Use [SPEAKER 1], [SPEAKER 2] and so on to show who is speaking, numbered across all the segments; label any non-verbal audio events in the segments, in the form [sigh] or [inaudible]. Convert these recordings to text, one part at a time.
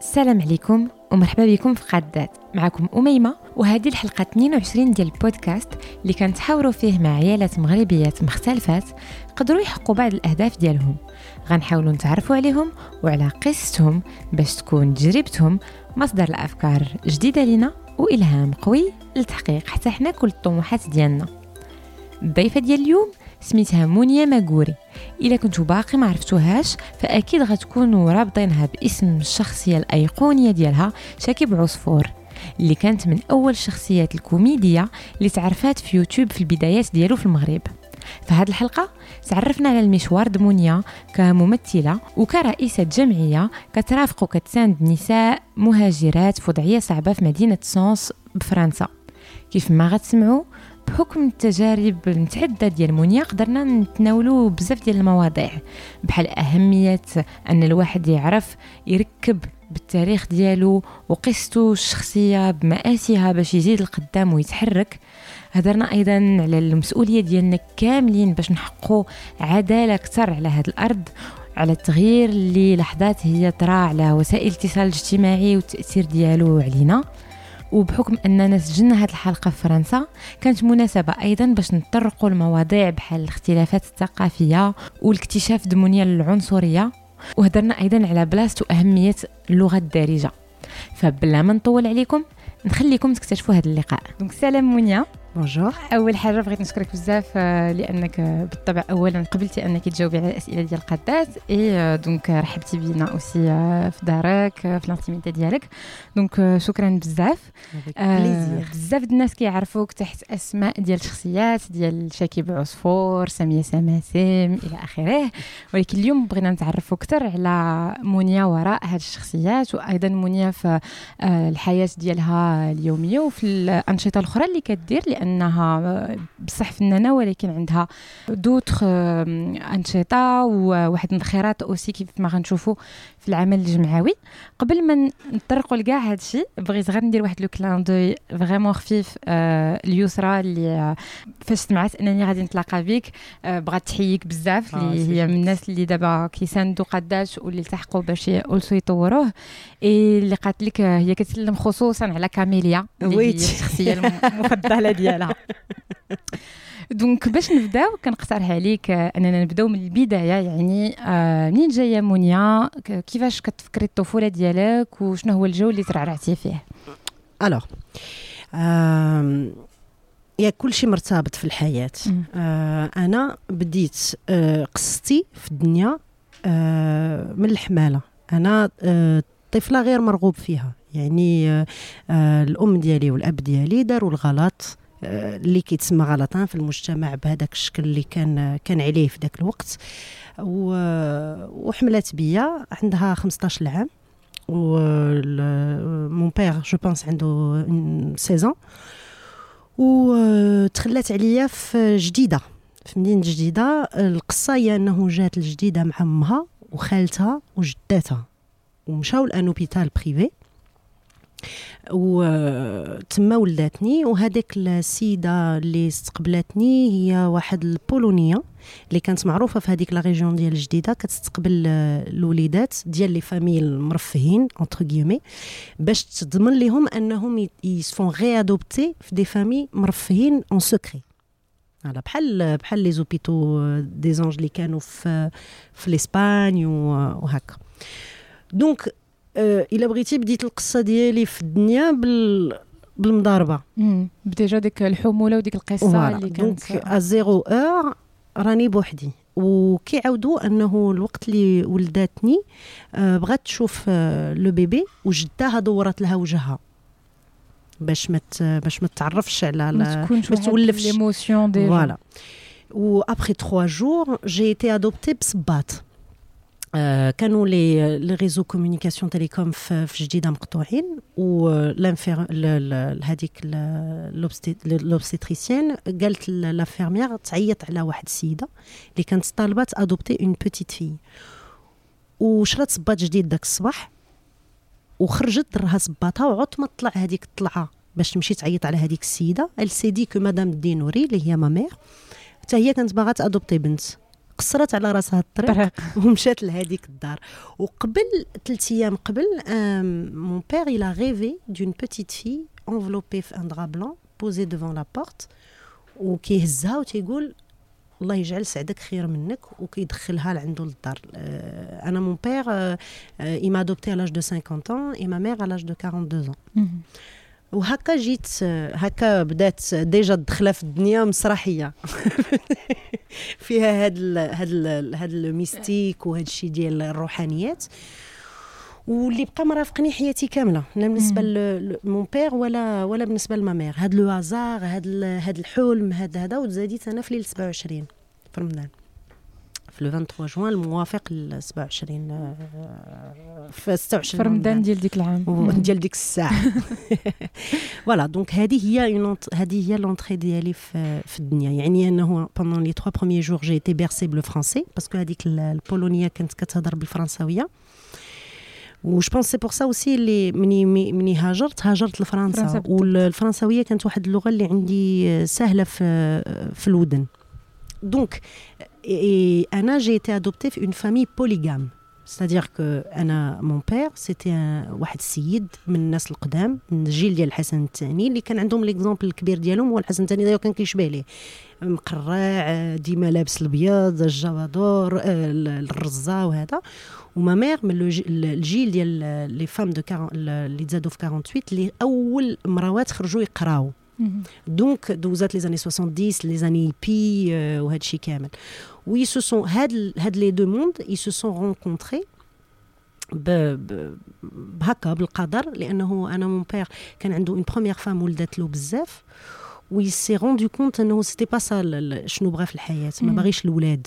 [SPEAKER 1] السلام عليكم ومرحبا بكم في قادات معكم أميمة وهذه الحلقة 22 ديال البودكاست اللي كنتحاوروا فيه مع عيالات مغربيات مختلفات قدروا يحققوا بعض الأهداف ديالهم. غنحاولوا نتعرفوا عليهم وعلى قصتهم باش تكون تجربتهم مصدر الأفكار جديدة لنا وإلهام قوي لتحقيق حتى حنا كل الطموحات ديالنا. الضيفة ديال اليوم سميتها مونيا ماغوري. إلا كنتو باقي ما عرفتوهاش فأكيد غتكونوا رابطينها باسم الشخصية الأيقونية ديالها شاكيب عصفور اللي كانت من أول الشخصيات الكوميديه اللي تعرفات في يوتيوب في البدايات ديالو في المغرب. هذه الحلقة تعرفنا على المشوار د مونيا كممثلة وكرئيسة جمعية كترافق وكتساند نساء مهاجرات في وضعية صعبة في مدينة سونس بفرنسا كيف ما غتسمعوا بحكم التجارب المتعددة ديال مونيا قدرنا نتناولوا بزاف ديال المواضيع بحال أهمية أن الواحد يعرف يركب بالتاريخ ديالو وقصته الشخصية بمآسيها باش يزيد القدام ويتحرك. هضرنا أيضا على المسؤولية ديالنا كاملين باش نحققوا عدالة أكثر على هذه الأرض على التغيير اللي لحظات هي طرا على وسائل الاتصال الاجتماعي والتأثير ديالو علينا. وبحكم أننا سجلنا هذه الحلقة في فرنسا كانت مناسبة أيضا باش نطرقوا المواضيع بحال الاختلافات الثقافية والاكتشاف د مونيا للعنصرية وهضرنا أيضا على بلاصة وأهمية اللغة الدارجة. فبلا ما نطول عليكم نخليكم تكتشفوا هذا اللقاء. donc سلام منيا
[SPEAKER 2] bonjour
[SPEAKER 1] أول حاجة بغيت نشكرك بزاف آه، لأنك آه، بالطبع اولا قبلتي أنك تجاوبي على الأسئلة ديال القادات et donc رحبتي بينا aussi في دارك في l'intimité ديالك. donc شكرا بزاف.
[SPEAKER 2] آه
[SPEAKER 1] بزاف الناس كيعرفوك تحت أسماء ديال الشخصيات ديال شكيب عصفور ساميه سماسم إلى آخره. ولكن اليوم بغينا نتعرفوا أكثر على مونيا وراء هذه الشخصيات وأيضا مونيا في الحياة ديالها اليومية وفي الأنشطة الأخرى اللي كدير لأنها بصح فنانة ولكن عندها d'autres أنشطة وواحد من الخيرات aussi كيف ما غنشوفوا في العمل الجمعوي. قبل ما نطرقوا لكاع هذا الشيء بغيت غير ندير واحد le clin d'œil vraiment خفيف آه ليسرى اللي آه فاش سمعت أنني غادي نتلاقى بك آه بغات تحييك بزاف اللي آه هي من الناس اللي دابا كيساندوا قداش واللي التحقوا باش aussi يطوروه. اللي قالت لك هي كتسلم خصوصا على كاميليا اللي هي الشخصية [laughs] المفضلة ديالها. donc باش نبداو كنقترح عليك أننا نبداو من البداية. يعني آه منين جاية مونيا؟ كيفاش كتفكري الطفولة ديالك؟ وشنو هو الجو اللي ترعرعتي فيه؟
[SPEAKER 2] alors يا كل شيء مرتبط في الحياة. آه أنا بديت آه قصتي في الدنيا آه من الحمالة. أنا آه طفلة غير مرغوب فيها. يعني آه آه الأم ديالي والأب ديالي داروا الغلط اللي كيتسمى غلطان في المجتمع بهذاك الشكل اللي كان كان عليه في ذاك الوقت. وحملات بيا عندها 15 عام. و mon père je pense عنده 16 وتخلات عليا في جديدة. في مدينة جديدة. القصة هي إنه جات الجديده مع أمها وخالتها وجداتها. ومشاو ل un privé وتما ولاتني وهذيك السيده اللي استقبلتني هي واحد البولونية اللي كانت معروفة في هذيك la région ديال الجديده كتستقبل الوليدات ديال les familles المرفهين entre guillemets باش تضمن لهم انهم ي se feront adopter في des familles مرفهين en secret على بحال بحال les hôpitaux des anges اللي كانوا في في l'Espagne وهكا. donc آه، الا بغيتي بديت القصة ديالي في الدنيا بال بالمضاربه
[SPEAKER 1] ب déjà ديك الحموله وديك القصة اللي
[SPEAKER 2] كانت donc zéro heure راني بوحدي وكيعاودوا انه الوقت اللي ولداتني آه، بغات تشوف آه، le bébé وجداها دورت لها وجهها باش ما باش ما تعرفش على
[SPEAKER 1] ما تولفش l'émotion déjà
[SPEAKER 2] voilà و après 3 jours j'ai été adoptée بصباط كانوا les les réseaux communication télécom في جديده مقطوعين و هذيك l'obstétricienne قالت l'infirmière تعيط على واحد السيده اللي كانت طالبه adopter une petite fille وشرات صباط جديد داك الصباح وخرجت درها صباطها وعط ما طلع هذيك الطلعه باش تمشي تعيط على هذيك السيده alors que madame دينوري اللي هي ma mère حتى هي كانت باغا ت adopter بنت وقصرت على راسها الطريق [laughs] ومشات لهذيك الدار. وقبل ثلاث أيام قبل mon père a rêvé d'une petite fille enveloppée في un drap blanc posée devant la porte وكيهزها وتيقول الله يجعل سعدك خير منك وكيدخلها لعندو للدار. أنا mon père il m'a adoptée à l'âge de 50 ans et ma mère à l'âge de 42 ans. وهكا جيت هكا بدات ديجا الدخله في الدنيا مسرحية. [laughs] فيها هاد ال هاد ال هاد ال mystique وهاد الشيء ديال الروحانيات. واللي بقى مرافقني حياتي كاملة. لا بالنسبة ل mon père ولا ولا بالنسبة ل ma mère هاد le hasard هاد هاد الحلم هاد هذا وزاديت أنا في ليله 27 في رمضان. في le 23 جوان الموافق ل 27 في 26
[SPEAKER 1] في رمضان ديال ديك العام
[SPEAKER 2] ديال ديك الساعة voilà donc هذه هي هذه هي l'entrée ديالي في, في الدنيا يعني انه pendant les 3 premiers jours j'ai été bercée par le français parce que هذيك البولونيه كانت كتهضر بالفرنساويه و je pense c'est pour ça aussi اللي مني مني هاجرت هاجرت لفرنسا والفرنساويه كانت واحد اللغة اللي عندي سهله في في الودن donc أنا j'ai été adoptée في une famille polygame c'est-à-dire que أنا mon père c'était واحد السيد من الناس القدام من الجيل ديال الحسن الثاني اللي كان عندهم l'exemple الكبير ديالهم هو الحسن الثاني دايما كان كيشبه ليه مقرع ديما لابس الأبيض الجبادور الرزة وهذا. و ma mère من الجيل ديال les femmes de اللي تزادوا في 48 اللي أول مراوات خرجوا يقراو. donc دوزات les années 70 les années hippies وهذا الشيء كامل و ils se sont هاد هاد les deux mondes ils se sont rencontrés بهكا بالقدر لأنه أنا mon père كان عنده une première femme ولدت له بزاف و il s'est rendu compte انه c'était pas ça شنو بغى في الحياة ما باغيش الاولاد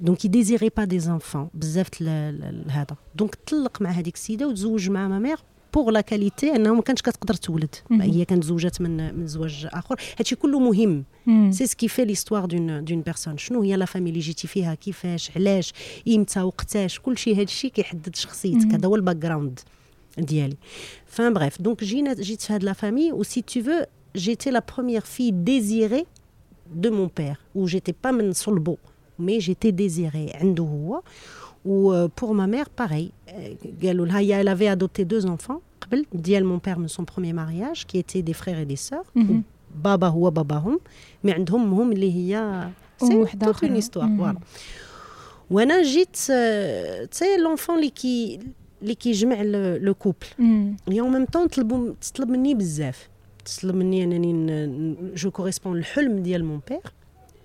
[SPEAKER 2] donc il désirait pas des enfants بزاف هذا donc طلق مع هذيك السيده وتزوج مع ma mère pour la qualité انه ما كانتش كتقدر تولد. هي كانت زوجات من من زواج آخر. هادشي كله مهم. c'est ce qui fait l'histoire d'une d'une personne شنو هي la famille اللي جيتي فيها كيفاش؟ علاش؟ إمتى؟ وقتاش؟ كلشي هادشي كيحدد شخصيتك. هذا هو ال background ديالي enfin bref donc جينا جيت في هاد la famille و c'est tout faux j'étais la première fille désirée de mon père و j'étais pas من صلبو mais j'étais désirée عنده هو. و pour ma mère باغي قالوا لها هي elle avait adopté deux enfants. ديال mon père من son premier mariage qui étaient des frères et des sœurs بابا هو باباهم mais عندهم هم اللي هي
[SPEAKER 1] c'est وحده
[SPEAKER 2] أخرى une histoire voilà وأنا j'étais l'enfant اللي كي اللي كيجمع le couple هي en même temps طلبوا تطلب مني بزاف تطلب مني انني je corresponde الحلم ديال mon père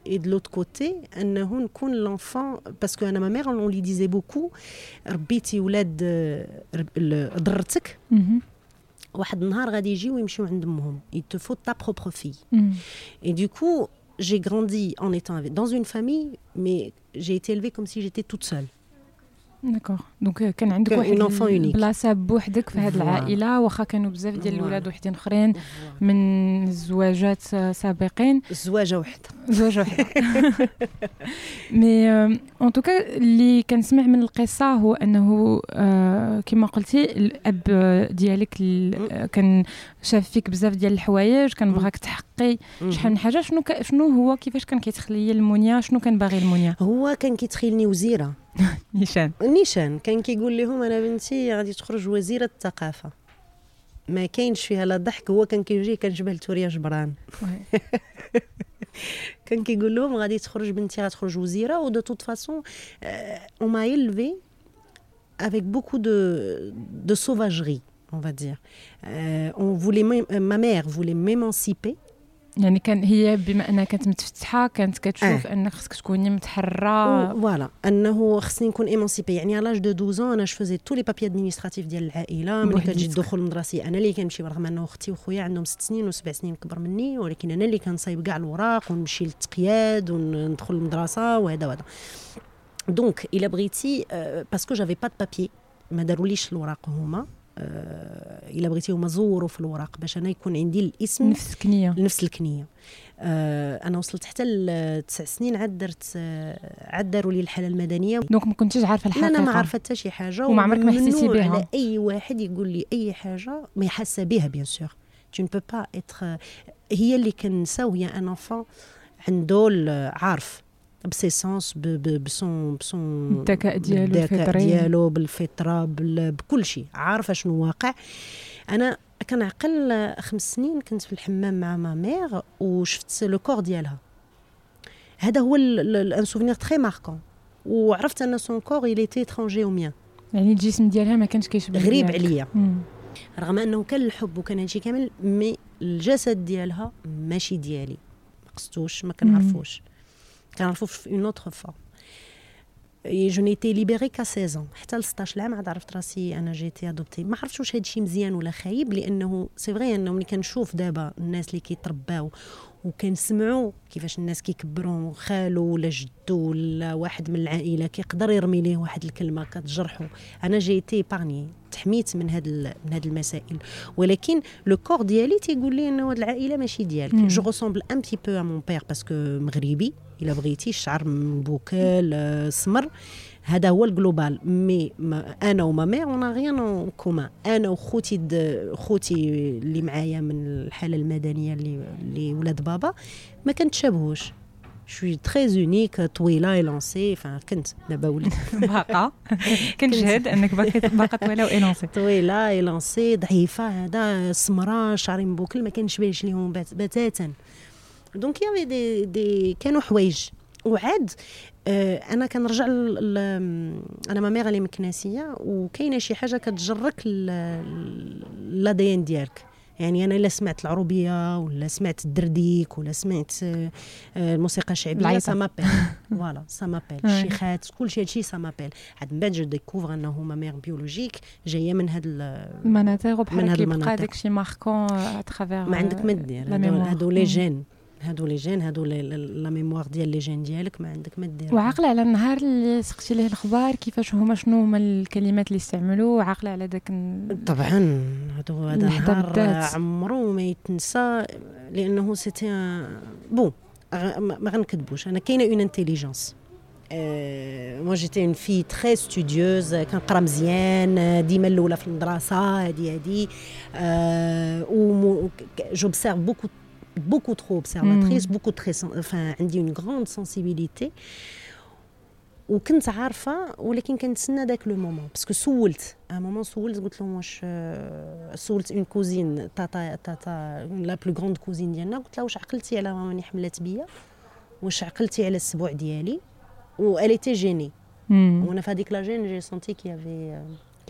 [SPEAKER 2] et de l'autre côté انه نكون l'enfant parce que انا ما مير on lui disait beaucoup ربيتي ولاد ضرتك واحد النهار غادي يجيو ويمشيو عند امهم il te faut ta propre fille et du coup j'ai grandi en étant dans une famille mais j'ai été élevée comme si j'étais toute seule
[SPEAKER 1] d'accord donc كان عندك واحد البلاصة بوحدك في هذه العائلة واخا كانوا بزاف ديال الاولاد وحدين اخرين من زواجات سابقين.
[SPEAKER 2] زواجة وحدة.
[SPEAKER 1] زواجة وحدة. mais en tout cas اللي كنسمع من القصة هو أنه آه كما قلتي الأب ديالك كان شاف فيك بزاف ديال الحوايج كان بغاك تحقي شحال من حاجة. شنو شنو هو؟ كيفاش كان كيتخيل المونيا شنو كان باغي المونيا
[SPEAKER 2] هو كان كيتخيلني وزيرة. [laughs]
[SPEAKER 1] نيشان.
[SPEAKER 2] نيشان. كان كيقول لهم أنا بنتي غادي تخرج وزيره الثقافة. ما كاينش فيها لا ضحك هو كان كيجي كنشبه لتوريا جبران. [laughs] كان كيقول لهم غادي تخرج بنتي غتخرج وزيرة و de toute façon on m'a élevé avec beaucoup de de sauvagerie on va dire. Euh, on voulait ma mère voulait m'émanciper
[SPEAKER 1] يعني كان هي بما أنها كانت متفتحة كانت كتشوف آه. أنك خصك تكوني متحررة.
[SPEAKER 2] voilà أنه خصني نكون émancipée يعني à l'âge de 12 ans je faisais tous les papiers administratifs ديال العائلة. ملي كتجي الدخول المدرسي أنا اللي كنمشي رغم أنه أختي وخويا عندهم ست سنين وسبع سنين كبر مني ولكن أنا اللي كنصايب كاع الوراق ونمشي للتقياد وندخل المدرسة وهذا وهذا. donc إلا بغيتي parce que j'avais pas papiers ما داروليش الوراق هما. إلا بغيتي هما زوروا في الوراق باش أنا يكون عندي الإسم
[SPEAKER 1] نفس الكنية.
[SPEAKER 2] نفس الكنية. آه أنا وصلت حتى لتسع سنين عاد درت آه عاد داروا لي الحالة المدنية.
[SPEAKER 1] donc ما كنتيش عارفة الحقيقة
[SPEAKER 2] أنا ما عارفه حتى شي حاجة
[SPEAKER 1] وما عمرك ما حسيتي بها.
[SPEAKER 2] على أي واحد يقول لي أي حاجة ما حاسه بها bien sûr tu ne peux pas être هي اللي كنساو هي un enfant عنده عارف. بسيسونس بسون بسون
[SPEAKER 1] الذكاء ديالو الفطري
[SPEAKER 2] ديالو بالفطره بال- بكل شيء عارفه شنو واقع أنا كنعقل خمس سنين كنت في الحمام مع ma mère وشفت le corps ديالها هذا هو un souvenir très marquant وعرفت ان son corps il était étranger au mien.
[SPEAKER 1] يعني الجسم ديالها ما كانش كيشبه
[SPEAKER 2] غريب. عليا. رغم انه كان الحب وكان هادشي كامل mais الجسد ديالها ماشي ديالي ما قصتوش ما كنعرفوش كنعرفو في une autre forme je n'étais libérée qu'à 16 حتى ل 16 عام عاد عرفت راسي أنا j'étais adoptée ما عرفتش واش هادشي مزيان ولا خايب لأنه c'est vrai أنه ملي كنشوف دابا الناس اللي كيترباو وكنسمعوا كيفاش الناس كيكبروا خالو ولا جدو ولا واحد من العائلة كيقدر يرمي ليه واحد الكلمة كتجرحه أنا j'étais épargnée تحميت من هاد من هاد المسائل. ولكن le corps ديالي تيقول لي إنه هاد العائلة ماشي ديالك.
[SPEAKER 1] je
[SPEAKER 2] ressemble un petit peu à mon père parce que مغربي. إلا بغيتي الشعر مبوكل آه، سمر. هذا هو ال global. mais ما أنا و ma mère on a rien en commun أنا وخوتي خوتي اللي معايا من الحالة المدنية اللي اللي ولاد بابا ما كنتشابهوش. je suis très unique طويلة élancée enfin كنت دابا وليت. [laughs]
[SPEAKER 1] باقا [laughs] كنشهد أنك باقي باقا طويلة و
[SPEAKER 2] élancée طويلة élancée ضعيفة هذا سمراء شعري مبوكل ما كنشبهش ليهم بتاتا. donc y avait des des كانوا حوايج. وعاد أنا كنرجع أنا ma mère اللي مكناسية وكاينة شي حاجة كتجرك l'ADN ديالك يعني أنا إلا سمعت العروبية ولا سمعت الدرديك ولا سمعت آه، آه، الموسيقى الشعبية. ça m'appelle voilà ça
[SPEAKER 1] m'appelle.
[SPEAKER 2] الشيخات كل شيء هادشي ça m'appelle عاد من بعد je découvre أنه ma mère biologique جاية من هاد ال-
[SPEAKER 1] المناطق
[SPEAKER 2] من
[SPEAKER 1] وبحال كيبقى. داكشي marquant à travers
[SPEAKER 2] ما عندك ما دير هادو
[SPEAKER 1] les.
[SPEAKER 2] gènes هادو les gènes هادو la mémoire ديال les gènes ديالك ما عندك ما دير.
[SPEAKER 1] وعاقلة على النهار اللي سقتي ليه الخبار كيفاش هما شنو هما الكلمات اللي استعملوا وعاقلة على داك
[SPEAKER 2] طبعا هادو هذا النهار. عمرو ما يتنسى لأنه c'était bon ما غنكذبوش أنا كاينة une intelligence moi j'étais une fille très studieuse كنقرا مزيان ديما الأولى في المدرسة هادي هادي. و j'observe beaucoup beaucoup trop observatrice,
[SPEAKER 1] Mm.
[SPEAKER 2] beaucoup très, enfin, عندي une grande sensibilité. وكنت عارفة ولكن كنتسنى داك le moment parce que سولت un moment سولت قلت لهم واش آه، سولت une cousine تاتا تاتا la plus grande cousine ديالنا. قلت لها واش عقلتي على ماما اللي حملات بيا؟ واش عقلتي على السبوع ديالي؟ و elle était gênée.
[SPEAKER 1] مم.
[SPEAKER 2] وأنا في هذيك لا جين جي سونتي كي يافي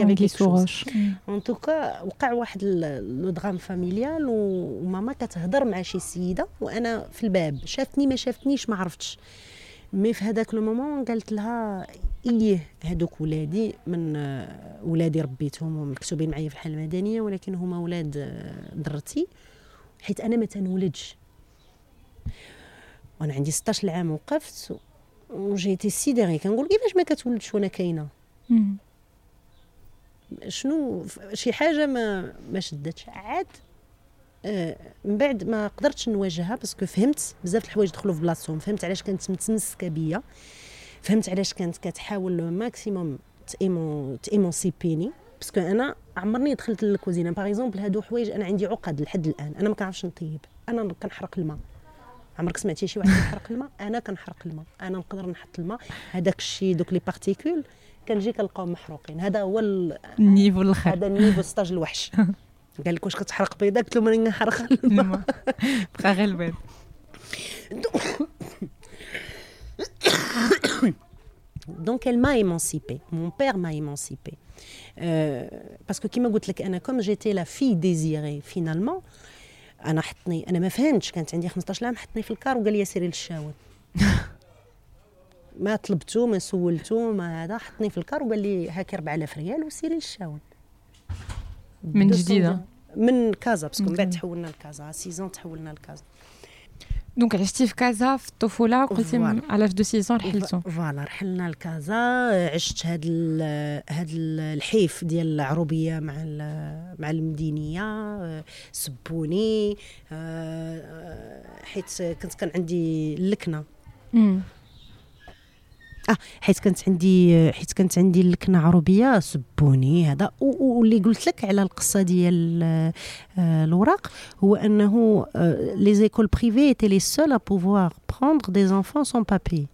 [SPEAKER 1] كي
[SPEAKER 2] كي
[SPEAKER 1] سوغوش
[SPEAKER 2] ان توكا وقع واحد لو درام فاميليال وماما كتهضر مع شي سيدة وأنا في الباب. شافتني ما شافتنيش ما عرفتش. مي في هذاك لو مومون قالت لها إيه هذوك ولادي من آه، ولادي ربيتهم ومكتوبين معايا في الحالة المدنية ولكن هما ولاد آه، درتي حيت أنا ما تنولدش. وأنا عندي 16 عام وقفت و j'étais sidérée كنقول كيفاش ما كتولدش وأنا كاينة؟
[SPEAKER 1] مم.
[SPEAKER 2] شنو شي حاجة ما ما شدتش. عاد آه، من بعد ما قدرتش نواجهها parce que فهمت بزاف الحوايج دخلوا في بلاصتهم. فهمت علاش كانت متمسكة بيا. فهمت علاش كانت كتحاول le maximum تيمون t'émanciper ني باسكو أنا عمرني دخلت للكوزينة. باغ اكزومبل هادو حوايج أنا عندي عقد لحد الآن. أنا ما كنعرفش نطيب. أنا كنحرق الماء. عمرك سمعتي شي واحد كيحرق الماء؟ أنا كنحرق الماء. أنا نقدر نحط الماء. هذاك الشيء دوك لي بارتيكول كنجي كنلقاهم محروقين هذا هو ال-
[SPEAKER 1] النيفو الآخر
[SPEAKER 2] هذا النيفو ستاج الوحش قال لك واش كتحرق بيضاك قلت له ماني نحرق.
[SPEAKER 1] بقى غير البيض
[SPEAKER 2] donc elle m'a émancipée mon père m'a émancipée euh, parce que كيما قلت لك أنا comme j'étais la fille désirée finalement أنا حطني أنا ما فهمتش كانت عندي 15 عام حطني في الكار وقال لي سيري للشاون ما طلبته ما سولته ما هذا حطني في الكار وقال لي هاكي 4000 ريال وسيري للشاون
[SPEAKER 1] من
[SPEAKER 2] 200
[SPEAKER 1] جديدة؟
[SPEAKER 2] من كازا parce que من بعد
[SPEAKER 1] من
[SPEAKER 2] تحولنا لكازا 6 تحولنا لكازا
[SPEAKER 1] donc عشتي في كازا في الطفوله قلتي
[SPEAKER 2] voilà.
[SPEAKER 1] على 2 saisons رحلتو
[SPEAKER 2] voilà رحلنا لكازا عشت هاد ال- هاد ال- الحيف ديال العروبية مع مع المدينية سبوني آه، حيت كنت كان عندي اللكنه. آه حيت كانت عندي حيت كانت عندي اللكنه عربيه سبوني هذا. واللي قلت لك على القصة ديال آه، الوراق هو أنه les écoles privées étaient les seules à pouvoir prendre des enfants sans papiers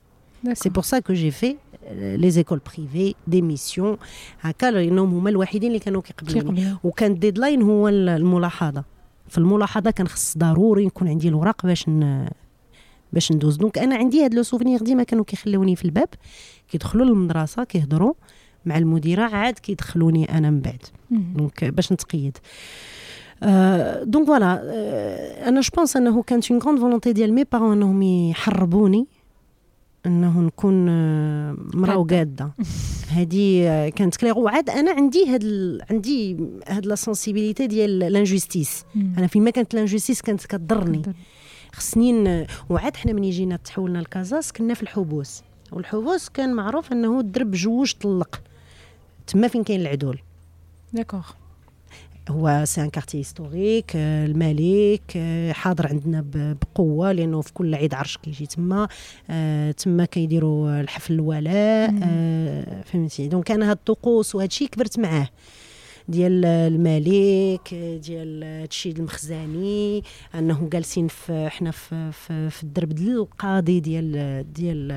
[SPEAKER 2] c'est pour ça que j'ai fait les écoles privées des missions هكا لانهم هما الوحيدين اللي كانوا كيقبلوني وكان ال deadline هو الملاحظه في الملاحظه كان خص ضروري يكون عندي الوراق باش ن... باش ندوز. donc أنا عندي هاد le souvenir ديما كانوا كيخلوني في الباب كيدخلوا للمدرسة كيهضروا مع المديرة عاد كيدخلوني أنا من بعد. دونك باش نتقيد. أه دونك فوالا أه أنا جو بونس أنه كانت اون غروند فولونتي ديال مي بارون أنهم يحربوني أنه نكون مرا وقادة. هذه كانت كلير وعاد أنا عندي هاد ال... عندي هاد لا سونسيبيليتي ديال لانجوستيس أنا فين ما كانت لانجوستيس كانت كضرني خصني وعاد حنا ملي جينا تحولنا لكازاس كنا في الحبوس. والحبوس كان معروف إنه الدرب جوج طلق. تما فين كاين العدول؟
[SPEAKER 1] d'accord.
[SPEAKER 2] هو c'est un quartier historique الملك حاضر عندنا بقوة لأنه في كل عيد عرش كيجي تما. آه، تما كيديروا الحفل الولاء. آه، فهمتي؟ donc أنا هاد الطقوس وهذا الشيء كبرت معاه. ديال الملك ديال هادشي المخزاني انه جالسين في حنا في, في, في الدرب ديال القاضي ديال ديال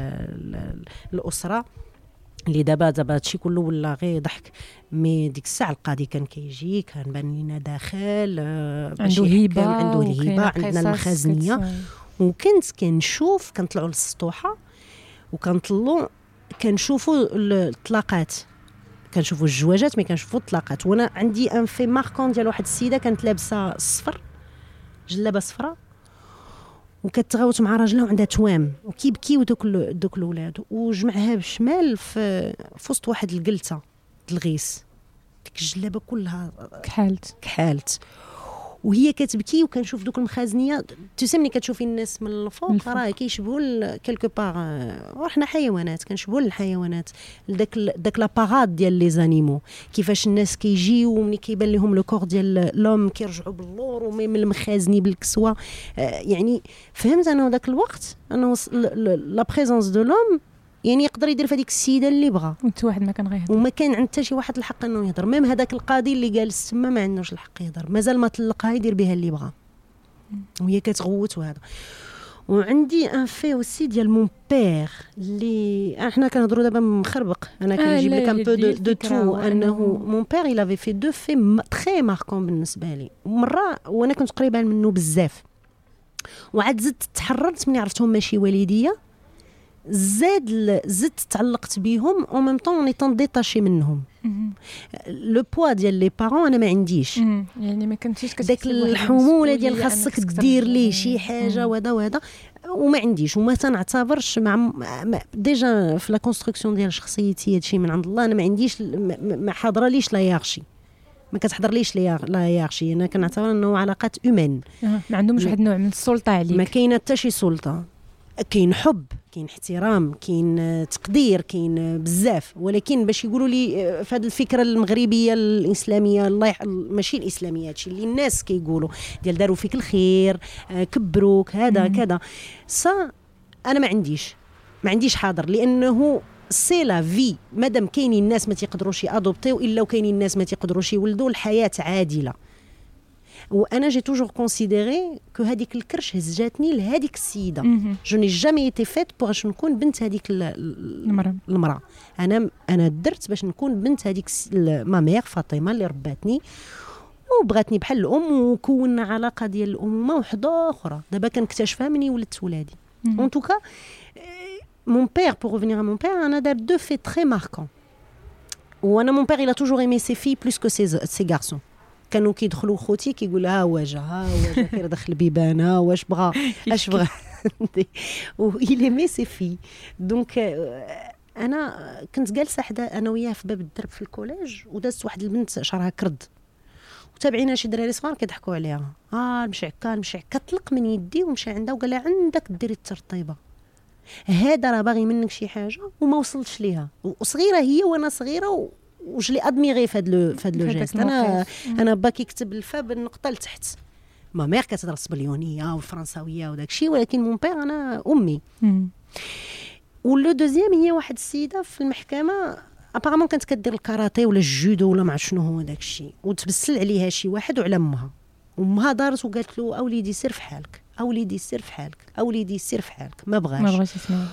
[SPEAKER 2] الأسرة اللي دابا دابا هادشي كله ولا غير ضحك. مي ديك الساعة القاضي كان كيجي كان بان لينا داخل
[SPEAKER 1] آه، عنده هيبة
[SPEAKER 2] عنده الهبه عندنا المخازنية. وكنت كنشوف كنطلعوا للسطوحة وكنطلعوا كنشوفوا الطلاقات. كنشوفوا الجواجات مي كنشوفوا الطلاقات. وأنا عندي ان في ماركون ديال واحد السيدة كانت لابسة صفر جلابة صفراء وكتغاوت مع راجلها وعندها توام وكيبكيو دوك دوك الاولاد وجمعها بالشمال في وسط واحد القلته الغيس ديك الجلابة كلها
[SPEAKER 1] كحالت.
[SPEAKER 2] كحالت. وهي كتبكي وكنشوف دوك المخازنية. تسمى ملي كتشوفي الناس من الفوق راه كيشبهوا كيلكو باغ وحنا حيوانات. كنشبهوا الحيوانات داك داك لاباراد ديال لي زانيمو كيفاش الناس كيجيو وملي كيبان لهم لو كور ديال لوم كيرجعوا باللور وميم المخازني بالكسوة. آه، يعني فهمت أنا ذاك الوقت؟ انه لا بريزونس دو لوم يعني يقدر يدير في هذيك السيدة اللي بغى
[SPEAKER 1] وانت واحد ما كان غيهضر.
[SPEAKER 2] وما كان عند حتى شي واحد الحق إنه يهضر. ميم هذاك القاضي اللي جالس تما ما عندوش الحق يهضر. مازال ما طلقها يدير بها اللي بغى وهي كتغوت وهذا. وعندي ان في اوسي ديال مون بير اللي إحنا كنهضروا دابا مخربق. أنا كنجيب لك ان بو دو, دو تو أنه مون بير il avait في دو في تري ماركون بالنسبة لي. مرة وأنا كنت قريبة منه بزاف. وعاد زدت تحررت ملي عرفتهم ماشي والديه زاد زدت تعلقت بهم أو ميم طون اوني طون ديتاشي منهم. لو بوا ديال لي بارون أنا ما عنديش.
[SPEAKER 1] يعني ما كنتيش
[SPEAKER 2] داك الحموله ديال خاصك دير ليه شي حاجة وهذا وهذا. وما عنديش وما تنعتبرش مع ديجا في لا كونستركسيون ديال شخصيتي هادشي من عند الله. أنا ما عنديش ما حاضرة ليش لا يارشي ما كتحضر ليش لا يارشي أنا كنعتبر أنه علاقات اومان
[SPEAKER 1] ما عندهمش واحد النوع من السلطة عليك.
[SPEAKER 2] ما كاينة حتى شي سلطة. كاين حب كاين احترام كاين تقدير كاين بزاف. ولكن باش يقولوا لي آه، في هذه الفكرة المغربية الإسلامية الله. ماشي الإسلامية هادشي اللي الناس كيقولوا. ديال داروا فيك الخير آه، كبروك هذا كذا. سا أنا ما عنديش. ما عنديش حاضر لأنه c'est la vie. مادام كاينين الناس ما تيقدروش يادوبتيو إلا وكاينين الناس ما تيقدروش يولدوا الحياة عادلة. وأنا j'ai toujours considéré que هذيك الكرش هزاتني لهذيك السيدة. je n'ai jamais été faite pour نكون بنت هذيك المرأة. المرأة. أنا أنا درت باش نكون بنت هذيك ma mère فاطمة اللي رباتني وبغاتني بحال الأم وكونا علاقة ديال الامومه وحدة أخرى. دابا كنكتشفها مني ولدت ولادي. en tout cas mon père pour à mon père أنا دار deux faits très marquants وأنا mon père il a toujours aimé ses filles plus que ses, ses garçons. كانوا كيدخلوا خوتي كيقول ها هو جا ها هو جا كيردخل بيبانة واش بغى اش بغى و il aimait ses filles. donc أنا كنت جالسة حدا أنا وياه في باب الدرب في ال collège ودازت واحد البنت شعرها كرد. وتابعينا شي دراري صغار كيضحكوا عليها. آه المشي عكا طلق من يدي ومشى عندها وقال لها عندك ديري الترطيبه هذا راه باغي منك شي حاجة وما وصلتش ليها. وصغيرة هي وأنا صغيرة واش l'admirais في هذا le fait هذا أنا أنا با كيكتب الفا بالنقطه لتحت. ma mère كتهضر السبنيولية والفرنساويه وداك الشيء ولكن mon père أنا امي و le deuxième هي واحد السيدة في المحكمة. apparemment كانت كدير الكاراتيه ولا الجودو ولا ما عرف شنو هو داك الشيء وتبسل عليها شي واحد وعلى أمها. أمها دارت وقالت له أوليدي سير في حالك. أوليدي سير في حالك. أوليدي سير في حالك. ما بغاش.
[SPEAKER 1] ما بغاش يسمع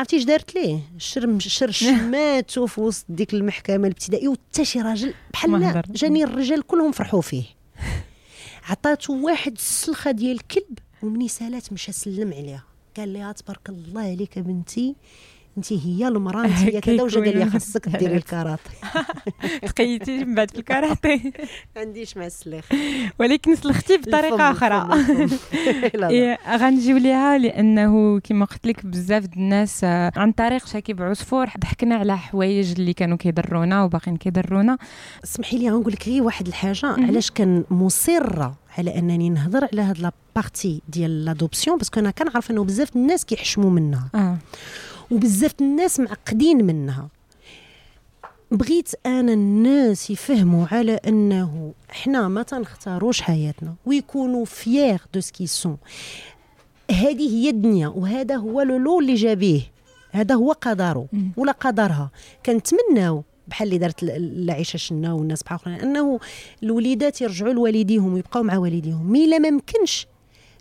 [SPEAKER 2] عرفتي اش دارت ليه؟ شر شر شماتو في وسط ديك المحكمة الابتدائية وحتى شي راجل بحال جاني الرجال كلهم فرحوا فيه. عطاتو واحد السلخة ديال الكلب ومني سالات مشى سلم عليها. قال لها تبارك الله عليك بنتي انت هي المراه انت هي كذا وجا قال لي خاصك [laughs] ديري الكاراتي [laughs]
[SPEAKER 1] تقيتي من بعد في الكاراتي
[SPEAKER 2] ما [laughs] عنديش مع السلاخ
[SPEAKER 1] ولكن سلختي بطريقة آخرى. إيه، غنجيو ليها لأنه كما قلت لك بزاف الناس آه، عن طريق شكيب عصفور ضحكنا على حوايج اللي كانوا كيضرونا وباقيين كيضرونا.
[SPEAKER 2] اسمحي لي غنقول لك غير واحد الحاجة علاش كان مصرة على أنني نهضر على هاد la partie ديال l'adoption parce que أنا كنعرف أنه بزاف الناس كيحشموا منها. آه. وبزاف الناس معقدين منها. بغيت أنا الناس يفهموا على أنه إحنا ما تنختاروش حياتنا ويكونوا fiers de ce qu'ils sont هذه هي الدنيا وهذا هو لو اللي جابيه هذا هو قدره ولا قدرها. كنتمناو بحال اللي دارت العيشة شنا والناس بحال أخرين أنه الوليدات يرجعوا لوالديهم ويبقاو مع والديهم. mais لا ما ممكنش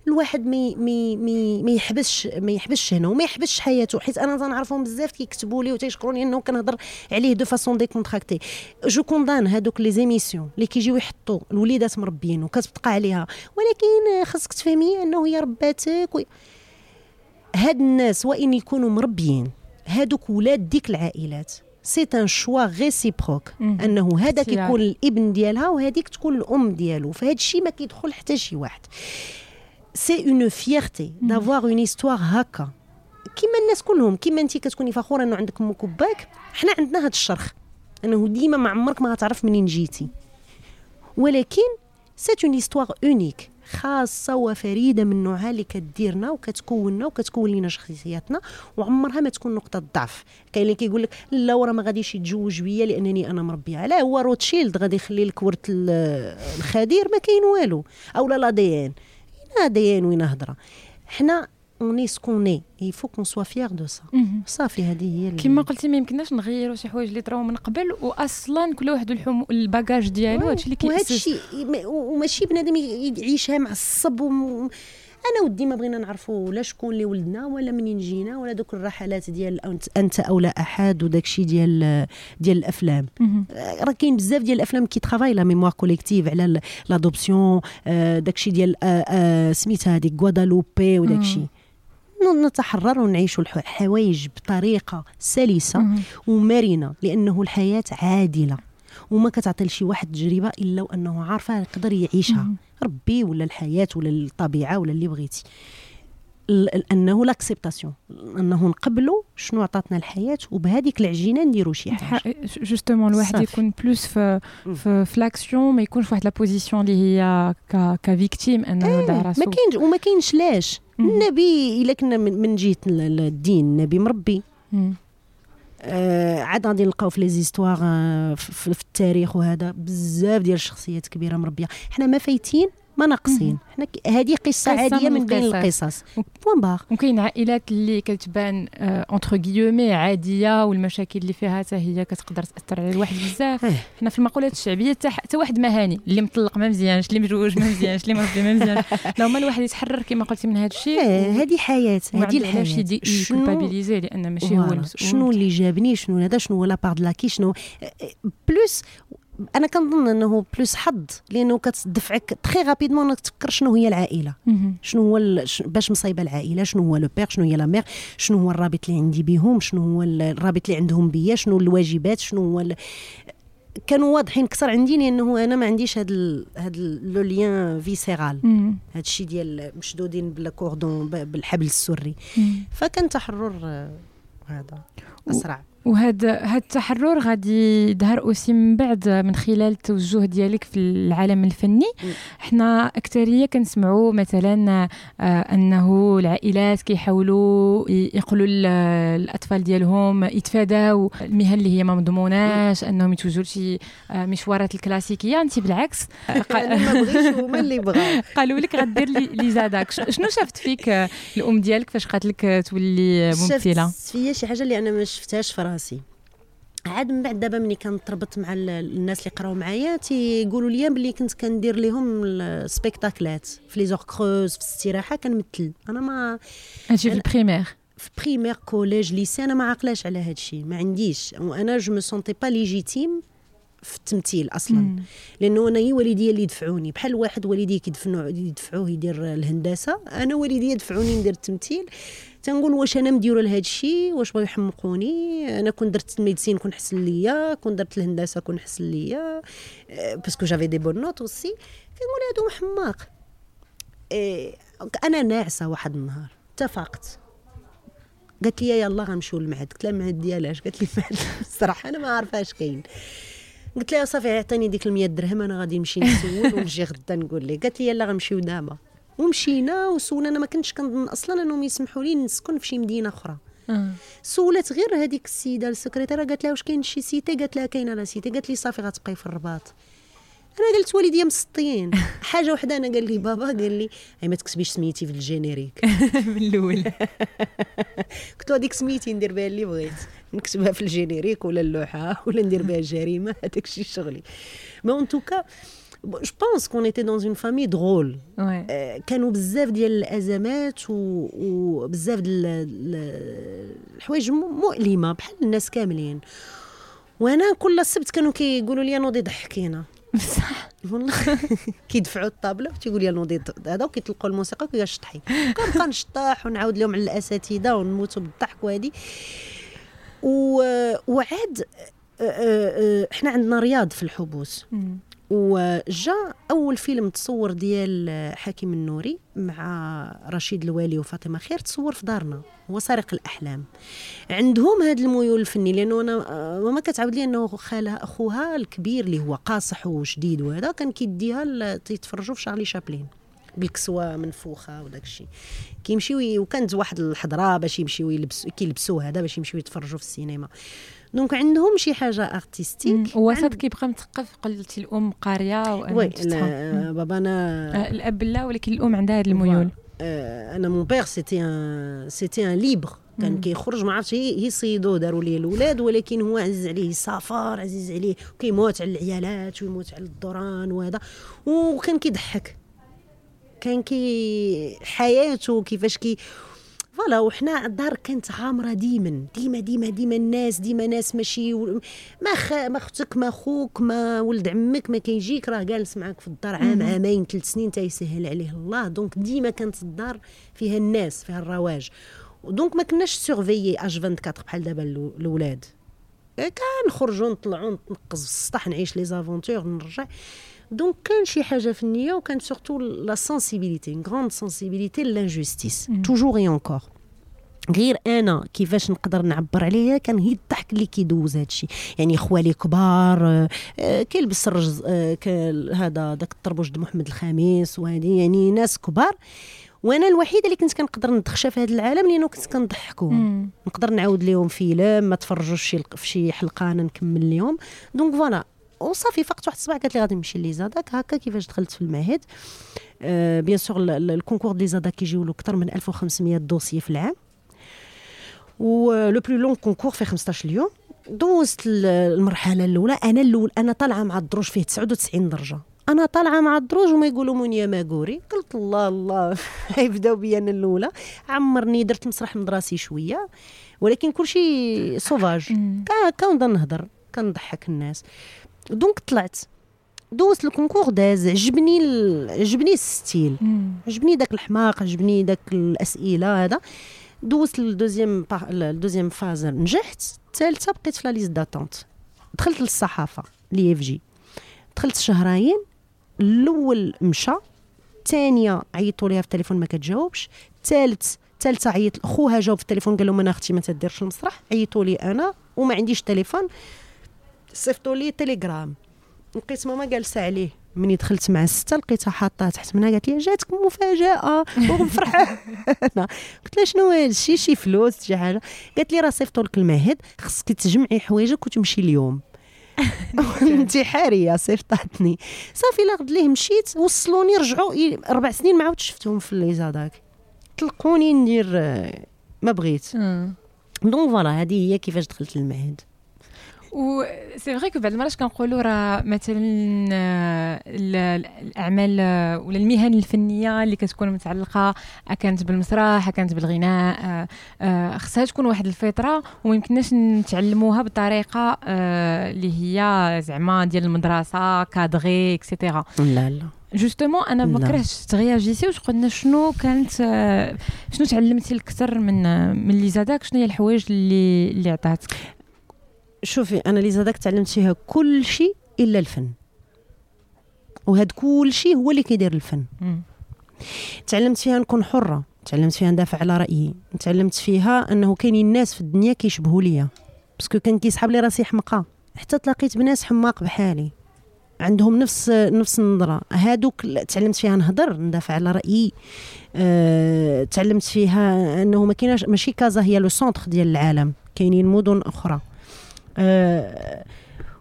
[SPEAKER 2] الواحد ما مي مي ما يحبسش ما يحبسش هنا وما يحبسش حياته حيت أنا تنعرفهم بزاف كيكتبوا لي وتيشكروني إنه كنهضر عليه de façon décontractée je condamne هادوك les émissions اللي كيجيو يحطوا الوليدات مربيين وكتبقى عليها ولكن خاصك تفهمي إنه هي رباتك و... هاد الناس وإن يكونوا مربيين هادوك ولاد ديك العائلات c'est un choix réciproque إنه هذاك يكون الابن ديالها وهذيك تكون الأم ديالو فهاد الشيء ما كيدخل حتى شي واحد. c'est une fierté d'avoir une histoire هكا كيما الناس كلهم كيما انت كتكوني فخورة إنه عندك أمك وباك حنا عندنا هذا الشرخ. انه ديما ما عمرك ما غتعرف منين جيتي. ولكن c'est une histoire unique خاصة وفريدة من نوعها اللي كديرنا وكتكوننا وكتكون لينا شخصياتنا وعمرها ما تكون نقطة ضعف. كاين اللي كيقول لك لا وراه ما غاديش يتزوج بيا لأنني أنا مربيه لا هو روتشيلد غادي يخلي لك ورث الخدير ما كاين والو. أو لا l'ADN. ديان وين هضرة. حنا اوني سكوني il faut qu'on soit fier de ça. صافي هذه هي
[SPEAKER 1] كما قلتي ما يمكنناش نغيروا شي حوايج اللي طراو من قبل واصلا كل واحد الحم... ال bagage ديالو هادشي اللي
[SPEAKER 2] كيأسس. وهذا الشيء وماشي بنادم يعيشها معصب وم... أنا ودي ما بغينا نعرفوا لا شكون اللي ولدنا ولا منين جينا ولا دوك الرحلات ديال انت أو لا أحد وداك الشيء ديال ديال الأفلام. راه كاين بزاف ديال الأفلام qui travaillent la mémoire collective على l'adoption داك الشيء ديال سميتها هذيك غوادالوبي وداك الشيء نتحرر ونعيش الحوايج بطريقة سلسة ومرنة لأنه الحياة عادلة. وما كتعطي لشي واحد تجربة إلا وانه عارفة يقدر يعيشها. ربي ولا الحياة ولا الطبيعة ولا اللي بغيتي. أنه l'acceptation أنه نقبلوا شنو عطاتنا الحياة وبهذيك العجينة نديروا شي حاجة.
[SPEAKER 1] justement الواحد يكون plus في في, في l'action ما يكونش واحد la position اللي هي ك victime
[SPEAKER 2] أنه إيه دار ما كاينش وما كاينش لاش. النبي إلا كنا من جهه الدين النبي مربي. آه عاد غادي نلقاو في لي آه في التاريخ وهذا بزاف ديال الشخصيات كبيرة مربية. حنا ما فايتين ما ناقصين حنا هذه قصة عادية من بين القصص.
[SPEAKER 1] point barre وكاين عائلات اللي كتبان entre guillemets عادية والمشاكل اللي فيها حتى هي كتقدر تأثر على الواحد بزاف. إيه. حنا في المقولات الشعبية حتى واحد مهاني اللي مطلق ما مزيانش اللي مجوج ما مزيانش اللي مربي ما مزيانش. لو [laughs] ما الواحد يتحرر كما قلتي من هذا الشيء
[SPEAKER 2] هذه حياة هذه الحياة.
[SPEAKER 1] شنو لأن ماشي هو المسؤول.
[SPEAKER 2] شنو اللي جابني شنو هذا شنو لا بار لاكي شنو plus أنا كنظن انه plus حظ لأنه كتدفعك très rapidement انك تفكر شنو هي العائلة. شنو هو باش مصايبة العائلة شنو هو le père شنو هي la mère شنو هو الرابط اللي عندي بهم شنو هو الرابط اللي عندهم بيا شنو الواجبات شنو هو ال... كانوا واضحين أكثر عندي لأنه أنا ما عنديش هاد ال... هاد لو ليان فيسيرال هاد الشيء ديال مشدودين بالكوردون بالحبل السري. فكان تحرر هذا أسرع.
[SPEAKER 1] وهذا هذا التحرر غادي يظهر أوسي من بعد من خلال التوجه ديالك في العالم الفني. حنا أكثرية كنسمعوا مثلا آه أنه العائلات كيحاولوا يقولوا الأطفال ديالهم يتفاداو. المهن اللي هي ما مضموناش أنهم يتوجهوا لشي آه مشوارات الكلاسيكية. انت بالعكس. [laughs]
[SPEAKER 2] هما اللي [laughs] بغاو.
[SPEAKER 1] قالوا لك غدير l'ISADAC شنو شافت فيك الأم ديالك فاش قالت لك تولي ممثلة؟
[SPEAKER 2] شفت فيا شي حاجة اللي أنا ما شفتهاش في راسي. عاد من بعد دابا ملي كنتربط مع الناس اللي قراو معايا تيقولوا لي بلي كنت كندير لهم السبيكتاكلات. في les heures creuses في الاستراحة كنمثل. أنا ما
[SPEAKER 1] هادشي في ال primaire
[SPEAKER 2] في primaire collège lycée أنا ما عاقلاش على هذا الشيء ما عنديش. وأنا je me sentais pas légitime في التمثيل أصلا.
[SPEAKER 1] مم.
[SPEAKER 2] لأنه أنا هي والديا اللي يدفعوني. بحال واحد والديه كيدفنوا يدفعوه يدير الهندسة أنا والديا يدفعوني ندير التمثيل. تنقول واش أنا مديوره لهذا الشيء واش بغاو يحمقوني؟ أنا كون درت ال médecine كون حسن ليا كون درت الهندسة كون حسن ليا آه، parce que j'avais des bonnes notes aussi كنقول هادو حماق إيه، أنا ناعسة واحد النهار. اتفقت. قالت لي يلا غنمشيو للمعهد. قلت لها المعهد ديالاش قالت لي؟ [laughs] المعهد الصراحة أنا ما عارفاش كاين. قلت لها صافي عطيني ديك ال 100 درهم أنا غادي نمشي نسول ونجي غدا نقول لك. قالت لي يلا غنمشيو دابا. ومشينا وسولنا. أنا ما كنتش كنظن أصلا أنهم يسمحوا لي نسكن في شي مدينة أخرى.
[SPEAKER 1] آه.
[SPEAKER 2] سولت غير هذيك السيدة السكرتيرة قالت لها واش كاين شي cité؟ قالت لها كاينة la cité. قالت لي صافي غتبقاي في الرباط. أنا قلت والديا مسطيين. [laughs] حاجة وحدة أنا قال لي بابا قال لي هي ما تكتبيش سميتي في ال générique. [laughs]
[SPEAKER 1] من الأول. [laughs]
[SPEAKER 2] قلت له هذيك سميتي ندير بها اللي بغيت. نكتبها في ال générique ولا اللوحة ولا ندير بها جريمة هذاك الشيء شغلي. mais en tout cas je pense qu'on était dans une
[SPEAKER 1] famille
[SPEAKER 2] drôle كانوا بزاف ديال الازمات وبزاف ديال ال- الحوايج مؤلمه بحال الناس كاملين وأنا كل السبت كانوا كيقولوا لي نوضي ضحكينا
[SPEAKER 1] بصح
[SPEAKER 2] والله كيدفعوا الطابله وتيقول لي نوضي هذا وكيطلقوا الموسيقى وكيقول شطحي كنبقى نشطح ونعاود لهم على الاساتذه ونموتوا بالضحك وهذه وعاد آه، آه، آه، حنا عندنا رياض في الحبوس. وجا أول فيلم تصور ديال حكيم النوري مع رشيد الوالي وفاطمة خير تصور في دارنا هو سارق الأحلام. عندهم هذا الميول الفني لأنه أنا آه، ماما كتعاود لي أنه خالها أخوها الكبير اللي هو قاصح وشديد وهذا كان كيديها تيتفرجوا في شارلي شابلين بالكسوة منفوخة وداك الشيء. كيمشيو وكانت واحد الحضرة باش يمشيو يلبسوا كيلبسوا هذا باش يمشيو يتفرجوا في السينما. donc عندهم شي
[SPEAKER 1] حاجة.
[SPEAKER 2] artistique
[SPEAKER 1] وسط كيبقى مثقف قلتي الأم قارية
[SPEAKER 2] oui بابا أنا
[SPEAKER 1] آه، الأب لا ولكن الأم عندها هذه الميول.
[SPEAKER 2] آه، أنا mon père c'était un c'était un libre كان. كيخرج ما عرفتش هي يصيدوه داروا ليه الاولاد ولكن هو عزيز عليه السفر عزيز عليه كيموت على العيالات ويموت على الدوران وهذا. وكان كيضحك. كان كي حياته كيفاش كي voilà وحنا الدار كانت عامرة ديما ديما ديما ديما الناس ديما ناس ماشي و- ما خ... ما أختك ما خوك ما ولد عمك ما كيجيك راه جالس معاك في الدار عام. عامين ثلاث سنين تيسهل عليه الله. donc ديما كانت الدار فيها الناس فيها الرواج. donc ما كناش surveillés H 24 بحال دابا الاولاد كنخرجوا نطلعوا نتنقز في السطح نعيش les aventures نرجع. donc كان شي حاجة في النيه وكان surtout la sensibilité une grande sensibilité
[SPEAKER 1] l'injustice.
[SPEAKER 2] toujours et encore غير أنا كيفاش نقدر نعبر عليها كان هي الضحك اللي كيدوز هادشي يعني خوالي كبار آه، آه، كيلبس الرزة آه، هذا داك الطربوش د محمد الخامس وهذه يعني ناس كبار. وأنا الوحيدة اللي كنت كنقدر ندخشى في هذا العالم لأنه كنت كنضحكهم.
[SPEAKER 1] مم.
[SPEAKER 2] نقدر نعاود لهم فيلم ما تفرجوش في شي حلقة أنا نكمل اليوم. donc voilà وصافي فقت واحد الصباح قالت لي غادي نمشي l'ISADAC هكا كيفاش دخلت في المعهد آه bien sûr ال- ال- ال concours d'ISADAC كيجيو له أكثر من 1500 dossier في العام. و le plus long concours في 15 يوم دوزت ال- المرحلة الأولى. أنا الأول أنا طالعة مع الدروج فيه 99 درجة. أنا طالعة مع الدروج وما يقولوا منيا ماغوري قلت الله الله. [laughs] يبداو بيا أنا الأولى. عمرني درت مسرح مدرسي شوية. ولكن كلشي [laughs] sauvage
[SPEAKER 1] مم.
[SPEAKER 2] كا- كنبدا نهضر. كنضحك الناس. donc طلعت. دوزت ال concours داز. عجبني ال- عجبني ال
[SPEAKER 1] style.
[SPEAKER 2] عجبني داك الحماق عجبني داك الأسئلة هذا. دوزت ال deuxième با- ال deuxième phase. نجحت. الثالثة بقيت في la liste d'attente. دخلت للصحافة l'IFJ. دخلت شهرين. الأول مشى. الثانية عيطوا ليها في التليفون ما كتجاوبش. الثالث الثالثة عيط خوها جاوب في التليفون قال لهم أنا أختي ما تديرش المسرح. عيطوا لي أنا وما عنديش تليفون. صيفطوا لي تليجرام لقيت ماما جالسة عليه مني دخلت مع السته لقيتها حاطة تحت منها قالت لي جاتك مفاجأة وفرحانه [laughs] قلت لها شنو هذا الشيء شي فلوس شي حاجة. قالت لي راه صيفطوا لك المعهد خصك تجمعي حوايجك وتمشي اليوم. [laughs] [laughs] انتحاريه صيفطاتني صافي لا غد ليه مشيت وصلوني رجعوا أربع سنين ما عاودش شفتهم في ليزاداك طلقوني ندير آه، ما بغيت. donc voilà هذه هي كيفاش دخلت للمعهد
[SPEAKER 1] و c'est vrai que بعض المرات كنقولوا راه مثلا آه، الأعمال آه، ولا المهن الفنية اللي كتكون متعلقة كانت بالمسرح كانت بالغناء آه، خصها تكون واحد الفطرة وما يمكنناش نتعلموها بطريقه اللي هي زعما ديال المدرسة cadrée et cetera
[SPEAKER 2] لا لا.
[SPEAKER 1] justement أنا ما كرهتش تغياجيتي وقلنا شنو كانت شنو تعلمتي الكثر من من l'ISADAC؟ شنو هي الحوايج اللي اللي عطاتك؟
[SPEAKER 2] شوفي أنا l'ISADAC تعلمت فيها كل شيء إلا الفن. وهذا كل شيء هو اللي كيدير الفن. مم. تعلمت فيها نكون حرة تعلمت فيها ندافع على رأيي تعلمت فيها أنه كاينين ناس في الدنيا كيشبهوا ليا. parce que كان كيسحب لي راسي حمقى. حتى تلاقيت بناس حماق بحالي. عندهم نفس نفس النظرة. هادوك تعلمت فيها نهضر ندافع على رأيي. أه تعلمت فيها أنه ما كايناش ماشي كازا هي le centre ديال العالم. كاينين مدن أخرى.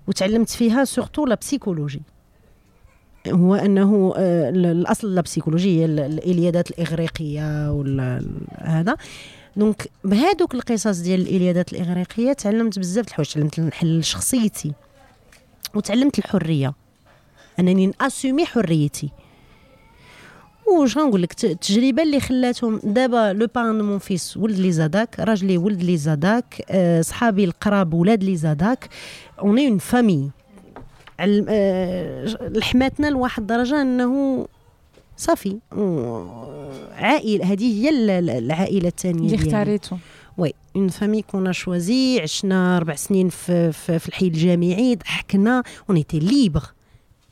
[SPEAKER 2] وتعلمت فيها surtout la psychologie هو أنه أه الأصل la psychologie هي الإليادات الإغريقية ولا هذا. donc بهذوك القصص ديال الإليادات الإغريقية تعلمت بزاف د الحوايج. تعلمت نحل شخصيتي وتعلمت الحرية. أنني ن assumer حريتي. واش غنقول لك التجربه اللي خلاتهم دابا le père de mon fils ولد l'ISADAC راجلي ولد l'ISADAC أه صحابي القراب ولاد l'ISADAC on est une famille لحماتنا لواحد الدرجه إنه صافي. عائله هذه هي العائلة الثانية
[SPEAKER 1] اللي اختاريتو.
[SPEAKER 2] oui une famille qu'on choisit عشنا أربع سنين في, في, في الحي الجامعي. ضحكنا. on était libres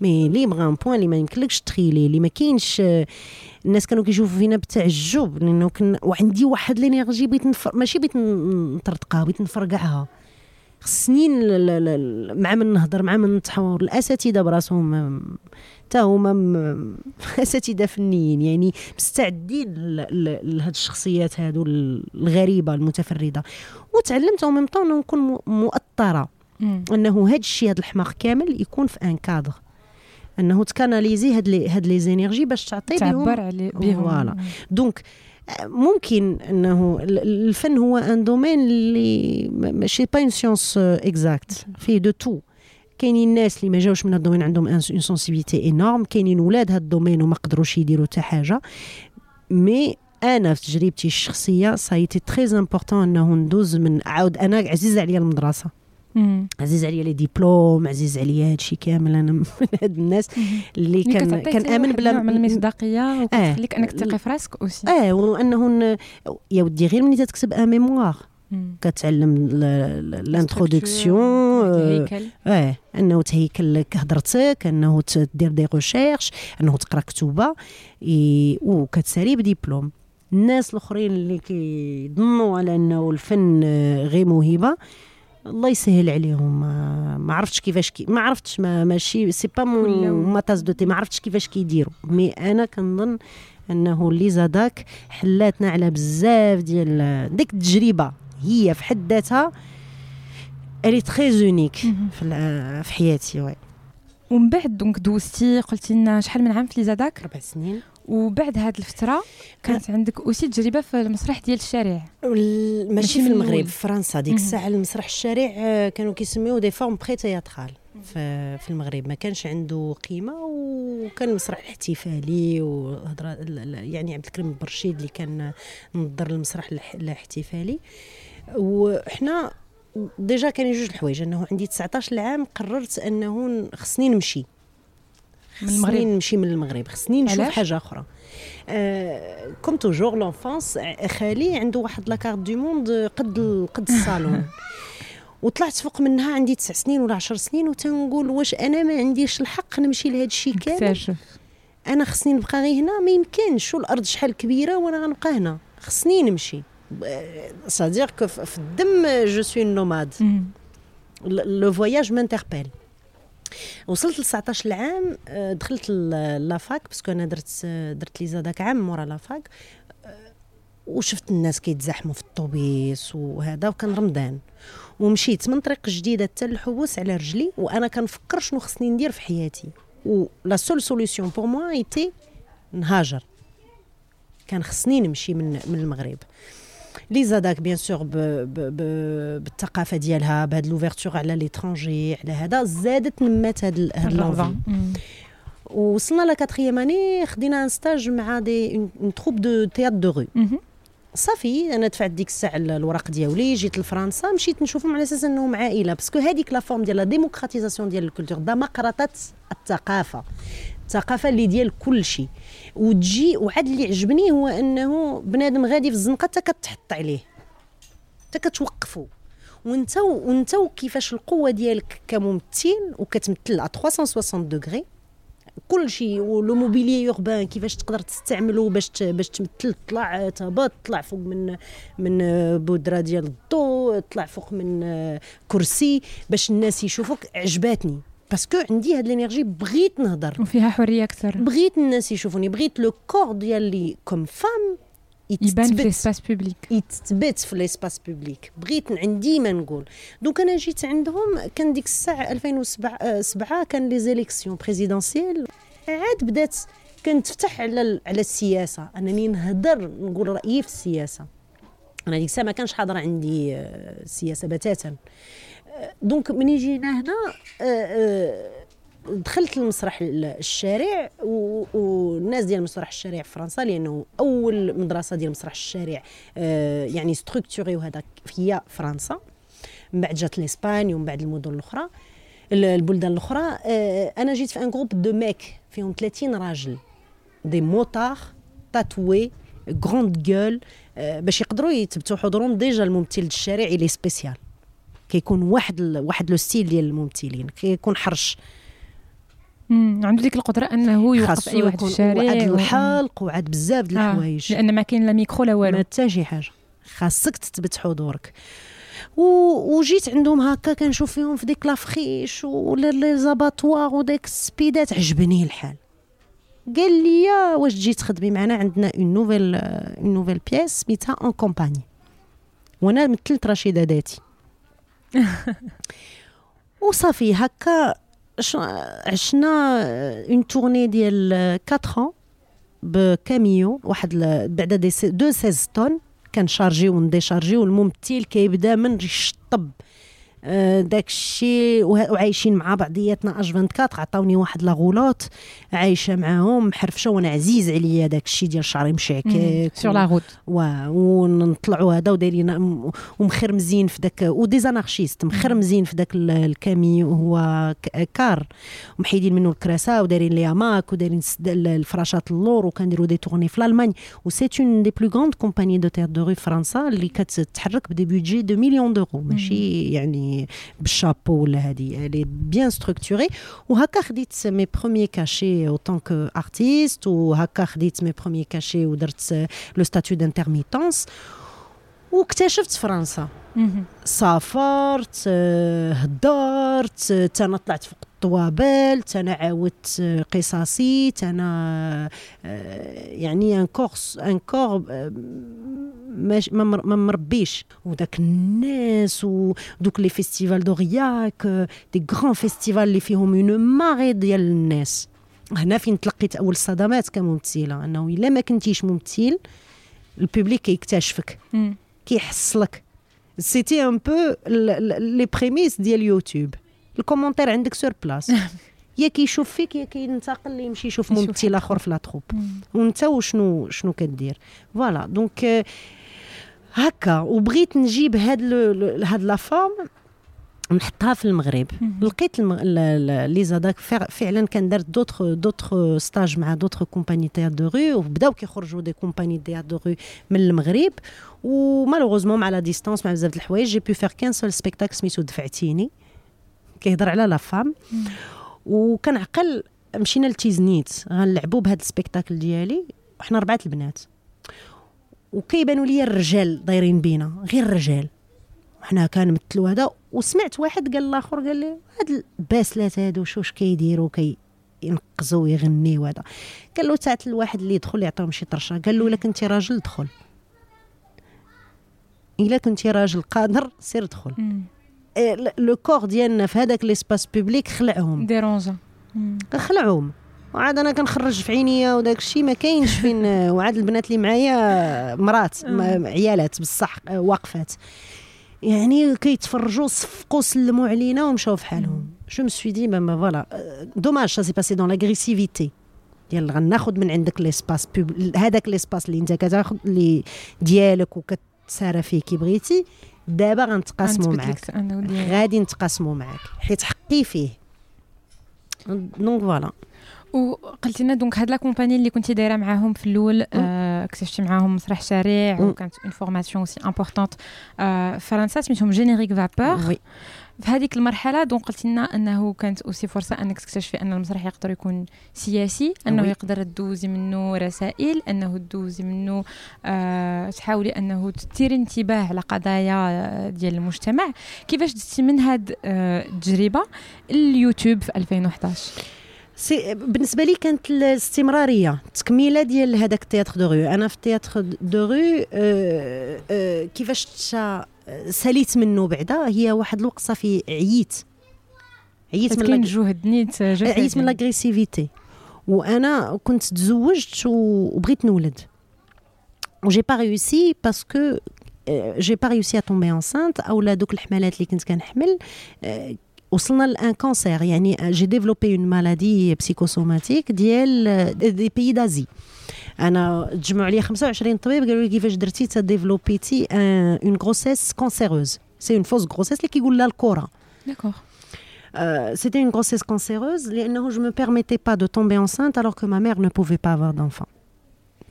[SPEAKER 2] mais libres à un point اللي ما يمكنلكش تخيلي اللي ما كاينش الناس كانوا كيشوفوا فينا بتعجب لأنه كن وعندي واحد l'énergie بغيت نفر... ماشي بغيت نطرقها بغيت نفرقعها. سنين مع من نهضر مع من نتحاور. الأساتذة براسهم حتى هما [laughs] أساتذة فنيين يعني مستعدين لهاد الشخصيات هادو الغريبة المتفردة. وتعلمت au même temps نكون مؤطرة. إنه هاد الشيء هاد الحماق كامل يكون في un cadre أنه ت canaliser هاد les هاد les énergies باش تعطي
[SPEAKER 1] بهم. تعبر عليه
[SPEAKER 2] voilà. donc ممكن أنه الفن هو un domaine اللي ماشي pas une science exacte فيه de tout كاينين الناس اللي ما جاوش من هذا ال domaine عندهم une sensibilité énorme كاينين ولاد هذا ال domaine وما قدروش يديروا حتى حاجة. mais أنا في تجربتي الشخصية c'était très important أنه ندوز من عاود أنا عزيز عليا المدرسة. عزيز عليا les diplômes عزيز عليا هادشي كامل أنا [laughs] من هاد الناس اللي كان كان آمن
[SPEAKER 1] بلا من المصداقية وكتخليك آه. انك تثقي في راسك aussi.
[SPEAKER 2] آه وأنه يا ودي غير ملي تكتب un mémoire. كتعلم l'introduction آه أنه تهيكل لك هضرتك انه تدير des recherches أنه تقرأ كتوبة وكتسالي بديبلوم. الناس الأخرين اللي كيظنوا على أنه الفن غير موهبة الله يسهل عليهم. ما عرفتش كيفاش كي ما عرفتش ما ماشي c'est pas ma tasse de thé ما عرفتش كيفاش كيديروا. mais أنا كنظن أنه l'ISADAC حلاتنا على بزاف ديال ديك التجربة. هي في حد ذاتها elle est très unique في حياتي oui
[SPEAKER 1] ومن بعد donc دوزتي قلتي لنا شحال من عام في l'ISADAC؟
[SPEAKER 2] أربع سنين.
[SPEAKER 1] وبعد هذه الفترة كانت عندك aussi تجربة في المسرح ديال الشارع.
[SPEAKER 2] ماشي في المغرب في فرنسا. ديك الساعة المسرح الشارع آه، كانوا كيسميوه des formes pré théâtrales في, في المغرب. ما كانش عنده قيمة وكان المسرح الاحتفالي وهضره يعني عبد الكريم برشيد اللي كان نظر المسرح الاحتفالي. وحنا déjà كان جوج الحوايج انه عندي 19 عام قررت أنه خصني نمشي. من المغرب. خصني نمشي من المغرب خصني نشوف حاجة أخرى. آه comme toujours l'enfance خالي عنده واحد la carte du monde قد قد الصالون. [laughs] وطلعت فوق منها عندي تسع سنين ولا عشر سنين وتنقول واش أنا ما عنديش الحق نمشي لهذا الشيء كامل. أنا خصني نبقى غير هنا ما يمكنش. والارض شحال كبيرة وأنا غنبقى هنا؟ خصني نمشي. c'est-à-dire que في الدم je suis nomade le voyage m'interpelle وصلت ل 19 عام دخلت la fac parce que أنا درت درت l'ISADAC عام مورا la fac وشفت الناس كيتزاحموا في الطوبيس وهذا وكان رمضان. ومشيت من طريق جديدة حتى الحبوس على رجلي وأنا كنفكر شنو خصني ندير في حياتي. و la seule solution pour moi était نهاجر. كان خصني نمشي من من المغرب. l'ISADAC bien sûr بالثقافه ديالها بهاد l'ouverture على l'étranger على هذا زادت نمات هاد هاد وصلنا la quatrième اني خدينا un stage مع des une troupe de théâtre de
[SPEAKER 1] rue.
[SPEAKER 2] صافي أنا دفعت ديك الساعة الوراق ديالي جيت لفرنسا مشيت نشوفهم على أساس انهم عائله parce que هذيك la forme ديال la démocratisation ديال ال culture ديمقراطه الثقافه الثقافه اللي ديال كل شيء وتجي وعاد اللي عجبني هو إنه بنادم غادي في الزنقة حتى كتحط عليه. حتى كتوقفوا وانت وانت كيفاش القوة ديالك كممثل وكتمثل ا 360 دوغري كل شيء ولو موبيلي يوربان كيفاش تقدر تستعمله باش باش تمثل طلع تهبط طلع فوق من من بودرة ديال الضوء طلع فوق من كرسي باش الناس يشوفوك. عجباتني. parce que عندي هاد l'énergie بغيت نهضر
[SPEAKER 1] وفيها حريه أكثر
[SPEAKER 2] بغيت الناس يشوفوني بغيت le corps ديالي comme femme
[SPEAKER 1] يبان في l'espace public
[SPEAKER 2] يتثبت في l'espace public بغيت عندي ما نقول donc أنا جيت عندهم كان ديك الساعة 2007 آه، سبعة كان les élections présidentielles عاد بدات كنتفتح على على السياسة انني نهضر نقول رايي في السياسة أنا ديك الساعة ما كانش حاضر عندي السياسة بتاتا donc ملي جينا هنا آه، آه، دخلت المسرح ال- الشارع والناس ديال مسرح الشارع في فرنسا لأنه أول مدرسة ديال مسرح الشارع آه، يعني structurée وهذا هي فرنسا. من بعد جات l'Espagne ومن بعد المدن الأخرى. ال- البلدان الأخرى أنا جيت في un groupe de mecs فيهم 30 راجل. des motards tatoués grandes gueules باش يقدروا يثبتوا حضورهم. déjà الممثل الشارع il est spécial كيكون واحد ال- واحد le style ديال الممثلين كيكون حرش.
[SPEAKER 1] عنده ديك القدرة أنه يوقف أي واحد في الشارع
[SPEAKER 2] وعاد الحلق وعاد بزاف د
[SPEAKER 1] آه،
[SPEAKER 2] الحوايج.
[SPEAKER 1] لأن ما كاين لا ميكرو لا
[SPEAKER 2] ما
[SPEAKER 1] والو
[SPEAKER 2] حتى شي حاجة. خاصك تثبت حضورك. و... وجيت عندهم هكا كنشوف فيهم في ديك la friche ولا les abattoirs وديك السبيدات عجبني الحال. قال لي واش تجي تخدمي معنا؟ عندنا une nouvelle une nouvelle pièce سميتها une compagnie وأنا مثلت رشيدة داتي. [laughs] وصافي هكا عشنا une tournée ديال 4 بكاميو واحد بعدا دي سي- de 16 tonnes كنشارجيو ونديشارجيو الممثل كيبدا من آه، داك الشيء وعايشين مع بعضياتنا H24 عطاوني واحد la roulotte عايشة معاهم محرفشه وأنا عزيز عليا داك الشيء ديال شعري مشعكك
[SPEAKER 1] sur la route
[SPEAKER 2] وا- ونطلعوا هذا ودايرين ومخرمزين في داك و des anarchistes مخرمزين في داك ال- الكامي هو car. ومحيدين منه الكراسة ودايرين لي ماك ودايرين الفراشات اللور وكنديروا des tournées finalement و c'est une des plus grandes compagnies de théâtre de France اللي كتتحرك ب des budgets de millions d'euros ماشي يعني بالشابو ولا هذه الي bien structurée وهكا خديت mes premiers cachets en tant qu'artiste وهكا خديت mes premiers cachets ودرت le statut d'intermittence واكتشفت فرنسا. سافرت آه، هدرت آه، تانا طلعت فوق الطوابل تانا عاودت آه، قصصي تانا يعني un corps un corps ما مر- ما مربيش وداك الناس ودوك les festivals d'Aurillac des grands festivals اللي فيهم une marée ديال الناس هنا فين تلقيت أول صدمات كممثلة أنه إلا ما كنتيش ممثل ال public
[SPEAKER 1] كيكتشفك.
[SPEAKER 2] كيحصلك c'était un peu les prémices ديال يوتيوب ال commentaire عندك sur place [laughs] يا كيشوف فيك يا كينتقل يمشي يشوف ممثل آخر في la
[SPEAKER 1] troupe.
[SPEAKER 2] وأنت وشنو شنو كدير؟ voilà donc آه، هكا. وبغيت نجيب هاد هاد la forme نحطها في المغرب. لقيت لي زاداك فع- فعلا كان درت d'autres d'autres stages مع d'autres compagnies théâtre de rue وبداو كيخرجوا des compagnies théâtre de rue من المغرب. و malheureusement مع la distance مع بزاف د الحوايج j'ai pu faire qu'un seul spectacle سميتو دفعتيني. كيهضر على la femme. وكنعقل مشينا لتيزنيت غنلعبوا بهذا ال spectacle ديالي وحنا ربعة البنات. وكيبانوا لي الرجال دايرين بينا غير الرجال. حنا كنمثلوا هذا وسمعت واحد قال الآخر قال لي هاد الباسلات هادو شوش كيديروا كي ينقزوا ويغنيوا هذا قال له تاعت الواحد اللي يدخل يعطيهم شي طرشة. قال له إلا كنتي راجل دخل. إلا كنتي راجل قادر سير دخل. إيه، le corps ديالنا في هذاك l'espace public خلعهم.
[SPEAKER 1] ديرونجا.
[SPEAKER 2] خلعهم. وعاد أنا كنخرج في عينيا وداك الشيء ما كاينش فين. [laughs] وعاد البنات اللي معايا مرات عيالات بصح واقفات. يعني كيتفرجوا صفقوا سلموا علينا ومشاو في حالهم je me suis dit voilà dommage ça s'est passé dans l'agressivité ديال غناخذ من عندك l'espace هذاك l'espace اللي انت كتاخذ اللي ديالك وكتسارى فيه كي بغيتي دابا غنتقاسموا معاك. غادي نتقاسموا معاك. حيت حقي فيه. donc voilà
[SPEAKER 1] وقلتي لنا donc هاد la compagnie اللي كنتي دايرة معاهم في الأول آه اكتشفتي معاهم مسرح شارع وكانت une formation assez importante آه فرنسا سميتهم Générik Vapeur في هذيك المرحلة donc قلت لنا إنه كانت aussi فرصة انك تكتشفي أن المسرح يقدر يكون سياسي أنه oui. يقدر تدوزي منه رسائل أنه تدوزي منه آه تحاولي أنه تثيري انتباه على قضايا ديال المجتمع. كيفاش دزتي من هاد آه التجربه اليوتيوب في 2011
[SPEAKER 2] سي بالنسبة لي كانت الاستمرارية التكميله ديال هذاك ال théâtre de rue. أنا في التياتر دو رو أه أه كيفاش ساليت منه بعدا هي واحد الوقت صافي عييت.
[SPEAKER 1] عييت من الجهد نيت
[SPEAKER 2] عييت من لاغريسيفيتي وأنا كنت تزوجت وبغيت نولد. و j'ai pas réussi parce que j'ai pas réussi à tomber enceinte اولا دوك الحملات اللي كنت كنحمل وصلنا ل un cancer يعني j'ai développé une maladie psychosomatique ديال des pays d'Asie أنا تجمعوا عليا 25 طبيب قالوا لي كيفاش درتي تديفلوبيتي une grossesse cancéreuse c'est une fausse grossesse اللي كيقول لها الكره
[SPEAKER 1] d'accord
[SPEAKER 2] c'était une grossesse cancéreuse لأنه je me permettais pas de tomber enceinte alors que ma mère ne pouvait pas avoir d'enfant.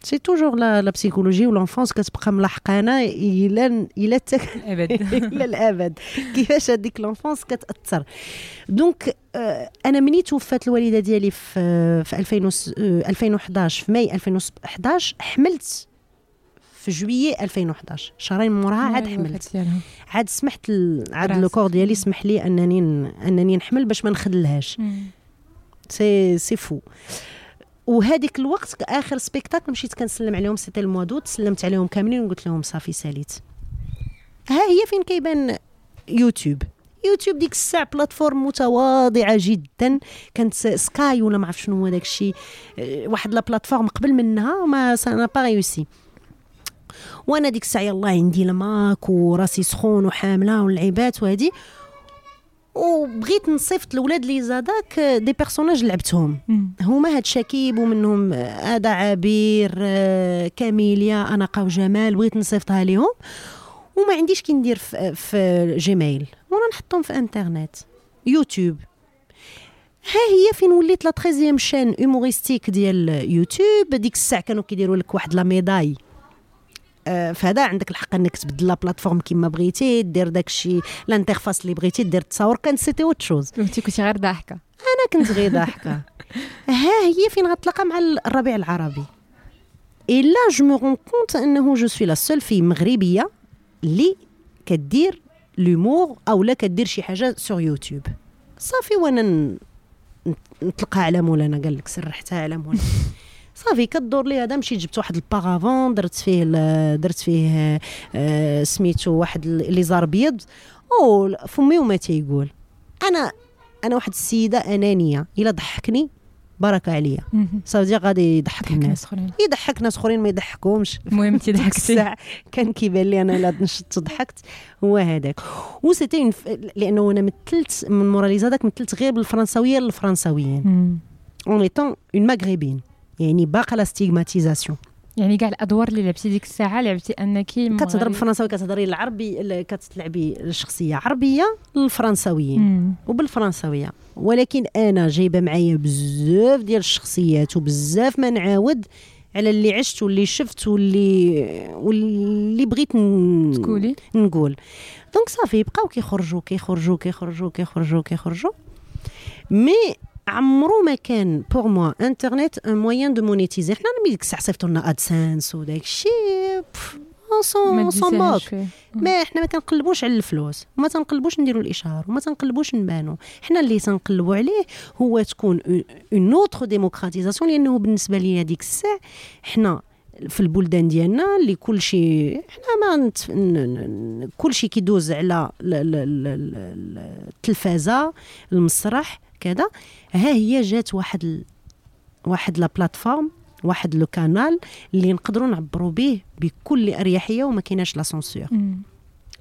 [SPEAKER 2] c'est toujours la la psychologie و l'enfance كتبقى ملحقانا إلى إلى إلى الابد كيفاش هذيك l'enfance كتاثر donc آه أنا مني توفات الوالدة ديالي في في 2011 في ماي 2011 حملت. في جويي 2011 شهرين موراها عاد حملت. عاد سمحت عاد le corps ديالي سمح لي أنني أنني نحمل باش ما نخدلهاش. c'est c'est fou وهذيك الوقت آخر spectacle مشيت كنسلم عليهم c'était au mois d'août سلمت عليهم كاملين وقلت لهم صافي ساليت. ها هي فين كيبان يوتيوب؟ يوتيوب ديك الساعة plateforme متواضعة جدا. كانت سكاي ولا ما عرف شنو هو داك الشيء آه، واحد la plateforme قبل منها mais ça n'a pas réussi. وأنا ديك الساعة يلاه عندي ال Mac وراسي سخون وحاملة واللعيبات وهذه وبغيت نصيفط الاولاد اللي زاداك des personnages لعبتهم. هما هاد شكيب ومنهم هذا عبير كاميليا اناقه وجمال بغيت نصيفطها لهم وما عنديش كي ندير في, في Gmail وأنا نحطهم في إنترنت. يوتيوب. ها هي فين وليت la 13 chaîne humoristique ديال يوتيوب. ديك الساعة كانوا كيديروا لك واحد la médaille آه، فهذا عندك الحق انك تبدل la plateforme كيما بغيتي دير داكشي ال interface اللي بغيتي دير التصاور كان c'était autre chose
[SPEAKER 1] كنتي كنتي غير ضاحكه
[SPEAKER 2] أنا كنت غير ضاحكه [laughs] ها هي فين غتلاقى مع الربيع العربي. Là je me rends compte إنه je suis la seule fille مغربية اللي كدير l'humour أو لا كدير شي حاجة sur YouTube صافي وأنا نطلقها على مولانا قال لك سرحتها على مولانا. [laughs] صافي كدور لي هذا مشيت جبت واحد البارافون درت فيه درت فيه آه سميتو واحد اللي زار ابيض أو فمي وما تيقول. أنا أنا واحد السيدة أنانية. إلا ضحكني بركه عليا. صافي غادي يضحك الناس. يضحك ناس اخرين ما يضحكهمش.
[SPEAKER 1] المهم [laughs] انت ضحكتي.
[SPEAKER 2] كان كيبان لي أنا الا نشط ضحكت. هو هذاك. وسيتي لأنه أنا مثلت من موراليزا داك مثلت غير بالفرنساويه للفرنساويين. En étant une maghrébine يعني باقا la stigmatisation
[SPEAKER 1] يعني كاع الأدوار اللي لعبتي ديك الساعة لعبتي أنك
[SPEAKER 2] كتهضر بالفرنساوي كتهضري العربي كتلعبي الشخصية عربية للفرنساويين وبالفرنساوية. ولكن أنا جايبة معايا بزاف ديال الشخصيات وبزاف ما نعاود على اللي عشت واللي شفت واللي واللي بغيت
[SPEAKER 1] تقولي.
[SPEAKER 2] نقول. Donc صافي بقاو كيخرجوا كيخرجوا كيخرجوا كيخرجوا كيخرجوا. Mais عمرو ما كان pour moi internet un moyen de monétiser حنا ديك الساعة صيفطوا لنا AdSense وداك الشيء. سون ما حنا ما كنقلبوش على الفلوس. وما تنقلبوش نديروا الاشهار وما تنقلبوش نبانو. حنا اللي تنقلبوا عليه هو تكون une autre démocratisation لأنه بالنسبة ليا ديك الساعة حنا في البلدان ديالنا اللي كل شيء حنا ما نت... كل شيء كيدوز على التلفازة المسرح كذا. ها هي جات واحد ال... واحد la plateforme واحد le canal اللي نقدروا نعبروا به بكل أريحية وما كايناش la censure.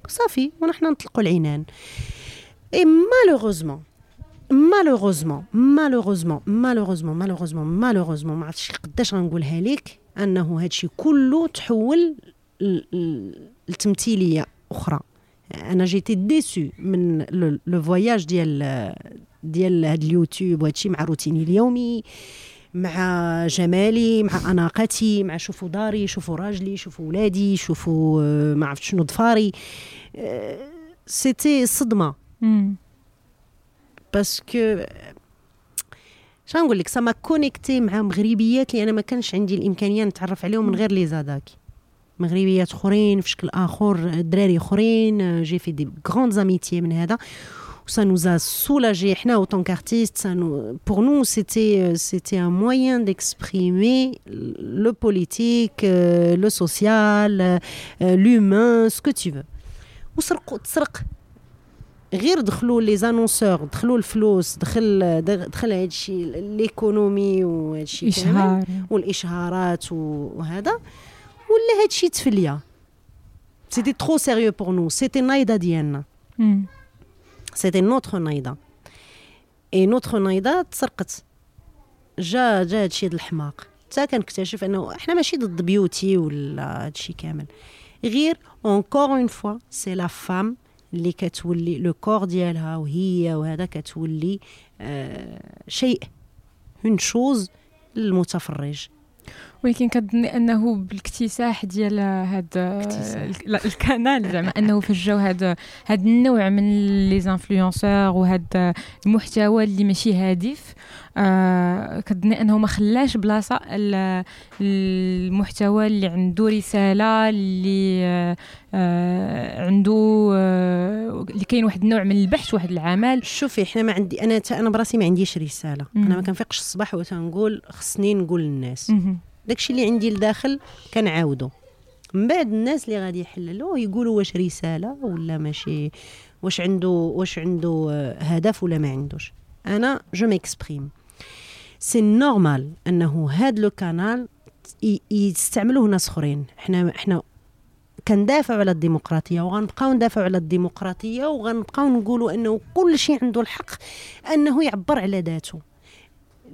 [SPEAKER 2] صافي ونحن نطلقوا العنان. Et malheureusement malheureusement malheureusement malheureusement malheureusement malheureusement ما عرفتش قداش غنقولها لك أنه هادشي كله تحول لتمثيلية أخرى. أنا j'étais déçue من le voyage ديال ديال هاد اليوتيوب وهادشي مع روتيني اليومي مع جمالي مع أناقتي مع شوفوا داري شوفوا راجلي شوفوا ولادي شوفوا آه، ما عرفت شنو ضفاري c'était صدمة. Parce que شنو نقول لك؟ Ça m'a connectée مع مغربيات اللي أنا ما كانش عندي الإمكانية نتعرف عليهم من غير لي زاداكي مغربيات أخرين في شكل آخر دراري أخرين j'ai fait des grandes amitiés من هذا. Ça nous a soulagé en tant qu'artistes pour nous c'était c'était un moyen d'exprimer le politique euh, le social euh, l'humain ce que tu veux. وسرقوا تسرق غير دخلوا les annonceurs دخلوا الفلوس دخل دخل هادشي l'économie وهادشي
[SPEAKER 1] الاشهار
[SPEAKER 2] والاشهارات وهذا ولا هادشي تفليه c'était trop sérieux pour nous c'était نايضه ديالنا c'était notre نايضه et notre نايضه تسرقت جا جا هادشي الحماق حتى كنكتشف انه إحنا ماشي ضد beauty ولا هادشي كامل غير encore une fois c'est la femme اللي كتولي le corps ديالها وهي وهذا كتولي آه شيء une chose للمتفرج
[SPEAKER 1] ولكن كظني أنه بالاكتساح ديال هذا ال canal [laughs] زعما أنه فجاو هذا هذا النوع من les influenceurs وهذا المحتوى اللي ماشي هادف آه كظني أنه ما خلاش بلاصة المحتوى اللي عنده رسالة اللي آه عنده آه اللي كاين واحد النوع من البحث واحد العمل
[SPEAKER 2] شوفي إحنا ما عندي أنا أنا براسي ما عنديش رسالة مم. أنا ما كنفيقش الصباح وتنقول خصني نقول للناس مم. داكشي اللي عندي لداخل كنعاودو. من بعد الناس اللي غادي يحللوا يقولوا واش رسالة ولا ماشي واش عنده واش عنده هدف ولا ما عندوش. أنا je m'exprime c'est normal أنه هاد le canal يستعملوه ناس أخرين. حنا حنا كندافعوا على الديمقراطية وغنبقاو ندافعوا على الديمقراطية وغنبقاو نقولوا أنه كل شيء عنده الحق أنه يعبر على ذاته.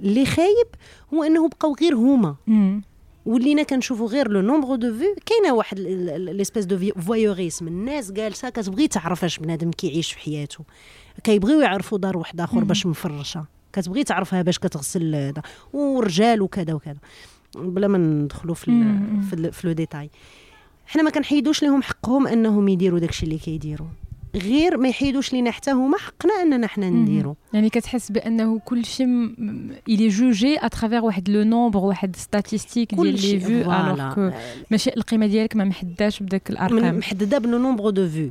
[SPEAKER 2] اللي خايب هو انه بقاو غير هما. ولينا كنشوفوا غير le nombre de vues كاينة واحد l'espèce de voyeurisme الناس جالسة كتبغي تعرف اش بنادم كيعيش في حياته. كيبغيو يعرفوا دار واحد آخر باش مفرشة. كتبغي تعرفها باش كتغسل هذا. ورجال وكذا وكذا. بلا ما ندخلوا في في le détail. حنا ما كنحيدوش لهم حقهم إنهم يديروا داكشي اللي كيديروا غير ما يحيدوش لينا حتى هما حقنا أننا حنا نديرو.
[SPEAKER 1] يعني كتحس بأنه كل شيء est jugé à travers واحد le nombre واحد statistique ديال les vues alors que ماشي القيمة ديالك ما محداش بداك الأرقام.
[SPEAKER 2] محددة ب le nombre de vues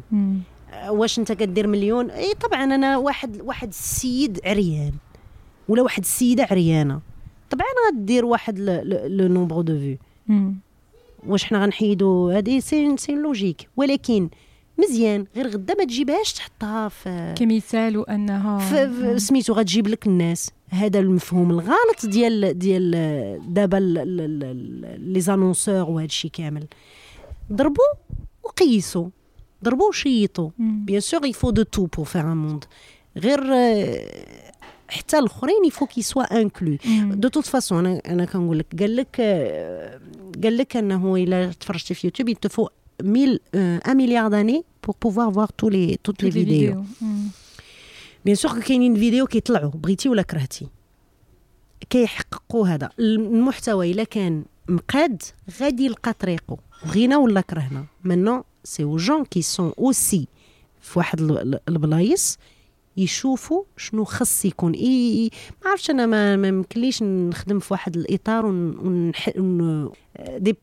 [SPEAKER 2] واش أنت كدير مليون؟ إي طبعا أنا واحد واحد السيد عريان ولا واحد السيدة عريانة. طبعا غدير واحد le nombre de vues واش حنا غنحيدو؟ هذه c'est c'est logique ولكن مزيان غير غدا ما تجيبهاش تحطها في
[SPEAKER 1] كمثال وانها
[SPEAKER 2] سميتو غتجيب لك الناس. هذا المفهوم الغلط ديال ديال دابا les annonceurs وهذا الشيء كامل ضربوا وقيسوا ضربوا وشيطوا bien sûr il faut de tout pour faire un monde غير حتى الأخرين il faut qu'ils soient inclus de toute façon أنا أنا كنقول لك قال لك قال لك أنه إلا تفرجتي في يوتيوب il te faut 1000 1 milliard d'années pour pouvoir voir tous les, toutes les, les vidéos. bien sûr كاينين فيديو كيطلعوا بغيتي ولا كرهتي؟ كيحققوا هذا. المحتوى إلا كان مقاد غادي يلقى طريقه. بغينا ولا كرهنا؟ maintenant c'est aux gens qui sont aussi في واحد البلايص يشوفوا شنو خص يكون. اي ما عرفتش أنا ما ممكنليش نخدم في واحد الإطار on dit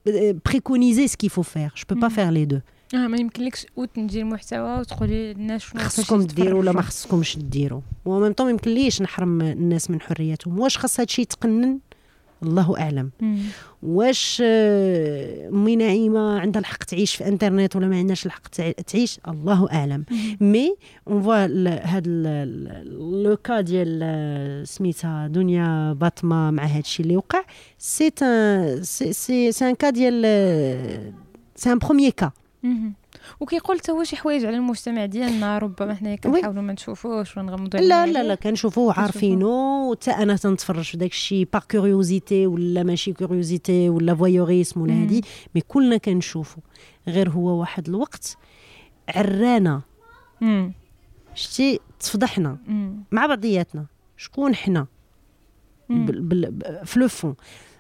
[SPEAKER 2] préconiser ce qu'il faut faire je peux pas faire les
[SPEAKER 1] deux آه ما يمكنلكش وتنجي المحتوى وتقولي للناس شنو
[SPEAKER 2] خصكم ديروا ولا ما خصكمش ديروا و même temps ما يمكنليش نحرم الناس من حريتهم. واش خاص هادشي يتقنن؟ الله أعلم.
[SPEAKER 1] مم.
[SPEAKER 2] واش آه، امي نعيمة عندها الحق تعيش في إنترنت ولا ما عندهاش الحق تع- تعيش؟ الله أعلم. mais on voit هاد le cas ديال آه، سميتها دنيا باطمة مع هاد الشيء اللي وقع سي سي سي ان كا ديال آه، c'est un premier
[SPEAKER 1] cas. وكيقول حتى هو شي حوايج على المجتمع ديالنا ربما حنايا كنحاولوا ما نشوفوش ونغمضوا
[SPEAKER 2] لا لا. لا كنشوفوه عارفينو. حتى أنا تنتفرج في داك الشيء curiosité ولا ماشي curiosité ولا voyeurisme ولا. هادي mais كلنا كنشوفو. غير هو واحد الوقت عرانا. شتي تفضحنا. مع بعضياتنا. شكون حنا؟ في le fond.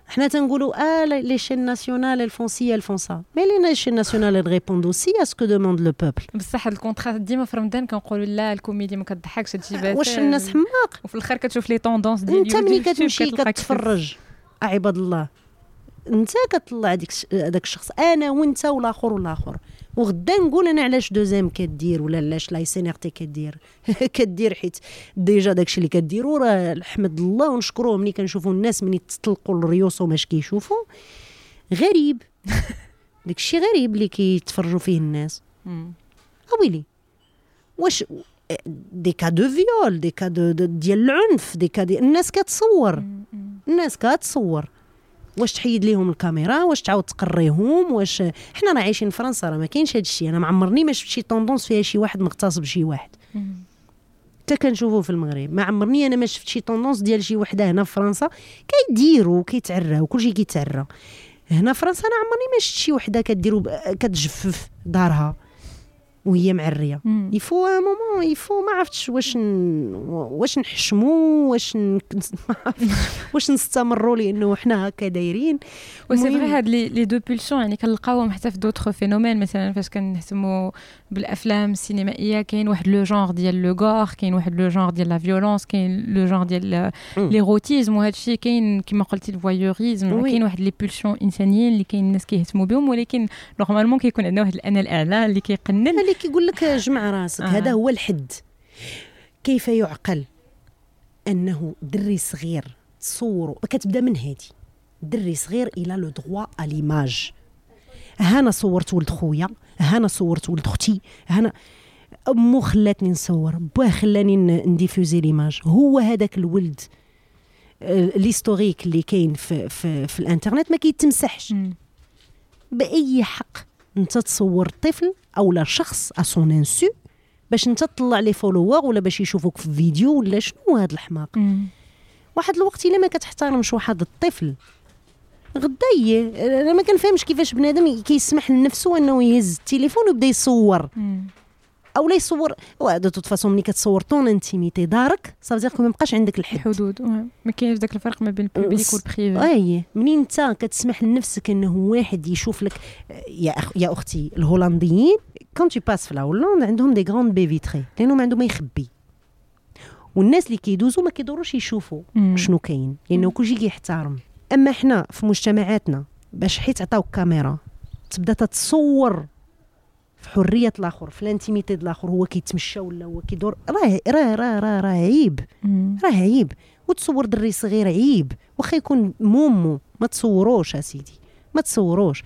[SPEAKER 2] حنا تنقولوا آه les chaînes nationales font ça. mais les chaînes nationales aussi à ce que demande le peuple.
[SPEAKER 1] بصح هاد ال contraste ديما في رمضان كنقولوا لا الكوميديا ما كتضحكش هادشي باتال.
[SPEAKER 2] واش الناس حماق؟
[SPEAKER 1] وفي الآخر كتشوف les tendances ديال
[SPEAKER 2] أنت ملي كتمشي كتفرج عباد الله أنت كطلع ديك الش- هذاك الشخص أنا وأنت والآخر والآخر. وغدا نقول أنا علاش Deuxième كدير ولا علاش la SNRT كدير؟ [laughs] كدير حيت déjà داكشي اللي كديرو راه نحمد الله ونشكروه ملي كنشوفوا الناس ملي تطلقوا الريوس وماش كيشوفوا غريب. [laughs] داكشي غريب اللي كيتفرجوا فيه الناس. اويلي واش des cas de viol des cas de ديال العنف des cas des الناس كتصور. الناس كتصور. واش تحيد ليهم الكاميرا؟ واش تعاود تقريهم؟ واش حنا راه عايشين في فرنسا راه ما كاينش هذا الشيء. أنا ما عمرني ما شفت شي tendance فيها شي واحد مغتصب شي واحد. حتى كنشوفو في المغرب. ما عمرني أنا ما شفت شي tendance ديال شي وحدة هنا في فرنسا كيديروا كيتعراو كلشي كيتعرى. هنا فرنسا أنا عمرني ما شفت شي وحدة كديرو ب- كتجفف دارها. وهي معرية.
[SPEAKER 1] il
[SPEAKER 2] faut un moment il faut ما عرفتش واش ن... واش نحشمو واش ن... [laughs] واش نستمروا لأنه حنا هكا دايرين
[SPEAKER 1] و c'est
[SPEAKER 2] المهم-
[SPEAKER 1] vrai هاد les deux pulsions يعني كنلقاوهم حتى في d'autres phénomènes مثلا فاش كنهتموا بالأفلام السينمائية كاين واحد le genre ديال l'horreur كاين واحد le genre ديال la violence كاين le genre ديال. l'érotisme وهذا الشيء كاين كما قلتي ال
[SPEAKER 2] voyeurisme.
[SPEAKER 1] كاين واحد les pulsions انسانيين اللي كاين الناس كيهتموا بهم ولكن normalement كيكون عندنا واحد الأنا الأعلى اللي كيقنن
[SPEAKER 2] كيقول لك جمع راسك
[SPEAKER 1] آه.
[SPEAKER 2] هذا هو الحد. كيف يعقل أنه دري صغير تصوروا كتبدأ من هادي. دري صغير إلى le droit à l'image هانا صورت ولد خويا هانا صورت ولد أختي هانا امو خلاتني نصور باه خلاني ن diffuser l'image هو هذاك الولد آه، l'historique اللي كاين في, في, في الإنترنت ما كيتمسحش. بأي حق أنت تصور طفل أو لا شخص à son insu باش أنت تطلع les followers ولا باش يشوفوك في فيديو ولا شنو هذا الحماق. واحد الوقت إلا ما كتحترمش واحد الطفل غدا أنا ما كنفهمش كيفاش بنادم كيسمح لنفسه أنه يهز التليفون ويبدا يصور
[SPEAKER 1] مم.
[SPEAKER 2] أو لا يصور. de toute façon ملي كتصور ton intimité دارك صافي ما بقاش عندك الحد.
[SPEAKER 1] الحدود. ما كاينش داك الفرق ما بين ال
[SPEAKER 2] public
[SPEAKER 1] وال
[SPEAKER 2] privé أي. منين أنت كتسمح لنفسك إنه واحد يشوف لك يا أخ يا أختي الهولنديين quand tu passes في la Hollande عندهم des grandes baies vitrées لأنه ما عندهم ما يخبي والناس اللي كيدوزوا ما كيدوروش يشوفوا. شنو كاين. لأنه كلشي كيحترم. أما حنا في مجتمعاتنا باش حيت عطاوك كاميرا تبدا تتصور في حرية الآخر في ال intimité الآخر هو كيتمشى ولا هو كيدور راه راه راه راه, راه عيب. راه عيب. وتصور دري صغير عيب. واخا يكون مومو ما تصوروش أسيدي. ما تصوروش.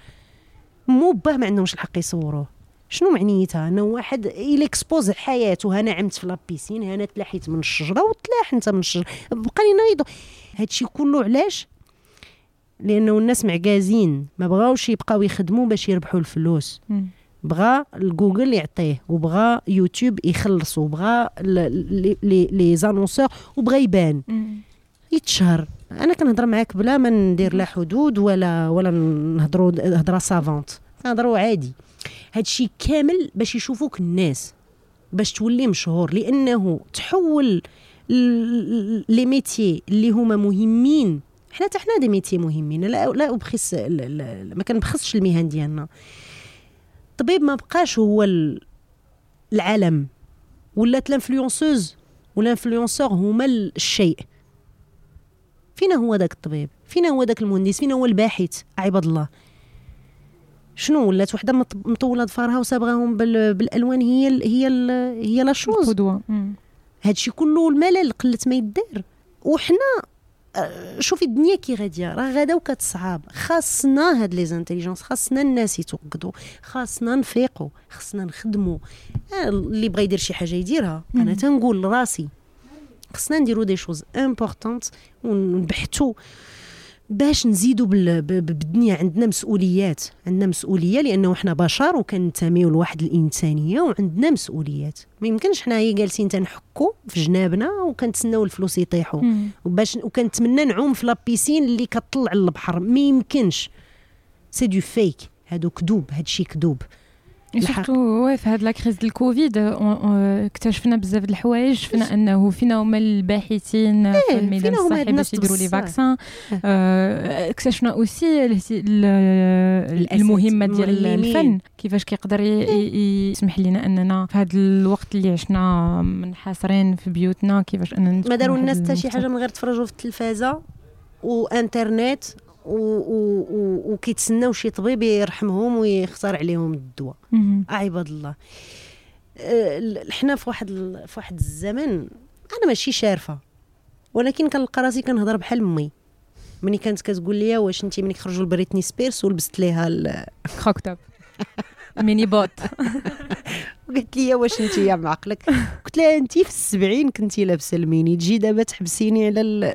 [SPEAKER 2] مو باه ما عندهمش الحق يصوروه. شنو معنيتها؟ انه واحد ي l'expose حياته أنا عمت في la piscine أنا تلاحيت من الشجرة وتلاح أنت من الشجرة. بقى لي نايض. هادشي كله علاش؟ لأنه الناس معكازين ما بغاوش يبقاو يخدموا باش يربحوا الفلوس. بغى الجوجل يعطيه وبغى يوتيوب يخلص وبغى les annonceurs وبغى يبان. يتشهر. أنا كنهضر معاك بلا ما ندير لا حدود ولا ولا نهضروا هضرة savante كنهضروا عادي. هادشي كامل باش يشوفوك الناس باش تولي مشهور لأنه تحول لي métiers اللي هما مهمين. حنا حتى حنا des métiers مهمين. لا لا أبخس ما كنبخسش المهن ديالنا. الطبيب ما بقاش هو ال- العالم. ولات l'influenceuse و l'influenceur هما الشيء. فينا هو ذاك الطبيب فينا هو ذاك المهندس فينا هو الباحث عباد الله. شنو ولات وحدة مط- مطولة ضفارها وصابغاهم بال- بالألوان هي ال هي ال هي la
[SPEAKER 1] chose. القدوة.
[SPEAKER 2] هادشي كله الملل قله ما يدار وحنا شوفي الدنيا كي غادية راه غادا وكتصعاب. خاصنا هاد les intelligences خاصنا الناس يتوقدوا خاصنا نفيقوا خاصنا نخدموا آه، اللي بغى يدير شي حاجة يديرها. أنا تنقول لراسي خاصنا نديرو des choses importantes ونبحثوا باش نزيدوا بالدنيا عندنا مسؤوليات. عندنا مسؤولية لأنه إحنا بشر وكنتميو لواحد الإنسانية وعندنا مسؤوليات. ما يمكنش حنايا جالسين تنحكوا في جنابنا وكنتسناو الفلوس يطيحوا وباش وكنتمنى نعوم في la piscine اللي كطلع للبحر. ما يمكنش. c'est du fake هادو كذوب. هادشي كذوب.
[SPEAKER 1] surtout في هاد la crise ديال الكوفيد اكتشفنا بزاف د الحوايج شفنا أنه فينا هما الباحثين
[SPEAKER 2] إيه
[SPEAKER 1] في الميدان الصحي باش يديروا les vaccins. اكتشفنا aussi المهمة ديال الفن كيفاش كيقدر يسمح لنا أننا في هذا الوقت اللي عشنا منحاصرين في بيوتنا كيفاش أننا
[SPEAKER 2] ما داروا الناس حتى شي حاجة من غير تفرجوا في التلفازة وانترنت وكيتسناو شي طبيب يرحمهم ويختار عليهم الدواء. عباد الله. أه، حنا في واحد في واحد الزمن أنا ماشي شارفة ولكن كنلقى راسي كنهضر بحال أمي. ملي كانت كتقول لي واش انت ملي خرجوا ل Britney Spears ولبست ليها
[SPEAKER 1] ال crop [laughs] mini-boots.
[SPEAKER 2] قالت لي واش انت يا معقلك؟ قلت لها انت في السبعين كنتي لابسة الميني تجي دابا تحبسيني على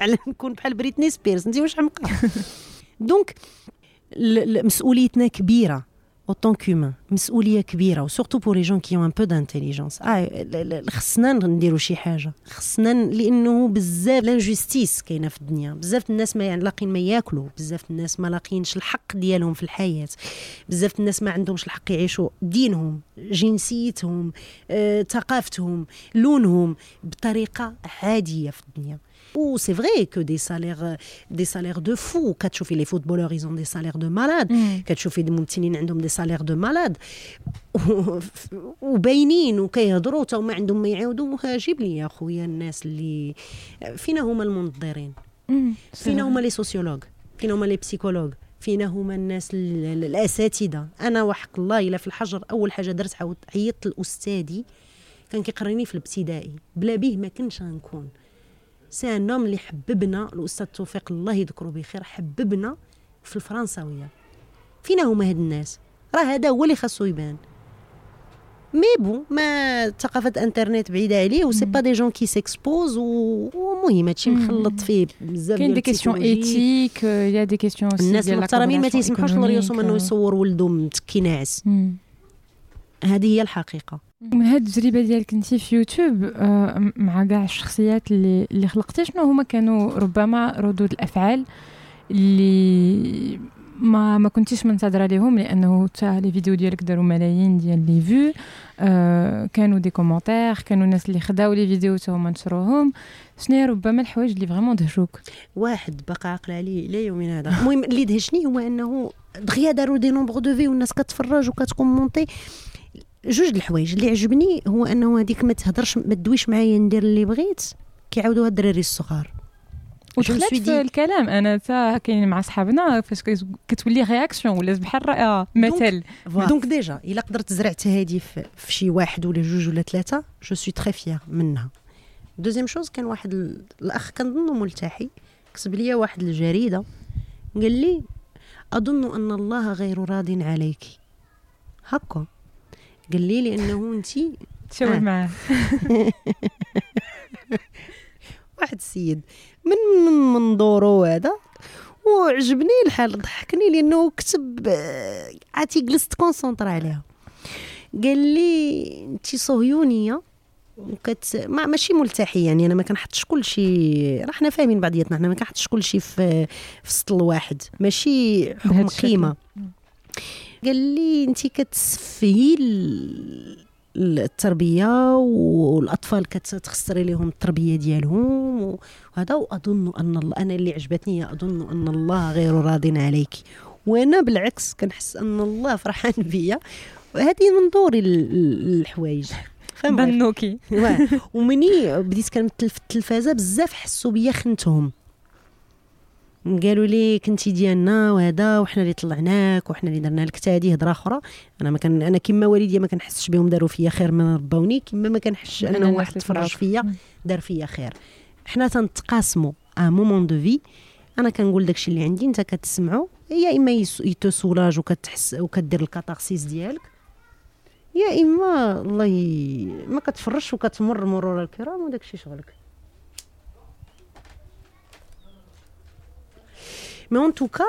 [SPEAKER 2] على نكون بحال Britney Spears انت واش حمقى [laughs] donc مسؤوليتنا كبيرة. autant qu'humains مسؤولية كبيرة و surtout pour les gens qui ont un peu d'intelligence آه خصنا نديرو شي حاجة. خصنا لأنه بزاف l'injustice كاينة في الدنيا. بزاف الناس ما يعني لاقين ما ياكلوا. بزاف الناس ما لاقينش الحق ديالهم في الحياة. بزاف الناس ما عندهمش الحق يعيشوا دينهم جنسيتهم آه، ثقافتهم لونهم بطريقة عادية في الدنيا. Ou c'est vrai que des salaires, euh, des salaires de fous. كتشوفي les footballeurs, ils ont des salaires de malades. كتشوفي الممثلين عندهم des salaires de malades. وباينين وكيهضروا حتى هما عندهم ما يعاودوا جيب لي يا خويا الناس اللي فينا هما المنظرين فينا هما les sociologues فينا هما les psychologues فينا هما الناس الاساتذه أنا وحق الله الا في الحجر اول حاجة درت عيطت لاستاذي كان كيقريني في الابتدائي بلا به ما كنتش غنكون سي ان اللي حببنا الأستاذ توفيق الله يذكره بخير حببنا في الفرنساوية. فينا هما هاد الناس؟ راه هذا هو اللي خاصو يبان. mais bon ما ثقافة إنترنت بعيدة عليه و c'est pas des gens qui s'exposent ومهم هادشي مخلط فيه بزاف
[SPEAKER 1] كاين des questions éthiques y a des questions
[SPEAKER 2] الناس المحترمين ما تيسمحوش لريوسهم إنه يصور ولده متكي ناعس هذه هي الحقيقة.
[SPEAKER 1] من هاد التجربة ديالك انت في يوتيوب آه، مع كاع الشخصيات اللي اللي خلقتي شنو هما كانوا ربما ردود الأفعال اللي ما ما كنتيش منتظرة لهم لأنه حتى les vidéos ديالك داروا ملايين ديال les vues آه كانوا des commentaires كانوا الناس اللي خداو les vidéos حتى هما نشروهم. شنو ربما الحوايج اللي vraiment دهشوك؟
[SPEAKER 2] واحد بقى عاقل عليه إلى يومنا هذا. المهم اللي دهشني هو أنه دغيا داروا des nombres de vues والناس كتفرج وكت commenter. جوج د الحوايج. اللي عجبني هو أنه هذيك ما تهضرش ما تدويش معايا ندير اللي بغيت كيعاودوها الدراري الصغار.
[SPEAKER 1] ودخلت في الكلام. أنا تا كاين مع صحابنا فاش كتولي réaction ولا بحال راه مثل.
[SPEAKER 2] donc déjà إلا قدرت زرعت هذه في شي واحد ولا جوج ولا ثلاثة je suis très fière منها. deuxième chose كان واحد الأخ كنظنو ملتحي كتب لي واحد الجريدة قال لي أظن أن الله غير راض عليك. هكا. قال لي لأنه انت
[SPEAKER 1] تشاور. معاه [laughs]
[SPEAKER 2] واحد السيد. من من منظوره هذا وعجبني الحال ضحكني لأنه كتب آه، عاتي جلست concentre عليها. قال لي انت صهيونية وكت ما ماشي ملتحي يعني أنا ما كنحطش كل شيء راه حنا فاهمين بعضياتنا حنا ما كنحطش كل شيء في في سطل واحد. ماشي حكم قيمة. قال لي انت كتسفهي التربية والأطفال كتخسري لهم التربية ديالهم وهذا وأظن أن الله أنا اللي عجبتني أظن أن الله غير راض عليك. وأنا بالعكس كنحس أن الله فرحان [laughs] بيا. وهذه منظوري للحوايج
[SPEAKER 1] بنوكي.
[SPEAKER 2] ومني بديت كنمثل في التلفازة بزاف حسوا بيا خنتهم. قالوا لي كنتي ديالنا وهذا وحنا اللي طلعناك وحنا اللي درنا لك هذه هضرة أخرى. أنا ما كان أنا كما والديا ما كنحسش بهم داروا فيا خير من ربوني كما ما كنحسش أنا واحد تفرج فيا دار فيا خير. حنا تنتقاسموا un moment de vie أنا كنقول داكشي اللي عندي أنت كتسمعو يا إما يت te soulage وكتحس وكدير ال catharsis ديالك يا إما الله ي... ما كتفرش وكتمر مرور الكرام وداكشي شغلك. mais en tout cas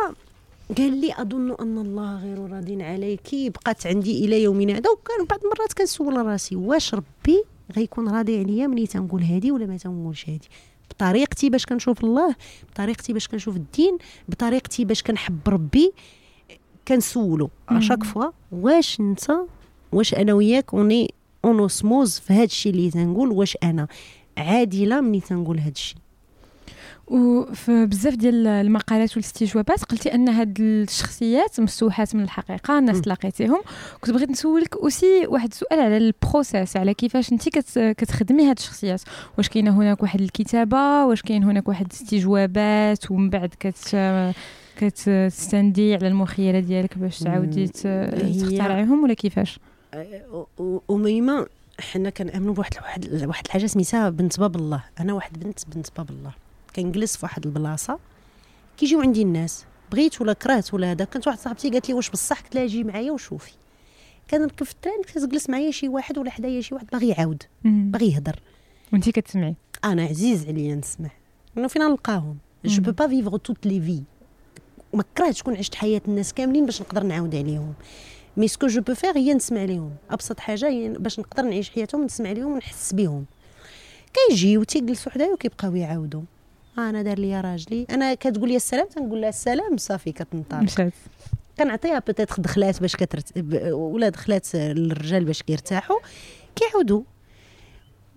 [SPEAKER 2] قال لي أظن أن الله غير راض عليك بقات عندي إلى يومنا هذا وكان بعض المرات كنسول راسي واش ربي غيكون راضي عليا ملي تنقول هادي ولا ما تنقولش هادي؟ بطريقتي باش كنشوف الله بطريقتي باش كنشوف الدين بطريقتي باش كنحب ربي كنسولو. à chaque fois واش أنت واش أنا وياك on est en osmose في هذا الشيء اللي تنقول واش أنا؟ عادلة ملي تنقول هذا الشيء
[SPEAKER 1] وفي بزاف ديال المقالات والاستجوابات قلتي أن هاد الشخصيات مستوحات من الحقيقة الناس تلاقيتيهم. كنت بغيت نسولك aussi واحد السؤال على ال process على كيفاش انت كتخدمي هاد الشخصيات. واش كاينة هناك واحد الكتابة؟ واش كاين هناك واحد الاستجوابات؟ ومن بعد كت كتستندي على المخيلة ديالك باش تعاودي تخترعيهم ولا كيفاش؟
[SPEAKER 2] اميمه حنا كنأمنوا بواحد واحد واحد الحاجة سميتها بنت باب الله. أنا واحد بنت بنت باب الله. كنجلس في واحد البلاصة كيجيو عندي الناس بغيت ولا كرهت ولا هذا كانت واحد صاحبتي قالت لي واش بصح قلت لها جي معايا وشوفي. كنركب في ال train كتجلس معايا شي واحد ولا حدايا شي واحد باغي يعاود باغي يهضر.
[SPEAKER 1] وانت كتسمعي؟
[SPEAKER 2] أنا عزيز عليا نسمع. إنه فين نلقاهم. je peux pas vivre toutes les vies ما كرهتش تكون عشت حياة الناس كاملين باش نقدر نعاود عليهم. mais ce que je peux faire هي نسمع ليهم. أبسط حاجة هي باش نقدر نعيش حياتهم نسمع ليهم ونحس بهم كيجيو تيجلسوا حدايا وكيبقاو يعاودوا. أنا دار لي راجلي. أنا كتقول لي السلام تنقول لها السلام صافي كتنطلق
[SPEAKER 1] مشات.
[SPEAKER 2] كنعطيها peut-être دخلات باش كترت ولا دخلات للرجال باش كيرتاحوا كيعودوا.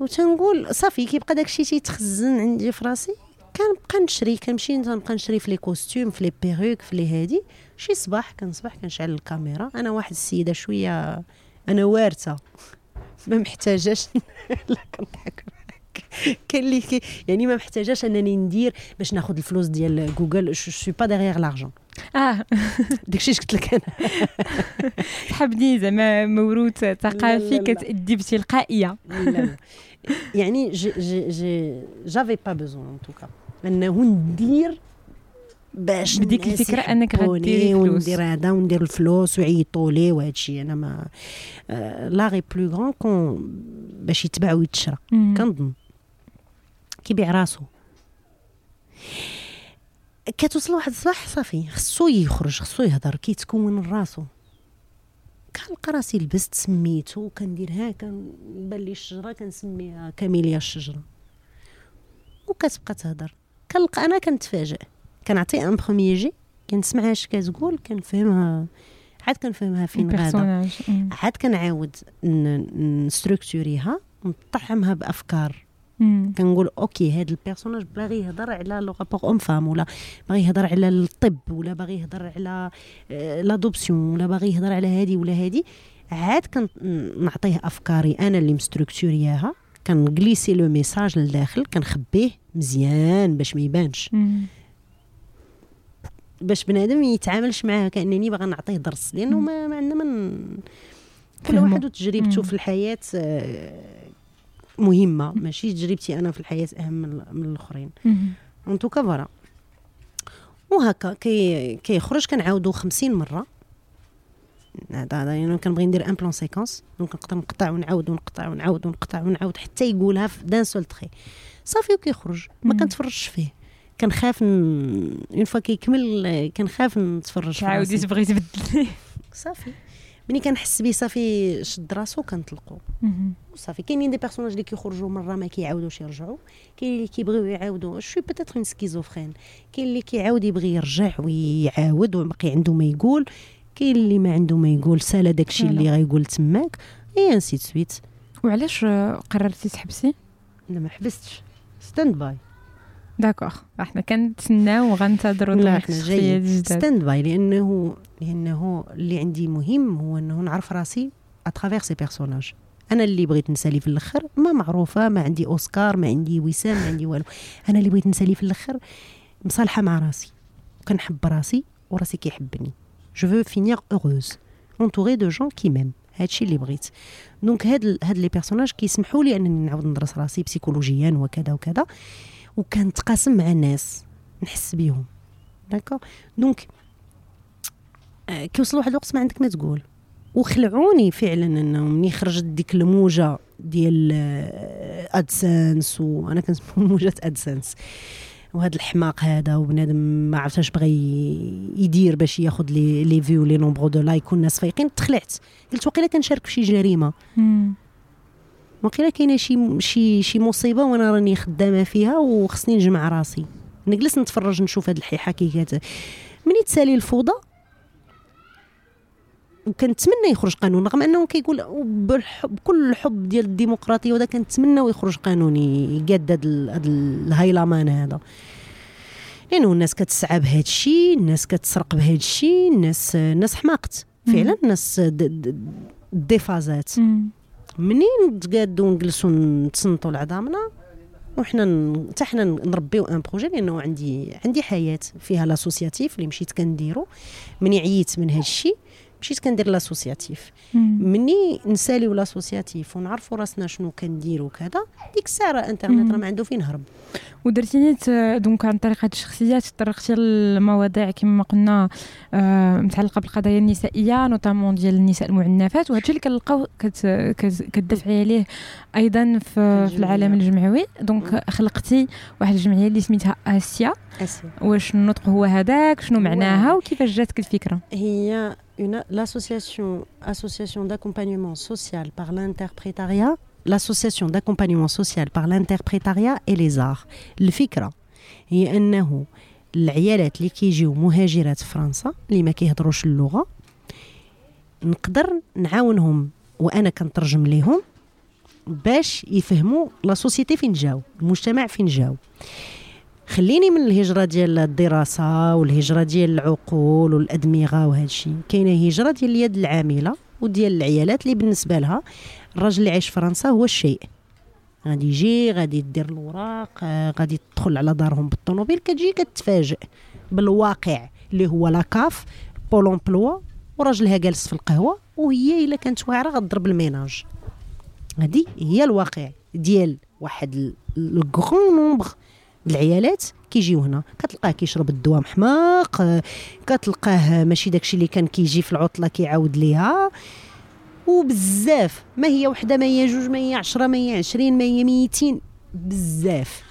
[SPEAKER 2] وتنقول صافي كيبقى داكشي تيتخزن عندي في راسي. كنبقى نشري كنمشي نبقى نشري في les costumes في les perruques في les هادي. شي صباح كنصبح كنشعل الكاميرا. أنا واحد السيدة شوية أنا وارثة. ما محتاجاش. [laughs] لا كنضحك. [laughs] كاين اللي يعني ما محتاجاش أنني ندير باش ناخذ الفلوس ديال جوجل. je suis pas dirigée l'argent
[SPEAKER 1] آه. [laughs]
[SPEAKER 2] داكشي قلت لك أنا. [laughs]
[SPEAKER 1] حبني زعما موروث ثقافي
[SPEAKER 2] كتأدي بتلقائية. يعني j'ai j'ai j'avais pas besoin en tout cas انه ندير باش
[SPEAKER 1] بديك الفكرة أنك غديري
[SPEAKER 2] وندير هذا وندير الفلوس ويعيطوا لي وهذا الشيء أنا ما لا غي plus grand que باش يتباع ويتشرى. كنظن. كيبيع راسو. كتوصل واحد الصباح صافي خصو يخرج خصو يهضر كيتكون راسو. كنلقى راسي لبست سميتو كندير ها كنبان لي الشجرة كنسميها كاميليا الشجرة. وكتبقى تهضر. كنلقى أنا كنتفاجئ. كنعطي un premier jet كنسمعها اش كتقول كنفهمها عاد كنفهمها فين غادا. عاد كنعاود نستركتوريها نطعمها بأفكار. كنقول OK هذا ال personnage باغي يهضر على le rapport homme femme ولا باغي يهضر على الطب ولا باغي يهضر على l'adoption ولا باغي يهضر على هذه ولا هذه عاد كنعطيه أفكاري أنا اللي مستركتورياها كنغليسي le message لداخل كنخبيه مزيان باش ما يبانش. باش بنادم يتعاملش معاه كأنني باغا نعطيه درس لأنه ما, ما عندنا من كل واحد وتجربته في الحياة مهمة. ماشي؟ تجربتي أنا في الحياة أهم من الآخرين. en tout cas voilà وهكا كي كيخرج كنعاودو خمسين مرة. هذا هذا يعني كنبغي ندير en plan séquence donc نقدر نقطع ونعاود ونقطع ونعاود ونقطع ونعاود حتى يقولها في d'un seul trait صافي وكيخرج. ما كنتفرجش فيه. كنخاف une fois كيكمل كنخاف نتفرج
[SPEAKER 1] عاودي تبغي تبدلي
[SPEAKER 2] صافي. ملي كنحس به صافي شد راسو كنطلقو. صافي كاينين des personnages اللي كيخرجوا مرة ما كيعاودوش يرجعوا كاين اللي كيبغيو يعاودوا je suis peut-être une schizophrène كاين اللي كيعاود يبغي يرجع ويعاود وباقي عنده ما يقول. كاين اللي ما عنده ما يقول سالا داكشي اللي غايقول تماك et ainsi de suite
[SPEAKER 1] وعلاش قررتي تحبسي؟
[SPEAKER 2] لا ما حبستش. stand by
[SPEAKER 1] d'accord إحنا كنتسناو وغنتظروا
[SPEAKER 2] لا إحنا جايين stand by لأنه لأنه اللي عندي مهم هو إنه نعرف راسي à travers ces personnages أنا اللي بغيت نسالي في الأخر ما معروفة ما عندي أوسكار ما عندي وسام ما عندي والو. أنا اللي بغيت نسالي في الأخر مصالحة مع راسي. كنحب راسي وراسي كيحبني. je veux finir heureuse entourée de gens qui m'aiment هادشي اللي بغيت. دونك هاد هاد les personnages كيسمحوا لي أنني نعاود ندرس راسي بسيكولوجيا وكذا وكذا. وكنتقاسم مع الناس نحس بيهم. d'accord donc آه، كيوصل واحد الوقت ما عندك ما تقول. وخلعوني فعلا انه ملي خرجت ديك الموجة ديال AdSense وأنا كنسمو [laughs] موجة AdSense وهذا الحماق هذا وبنادم ما عرفتش اش بغى يدير باش ياخذ les les vues les nombres de likes والناس فايقين. تخلعت. قلت وقيلا كنشارك في شي جريمة. وقيلا كاينة شي شي شي مصيبه وأنا راني خدامه فيها وخصني نجمع راسي نجلس نتفرج نشوف هاد الحيحه كي كات مني تسالي الفوضى وكنتمنى يخرج قانون رغم انه كيقول بكل الحب ديال الديمقراطيه ودا كنتمنى يخرج قانون يقاد هذا الهيلامان هذا لأنه الناس كتسعى بهذا الشيء الناس كتسرق بهذا الشيء الناس الناس حماقت فعلا الناس dévasées منين تقادوا ونجلسوا نتصنتوا لعظامنا وحنا حتى حنا نربيو un projet لأنه عندي عندي حياة فيها l'associatif اللي مشيت كنديرو مني عييت من هذا الشيء مشيت كندير l'associatif مني نساليو l'associatif ونعرفوا راسنا شنو كنديروا كذا ديك الساعة انترنت راه ما عنده فين هرب
[SPEAKER 1] ودرتي نيت donc عن طريق هاد الشخصيات تطرقتي للمواضيع كما قلنا آه متعلقة بالقضايا النسائية notamment ديال النساء المعنفات وهادشي اللي كنلقاو كتدافعي عليه أيضا في, في العالم الجمعوي. donc خلقتي واحد الجمعية اللي سميتها آسيا.
[SPEAKER 2] آسيا.
[SPEAKER 1] واش النطق هو هذاك؟ شنو معناها؟ وكيفاش جاتك الفكرة؟
[SPEAKER 2] هي l'association association d'accompagnement social par l'interprétariat l'association d'accompagnement social par l'interprétariat et les arts الفكره هي انه العيالات اللي كيجيو مهاجرات في فرنسا اللي ما كيهضروش اللغه نقدر نعاونهم وانا كنترجم ليهم باش يفهموا لا سوسيتي فين جاو المجتمع فين جاو خليني من الهجرة ديال الدراسة والهجرة ديال العقول والأدمغة وهذا الشيء كاينة هجرة ديال اليد العاملة وديال العيالات اللي بالنسبة لها الراجل اللي عايش في فرنسا هو الشيء. غادي يجي غادي دير الاوراق غادي تدخل على دارهم بالطوموبيل كتجي كتفاجئ بالواقع اللي هو la CAF Pôle emploi وراجلها جالس في القهوة وهي إلا كانت واعرة غتضرب ال ménage. هذه هي الواقع ديال واحد le grand nombre العيالات كيجيو هنا. كتلقاه كيشرب الدواء محماق كتلقاه ماشي داكشي اللي كان كيجي في العطلة كيعاود ليها. وبزاف. ما هي وحدة ما هي جوج ما هي عشرة ما هي عشرين ما هي ميتين. بزاف.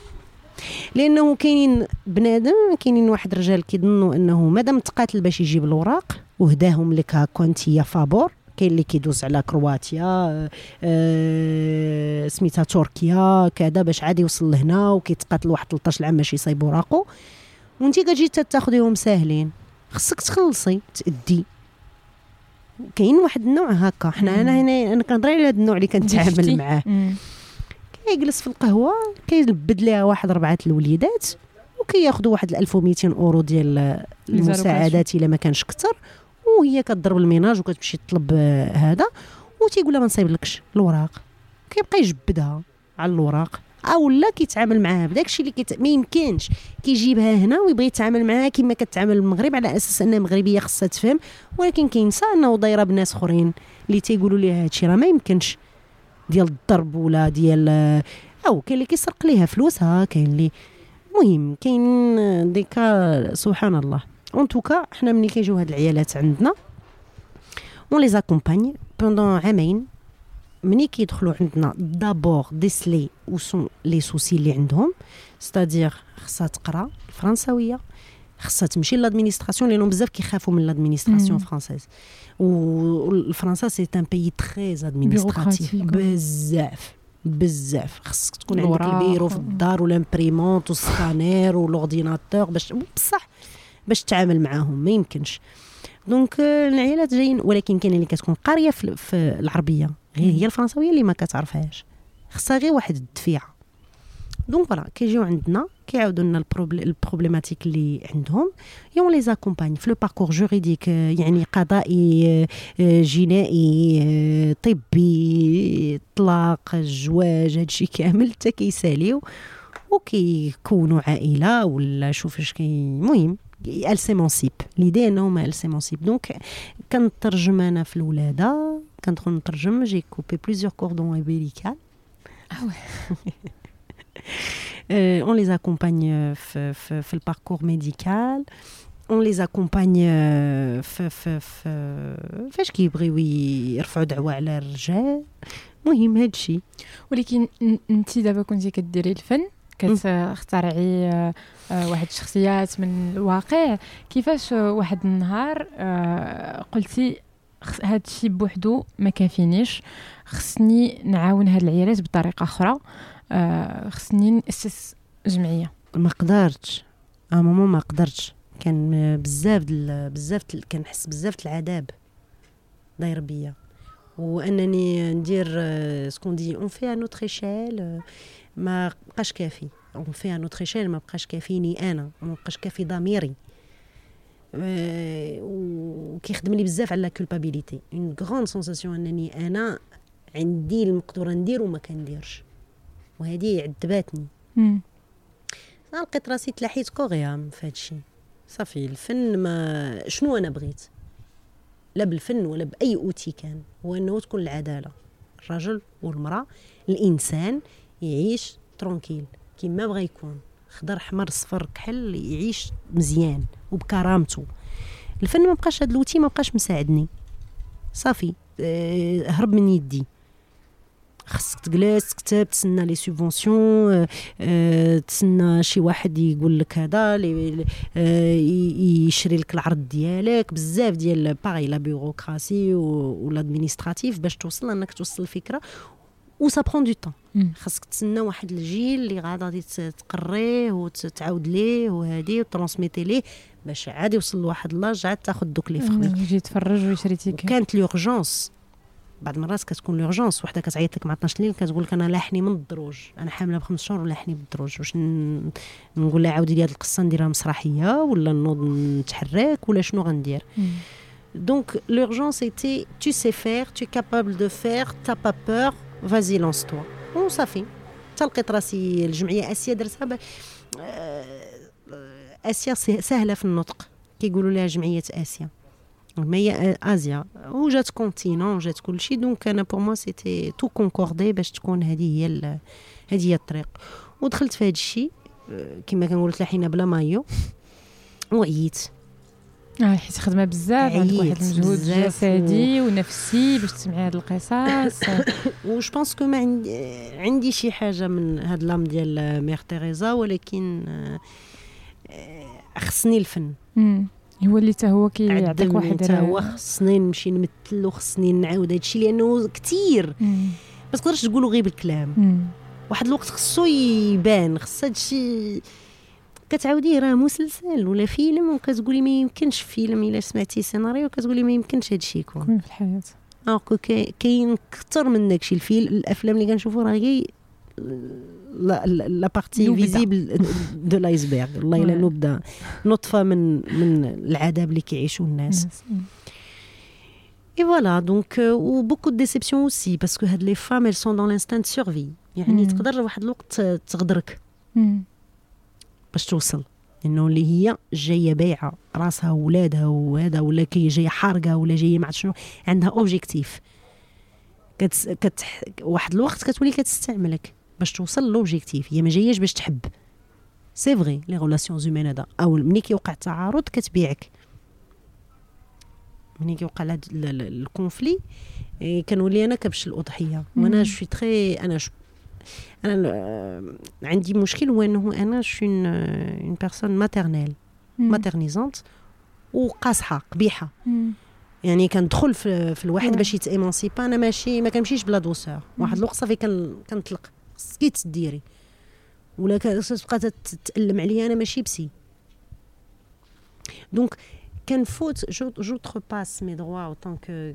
[SPEAKER 2] لأنه كاينين بنادم كاينين واحد الرجال كيظنوا أنه مادام تقاتل باش يجيب الاوراق وهداهم لك كونتيا فابور. كاين اللي كيدوز على كرواتيا آه سميتها تركيا كذا باش عادي يوصل لهنا وكيتقاتل واحد 13 عام باش يصايب وراقو وانت كتجي تاخذيهم ساهلين. خصك تخلصي تأدي. كاين واحد النوع هكا. حنا أنا هنا أنا كنهضر على هذا النوع اللي كنتعامل معاه. كيجلس في القهوة كيلبد ليها واحد اربعه الوليدات وكياخذوا واحد 1200 أورو ديال المساعدات إلا ما كانش كثر وهي كتضرب ال ménage وكتمشي تطلب آه، هذا وتيقول لها ما نصايبلكش الوراق. كيبقى يجبدها على الوراق. أو لا كيتعامل معاها بداك الشيء اللي كيت... ما يمكنش. كيجيبها هنا ويبغي يتعامل معاها كما كتعامل المغرب على أساس أنها مغربية خصها تفهم. ولكن كينسى أنه دايرة بناس أخرين اللي تيقولوا ليها هادشي راه ما يمكنش. ديال الضرب ولا ديال آه، أو كاين اللي كيسرق ليها فلوسها كاين اللي المهم كاين ديكا سبحان الله. en tout cas حنا ملي كيجيو هاد العيالات عندنا on les accompagne pendant عامين. ملي كيدخلوا عندنا d'abord ديسلي où sont les soucis اللي عندهم. c'est-à-dire خصها تقرا الفرنساوية خصها تمشي l'administration لأنهم بزاف كيخافوا من l'administration française والفرنسا c'est un pays très administratif بزاف بزاف. خصك تكون عندك البيرو في الدار وال imprimante والسكانير وال ordinateur باش بصح. باش تتعامل معاهم ما يمكنش. donc العيالات جايين ولكن كاين اللي كتكون قارية في, في العربية. غير هي الفرنساوية اللي ما كتعرفهاش. خصها غير واحد الدفيعه donc voilà كيجيو عندنا كيعاودوا لنا ال problématiques اللي عندهم. et on les accompagne في le parcours juridique يعني قضائي جنائي طبي طلاق الزواج هادشي كامل حتى كيساليو. وكيكونوا عائلة ولا شوف اش كاين المهم. elles s'émancipent l'idée انهم elles s'émancipent donc كنترجم أنا في الولاده كندخل نترجم j'ai coupé plusieurs cordons ombilicaux on les accompagne في في, في ال parcours médical on les accompagne في في في فاش كيبغيو يرفعوا دعوه على الرجال المهم هادشي
[SPEAKER 1] ولكن انت دابا كنتي كديري الفن كتخترعي آه، آه، واحد الشخصيات من الواقع. كيفاش واحد النهار آه، قلتي هاد الشيء بوحدو ما كافينيش. خصني نعاون هاد العيالات بطريقة أخرى. خصني نأسس جمعية.
[SPEAKER 2] ما قدرتش. ا ماما ما قدرتش. كان بزاف بزاف كنحس بزاف العذاب داير بيا. وأنني ندير ce qu'on dit on fait à notre échelle ما بقاش كافي. on fait à notre échelle ما بقاش كافيني أنا ما بقاش كافي ضميري. وكيخدم لي بزاف على culpabilité. une grande sensation أنني أنا عندي المقدوره ندير وما كنديرش. وهذه عذباتني. لقيت راسي تلاحيت كوريا في هادشي صافي الفن ما شنو أنا بغيت؟ لا بالفن ولا بأي أوتي كان. هو إنه تكون العدالة. الرجل والمرأة الإنسان يعيش ترونكيل. كيما بغى يكون. خضر حمر صفر كحل يعيش مزيان وبكرامته. الفن ما بقاش هاد الوتي ما بقاش مساعدني. صافي. أه هرب من يدي. خصك تجلس تكتب تسنى les subventions. أه تسنى شي واحد يقول لك هذا أه يشري لك العرض ديالك. بزاف ديال باغي la bureaucratie وال administratif باش توصل انك توصل الفكرة. و ça prend du temps خاصك تسنى واحد الجيل اللي غادي تقريه وتعاود ليه وهادي و transmettre ليه باش عاد يوصل لواحد l'âge عاد تاخذ دوك لي فخوي
[SPEAKER 1] يجي يتفرج ويشري ticket
[SPEAKER 2] كانت l'urgence بعض المرات كتكون l'urgence وحدة كتعيط لك مع 12 الليل كتقول لك أنا لاحني من الدروج. أنا حاملة بخمس شهور ولاحني بالدروج. واش نقول لها عاودي لي هذه القصة نديرها مسرحية ولا نوض نتحرك ولا شنو غندير. donc l'urgence était tu sais faire tu es capable de faire t'as pas peur vas-y lance-toi. وصافي تلقيت راسي الجمعيه اسيا درتها اسيا سهله في النطق كيقولوا لها جمعيه اسيا ما هي ازيا وجات continent وجات كلشي donc أنا pour moi c'était tout concordé باش تكون هذه هي هذه هي الطريق ودخلت في هذا الشيء كما كنقول تلاحينا بلا مايو وعييت
[SPEAKER 1] آه حيت خدمة بزاف عندك واحد المجهود جسدي ونفسي باش تسمعي هاد القصص.
[SPEAKER 2] وش je pense que ما عندي عندي شي حاجة من هاد l'âme ديال Mère Teresa ولكن خصني الفن.
[SPEAKER 1] هو اللي حتى هو كيعطيك واحد
[SPEAKER 2] حتى هو خصني نمشي نمثل وخصني نعاود هادشي لأنه كثير ما تقدرش تقولوا غير بالكلام. واحد الوقت خصو يبان خص هادشي كتعاوديه راه مسلسل ولا فيلم وكتقولي ما يمكنش فيلم إلا سمعتي سيناريو كتقولي ما يمكنش هادشي يكون.
[SPEAKER 1] في الحياة.
[SPEAKER 2] alors كاين كثر من داكشي. الفيلم الأفلام اللي كنشوفو راه غير la partie visible de l'iceberg والله إلا [laughs] نبدا نطفة من من العذاب اللي كيعيشوا الناس. et voilà donc و beaucoup de déceptions aussi parce que هاد les femmes elles sont dans l'instinct de survie. يعني تقدر واحد الوقت تغدرك. باش توصل انه اللي هي جاية بايعه راسها وولادها وهذا ولا كي جاية حارقه ولا جاية ما شنو عندها objectif كت... كت... واحد الوقت كتولي كتستعملك باش توصل l'objectif هي ما جاياش باش تحب c'est vrai les relations humaines هذا أو ملي كيوقع التعارض كتبيعك ملي كيوقع ال conflit إيه، كنولي أنا كبش الاضحيه وأنا je suis très أنا أنا عندي مشكل هو إنه أنا je suis une personne maternelle maternisante وقاصحه قبيحة. يعني كندخل في, في الواحد باش يتايمونسيبا أنا ماشي ما كنمشيش بلا دوسور واحد الوقت صافي كنطلق. خصك تديري. ولا تبقى تتالم عليا أنا ماشي بسي. دونك كنفوت جو جو تروباس مي دروا اوتون كو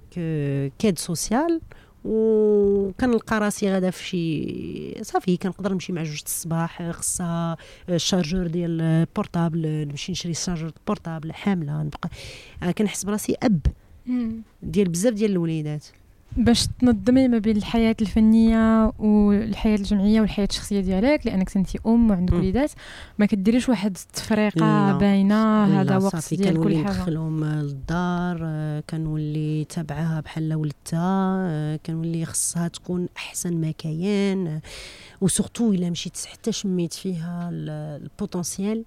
[SPEAKER 2] كيد سوسيال وكنلقى راسي غادا في شي صافي كنقدر نمشي مع جوج الصباح خصها الشارجور ديال بورتابل نمشي نشري الشارجور بورتابل حاملة نبقى كنحس براسي أم. ديال بزاف ديال الوليدات.
[SPEAKER 1] باش تنظمي ما بين الحياة الفنية والحياة الجمعية والحياة الشخصية ديالك لأنك أنت أم وعندك وليدات ما كديريش واحد التفريقة باينة هذا وقت ديال كل حاجة.
[SPEAKER 2] ندخلهم للدار كنولي تابعها بحال ولدتها كنولي خصها تكون أحسن ما كاين و surtout إلا مشيت حتى شميت فيها ال potentiel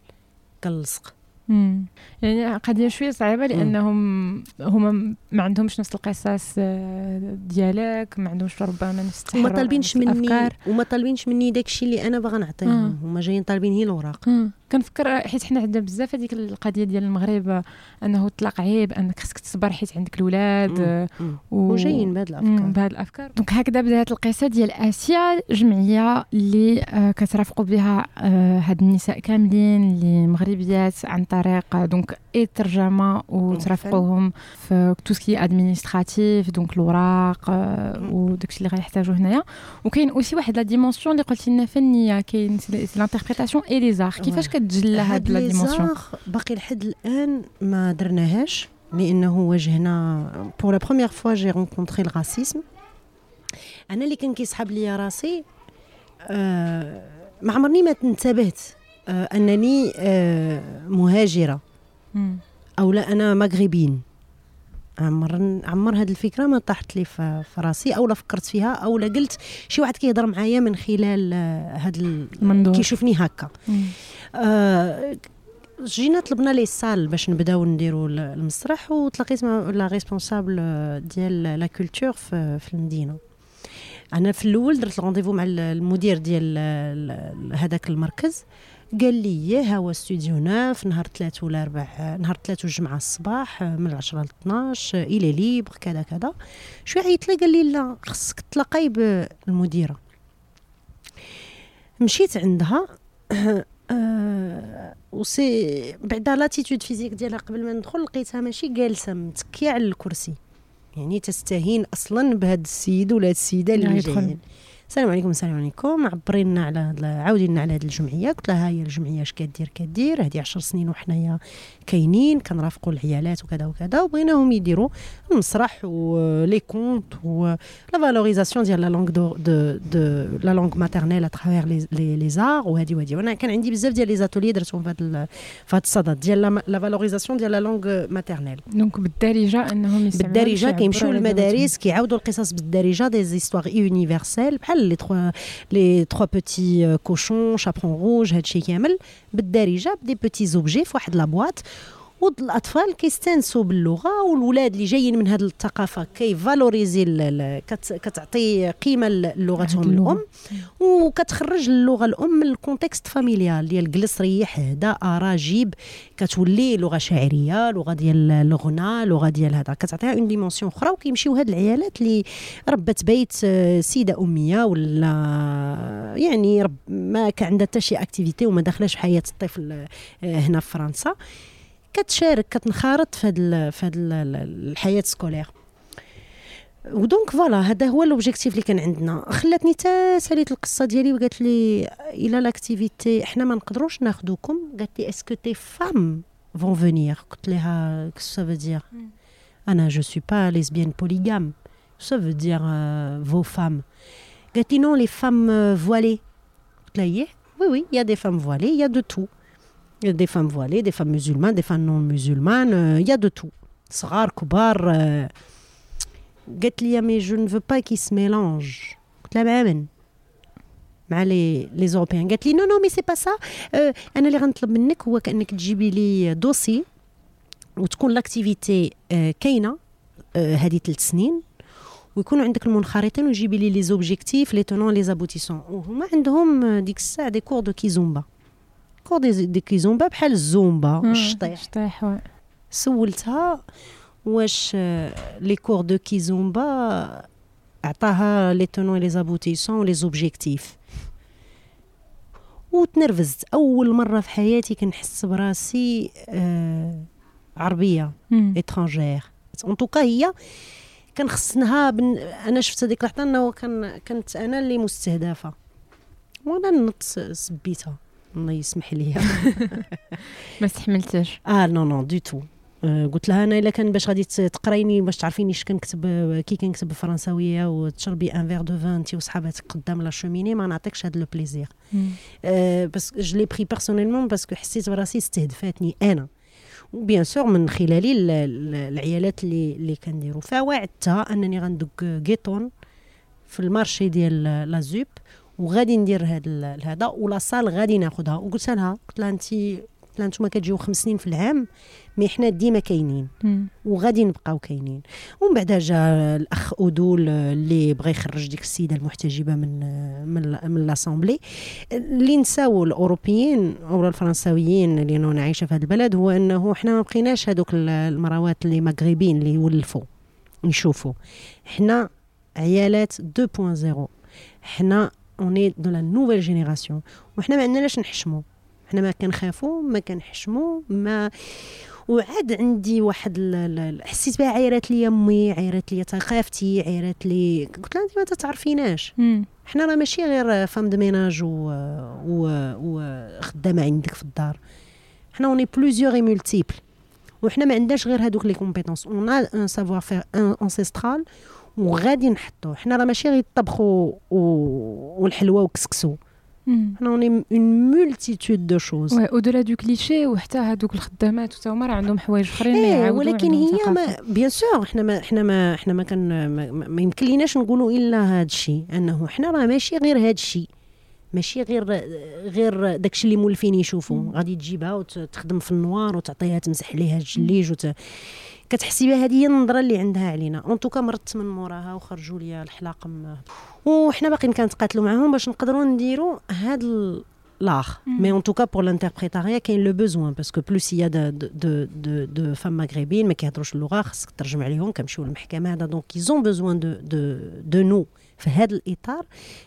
[SPEAKER 2] كنلصق.
[SPEAKER 1] يعني قضية شوية صعيبة لأنهم هما ما عندهمش نفس القصص آه، ديالك ما عندهمش ربما نفس
[SPEAKER 2] وما طالبينش مني وما طالبينش مني داك الشيء اللي أنا باغا نعطيهم. هما جايين طالبين هي الأوراق.
[SPEAKER 1] كنفكر حيت حنا عندنا بزاف هذيك القضية ديال المغرب أنه الطلاق عيب أنك خصك تصبر حيت عندك الاولاد
[SPEAKER 2] و... وجايين بهاد الأفكار.
[SPEAKER 1] بهاد الأفكار. donc هكذا بدأت القصة ديال آسيا جمعيه اللي آه كترافقوا بها آه هاد النساء كاملين اللي مغربيات عن طريق donc اي ترجمة وترافقوهم في tout ce qui administratif donc الاوراق آه وداكشي اللي غيحتاجو هنايا. وكاين aussi واحد la dimension اللي قلتي لنا فنية كاين l'interprétation et les arts كيفاش كتجلى هاد la dimension؟
[SPEAKER 2] باقي لحد الآن ما درناهاش لأنه واجهنا pour la première fois j'ai rencontré ال racisme أنا اللي كان كيسحب لي راسي آه ما عمرني ما انتبهت آه أنني آه مهاجرة. أو لا أنا مغربين. عمر عمر هذه الفكرة ما طاحت لي في راسي أو لا فكرت فيها أو لا قلت شي واحد كيهضر معايا من خلال هذا المنظور. كيشوفني هكا. آه جينا طلبنا les salles باش نبداو نديروا المسرح وتلاقيت مع la responsable ديال la culture في, في المدينة. أنا في الأول درت ال rendez-vous مع المدير ديال هذاك المركز. قال لي ها هو استوديو neuf نهار ثلاث ولا أربع نهار ثلاث والجمعة الصباح من 10 ل 12 il est libre كذا كذا. شوية عيط لي قال لي لا خصك تلاقاي بالمديرة. مشيت عندها. أه [clears throat] aussi بعدا l'attitude physique ديالها قبل ما ندخل لقيتها ماشي جالسة متكيه على الكرسي يعني تستهين أصلا بهذا السيد ولا السيدة اللي جايين. السلام عليكم السلام عليكم. عبرينا على عاودي لنا على هذه الجمعية. قلت لها هي الجمعية اش كدير؟ كدير. هذه 10 سنين وحنايا كاينين كنرافقوا العيالات وكذا وكذا وبغيناهم يديروا المسرح و les contes و la valorisation ديال la langue de de la langue maternelle à travers les les arts وهذه وهذه وأنا كان عندي بزاف ديال les ateliers درتهم في هذا في هذا الصدد ديال la valorisation ديال la langue maternelle
[SPEAKER 1] donc بالدارجة إنهم
[SPEAKER 2] بالدارجة كيمشيو للمدارس كيعاودوا القصص بالدارجة des histoires universelles بحال les trois les trois petits cochons chaperon rouge هادشي كامل بالدارجه ب des petits objets في واحد la boîte والأطفال كيستانسوا باللغة والولاد اللي جايين من هذه الثقافة كي valorise كتعطي قيمة للغتهم الأم. وكتخرج اللغة الأم من ال contexte familial ديال جلس ريح هدا ارا جيب. كتولي لغة شعريه لغة ديال الغنى لغة ديال هذا. كتعطيها une dimension أخرى وكيمشيو هاد العيالات اللي ربة بيت آه، سيدة أمية ولا يعني رب ما كان عندها حتى شي activité وما داخلاش في حياة الطفل آه، هنا في فرنسا. كتشارك كتنخرط في هذه في هذه الحياة scolaire. و donc voilà هذا هو l'objectif اللي كان عندنا. خلاتني تا ساليت القصة ديالي وقالت لي إلى l'activité إحنا ما نقدروش ناخذوكم قالت لي est-ce que tes femmes vont venir قلت لها qu'est-ce que ça veut dire أنا جو سوي با ليزبيان بوليغام سا فو دير فو فام قالت لي نون لي فام فوالي قلت لها وي وي يا دي فام فوالي يا دو تو des femmes voilées, des femmes musulmanes, des femmes non musulmanes, il euh, y a de tout. صغار كبار قالت لي مي جو نفو با كي se mélange. قلت لها مع من مع لي لي زوروبيان قالت لي نو نو مي سي با سا أنا اللي غنطلب منك هو كانك تجيبي لي دوسي وتكون l'activité كاينة هذه ثلاث سنين ويكونوا عندك المنخرطين وجيبي les les objectifs les tenants les aboutissants وهما عندهم ديك الساعة des cours de kizomba cours de, de kizomba بحال الزومبا الشطيح
[SPEAKER 1] الشطيح
[SPEAKER 2] سولتها واش les cours de kizomba عطاها les tenants les aboutissants les objectifs وتنرفزت اول مره في حياتي كنحس براسي آه عربيه étrangère en tout cas هي كان خصناها بن... أنا شفت هذيك اللحظه انه كان كانت أنا اللي مستهدفه وأنا نط سبيتها الله يسمح لي. [laughs]
[SPEAKER 1] ما استحملتش
[SPEAKER 2] آه non non du tout قلت لها أنا إلا كان باش غادي تقرايني باش تعرفيني اش كنكتب كي كنكتب بالفرنساويه وتشربي un verre de vin انت وصحاباتك قدام la cheminée ما نعطيكش هذا le plaisir parce que je l'ai pris personnellement parce que حسيت براسي استهدفاتني أنا. و bien sûr من خلالي العيالات اللي اللي كنديروا فوعدتها أنني غندق jeton في ال marché ديال la ZUP وغادي ندير هذا هذا و la salle غادي ناخذها وقلت لها قلت لها انت لا نتوما كتجيو خمس سنين في العام mais حنا ديما كاينين. وغادي نبقاو كاينين. ومن بعد جا الأخ اودول اللي بغى يخرج ديك السيدة المحتجبة من من من l'assemblée اللي نساو الأوروبيين أو الفرنساويين اللي أنا عايشة في هذا البلد هو إنه حنا ما بقيناش هذوك المراوات اللي مغربيين اللي يولفوا نشوفوا حنا عيالات 2.0 حنا on est de la nouvelle génération وحنا ما عندناش نحشموا حنا ما كنخافوا ما كنحشموا ما وعاد عندي واحد حسيت بها عيرات لي أمي عيرات لي ثقافتي عيرات لي قلت لها أنت ما تتعرفيناش حنا راه ماشي غير femmes de ménage و وخدامة عندك في الدار. حنا on est plusieurs et multiples وحنا ما عندناش غير هذوك les compétences on a un savoir-faire ancestral وغادي نحطو. حنا راه ماشي غير الطبخ والحلوى وكسكسو. حنا on a une multitude de
[SPEAKER 1] choses oui au delà du cliché وحتى هذوك الخدامات حتى هما راه عندهم حوايج
[SPEAKER 2] آخرين يعاودوا ولكن هي ما bien sûr حنا ما حنا ما حنا ما كان ما, ما يمكن ليناش نقولوا إلا هذا الشيء أنه حنا راه ماشي غير هذا الشيء ماشي غير غير داكشي اللي مولفين يشوفوا غادي تجيبها وتخدم في ال noir وتعطيها تمسح عليها الجليج وت... كتحسي بها هذه هي النظرة اللي عندها علينا. en tout cas مرت من موراها وخرجوا لي الحلاق وحنا باقيين كنتقاتلوا معاهم باش نقدروا نديروا هذا l'art mais en tout cas pour l'interprétariat كاين le besoin parce que plus il y a de de de de femmes مغربيين ما كيهضروش اللغة خاصك ترجم عليهم كنمشيو للمحكمه هذا donc ils ont besoin de de de nous في هذا الاطار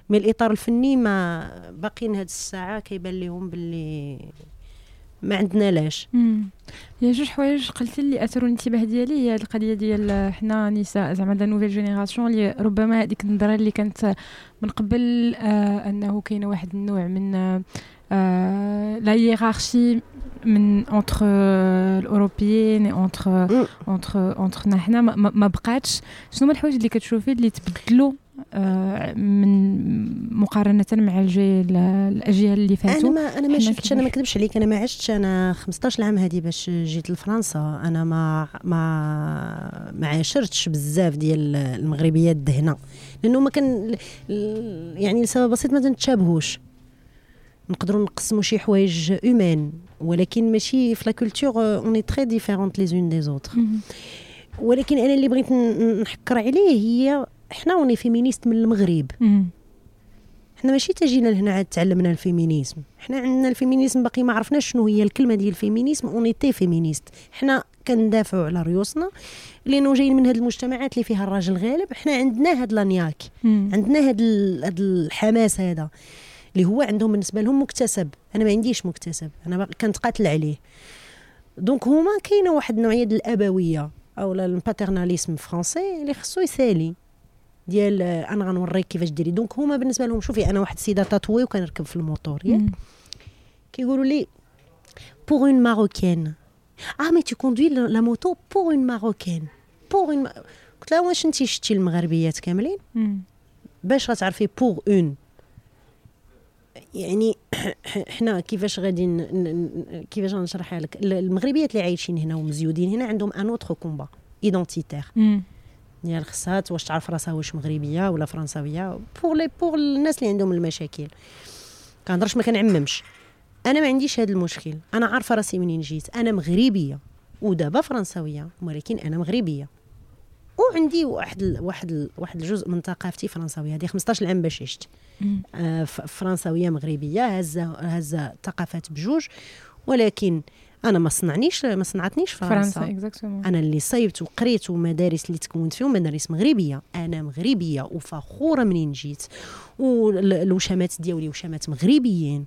[SPEAKER 2] mais الاطار الفني ما باقيين هاد الساعة كيبان لهم باللي ما عندنا لاش
[SPEAKER 1] يا جوج حوايج قلتي لي أثروا الانتباه ديالي هي القضية ديال حنا نساء زعما de nouvelle génération اللي ربما هذيك النظرة اللي كانت من قبل آه أنه كاينة واحد النوع من آه la hiérarchie من entre الأوروبيين entre entre entre حنا ما بقاتش. شنو هما الحوايج اللي كتشوفي اللي تبدلوا آه، من مقارنة مع الأجيال اللي فاتوا.
[SPEAKER 2] أنا ما أنا ما شفتش أنا ما كذبش عليك. أنا ما عشتش أنا 15 عام هذه باش جيت لفرنسا. أنا ما ما ما عاشرتش بزاف ديال المغربيات دهنا لأنه ما كان يعني لسبب بسيط ما تنتشابهوش نقدروا نقسموا شي حوايج humain ولكن ماشي في la culture on est très différentes les unes des autres ولكن أنا اللي بغيت نحكر عليه هي إحنا on est féministes من المغرب. إحنا ماشي تجينا لهنا عاد تعلمنا ال féminisme. إحنا عندنا ال féminisme باقي ما عرفناش شنو هي الكلمة ديال ال féminisme on était féministes إحنا كندافعوا على ريوسنا لأنه جايين من هذه المجتمعات اللي فيها الراجل غالب إحنا عندنا هاد la niaque. عندنا هاد هاد الحماس هذا اللي هو عندهم بالنسبة لهم مكتسب. أنا ما عنديش مكتسب أنا كنتقاتل عليه. donc هما كاينة واحد النوعية الأبوية أو ال paternalisme français اللي خصو يسالي. ديال أنا غنوريك كيفاش ديري. donc هما بالنسبة لهم شوفي أنا واحد السيدة تطوي وكنركب في الموتور ياك؟ كيقولوا لي pour une Marocaine آه mais tu conduis la moto pour une Marocaine pour une قلت لها واش انت شتي المغربيات كاملين؟ باش غتعرفي pour une يعني [clears throat] حنا كيفاش غادي كيفاش غنشرحها لك؟ المغربيات اللي عايشين هنا ومزيودين هنا عندهم un autre combat identitaire ديال خصات واش تعرف راسها واش مغربية ولا فرنساوية. pour les pour الناس اللي عندهم المشاكل. كنهضرش ما كنعممش. أنا ما عنديش هذا المشكل. أنا عارفة راسي منين جيت. أنا مغربية ودابا فرنساوية ولكن أنا مغربية. وعندي واحد ال واحد ال واحد الجزء من ثقافتي فرنساوية. هذه 15 عام باش عشت. آه فرنساوية مغربية هزه هزة ثقافات بجوج. ولكن أنا ما صنعنيش ما صنعتنيش فرنسا, فرنسا أنا اللي صيبت وقريت ومدارس اللي تكونت فيهم مدارس مغربية. أنا مغربية وفخورة منين جيت. والوشامات ديالي وشامات مغربيين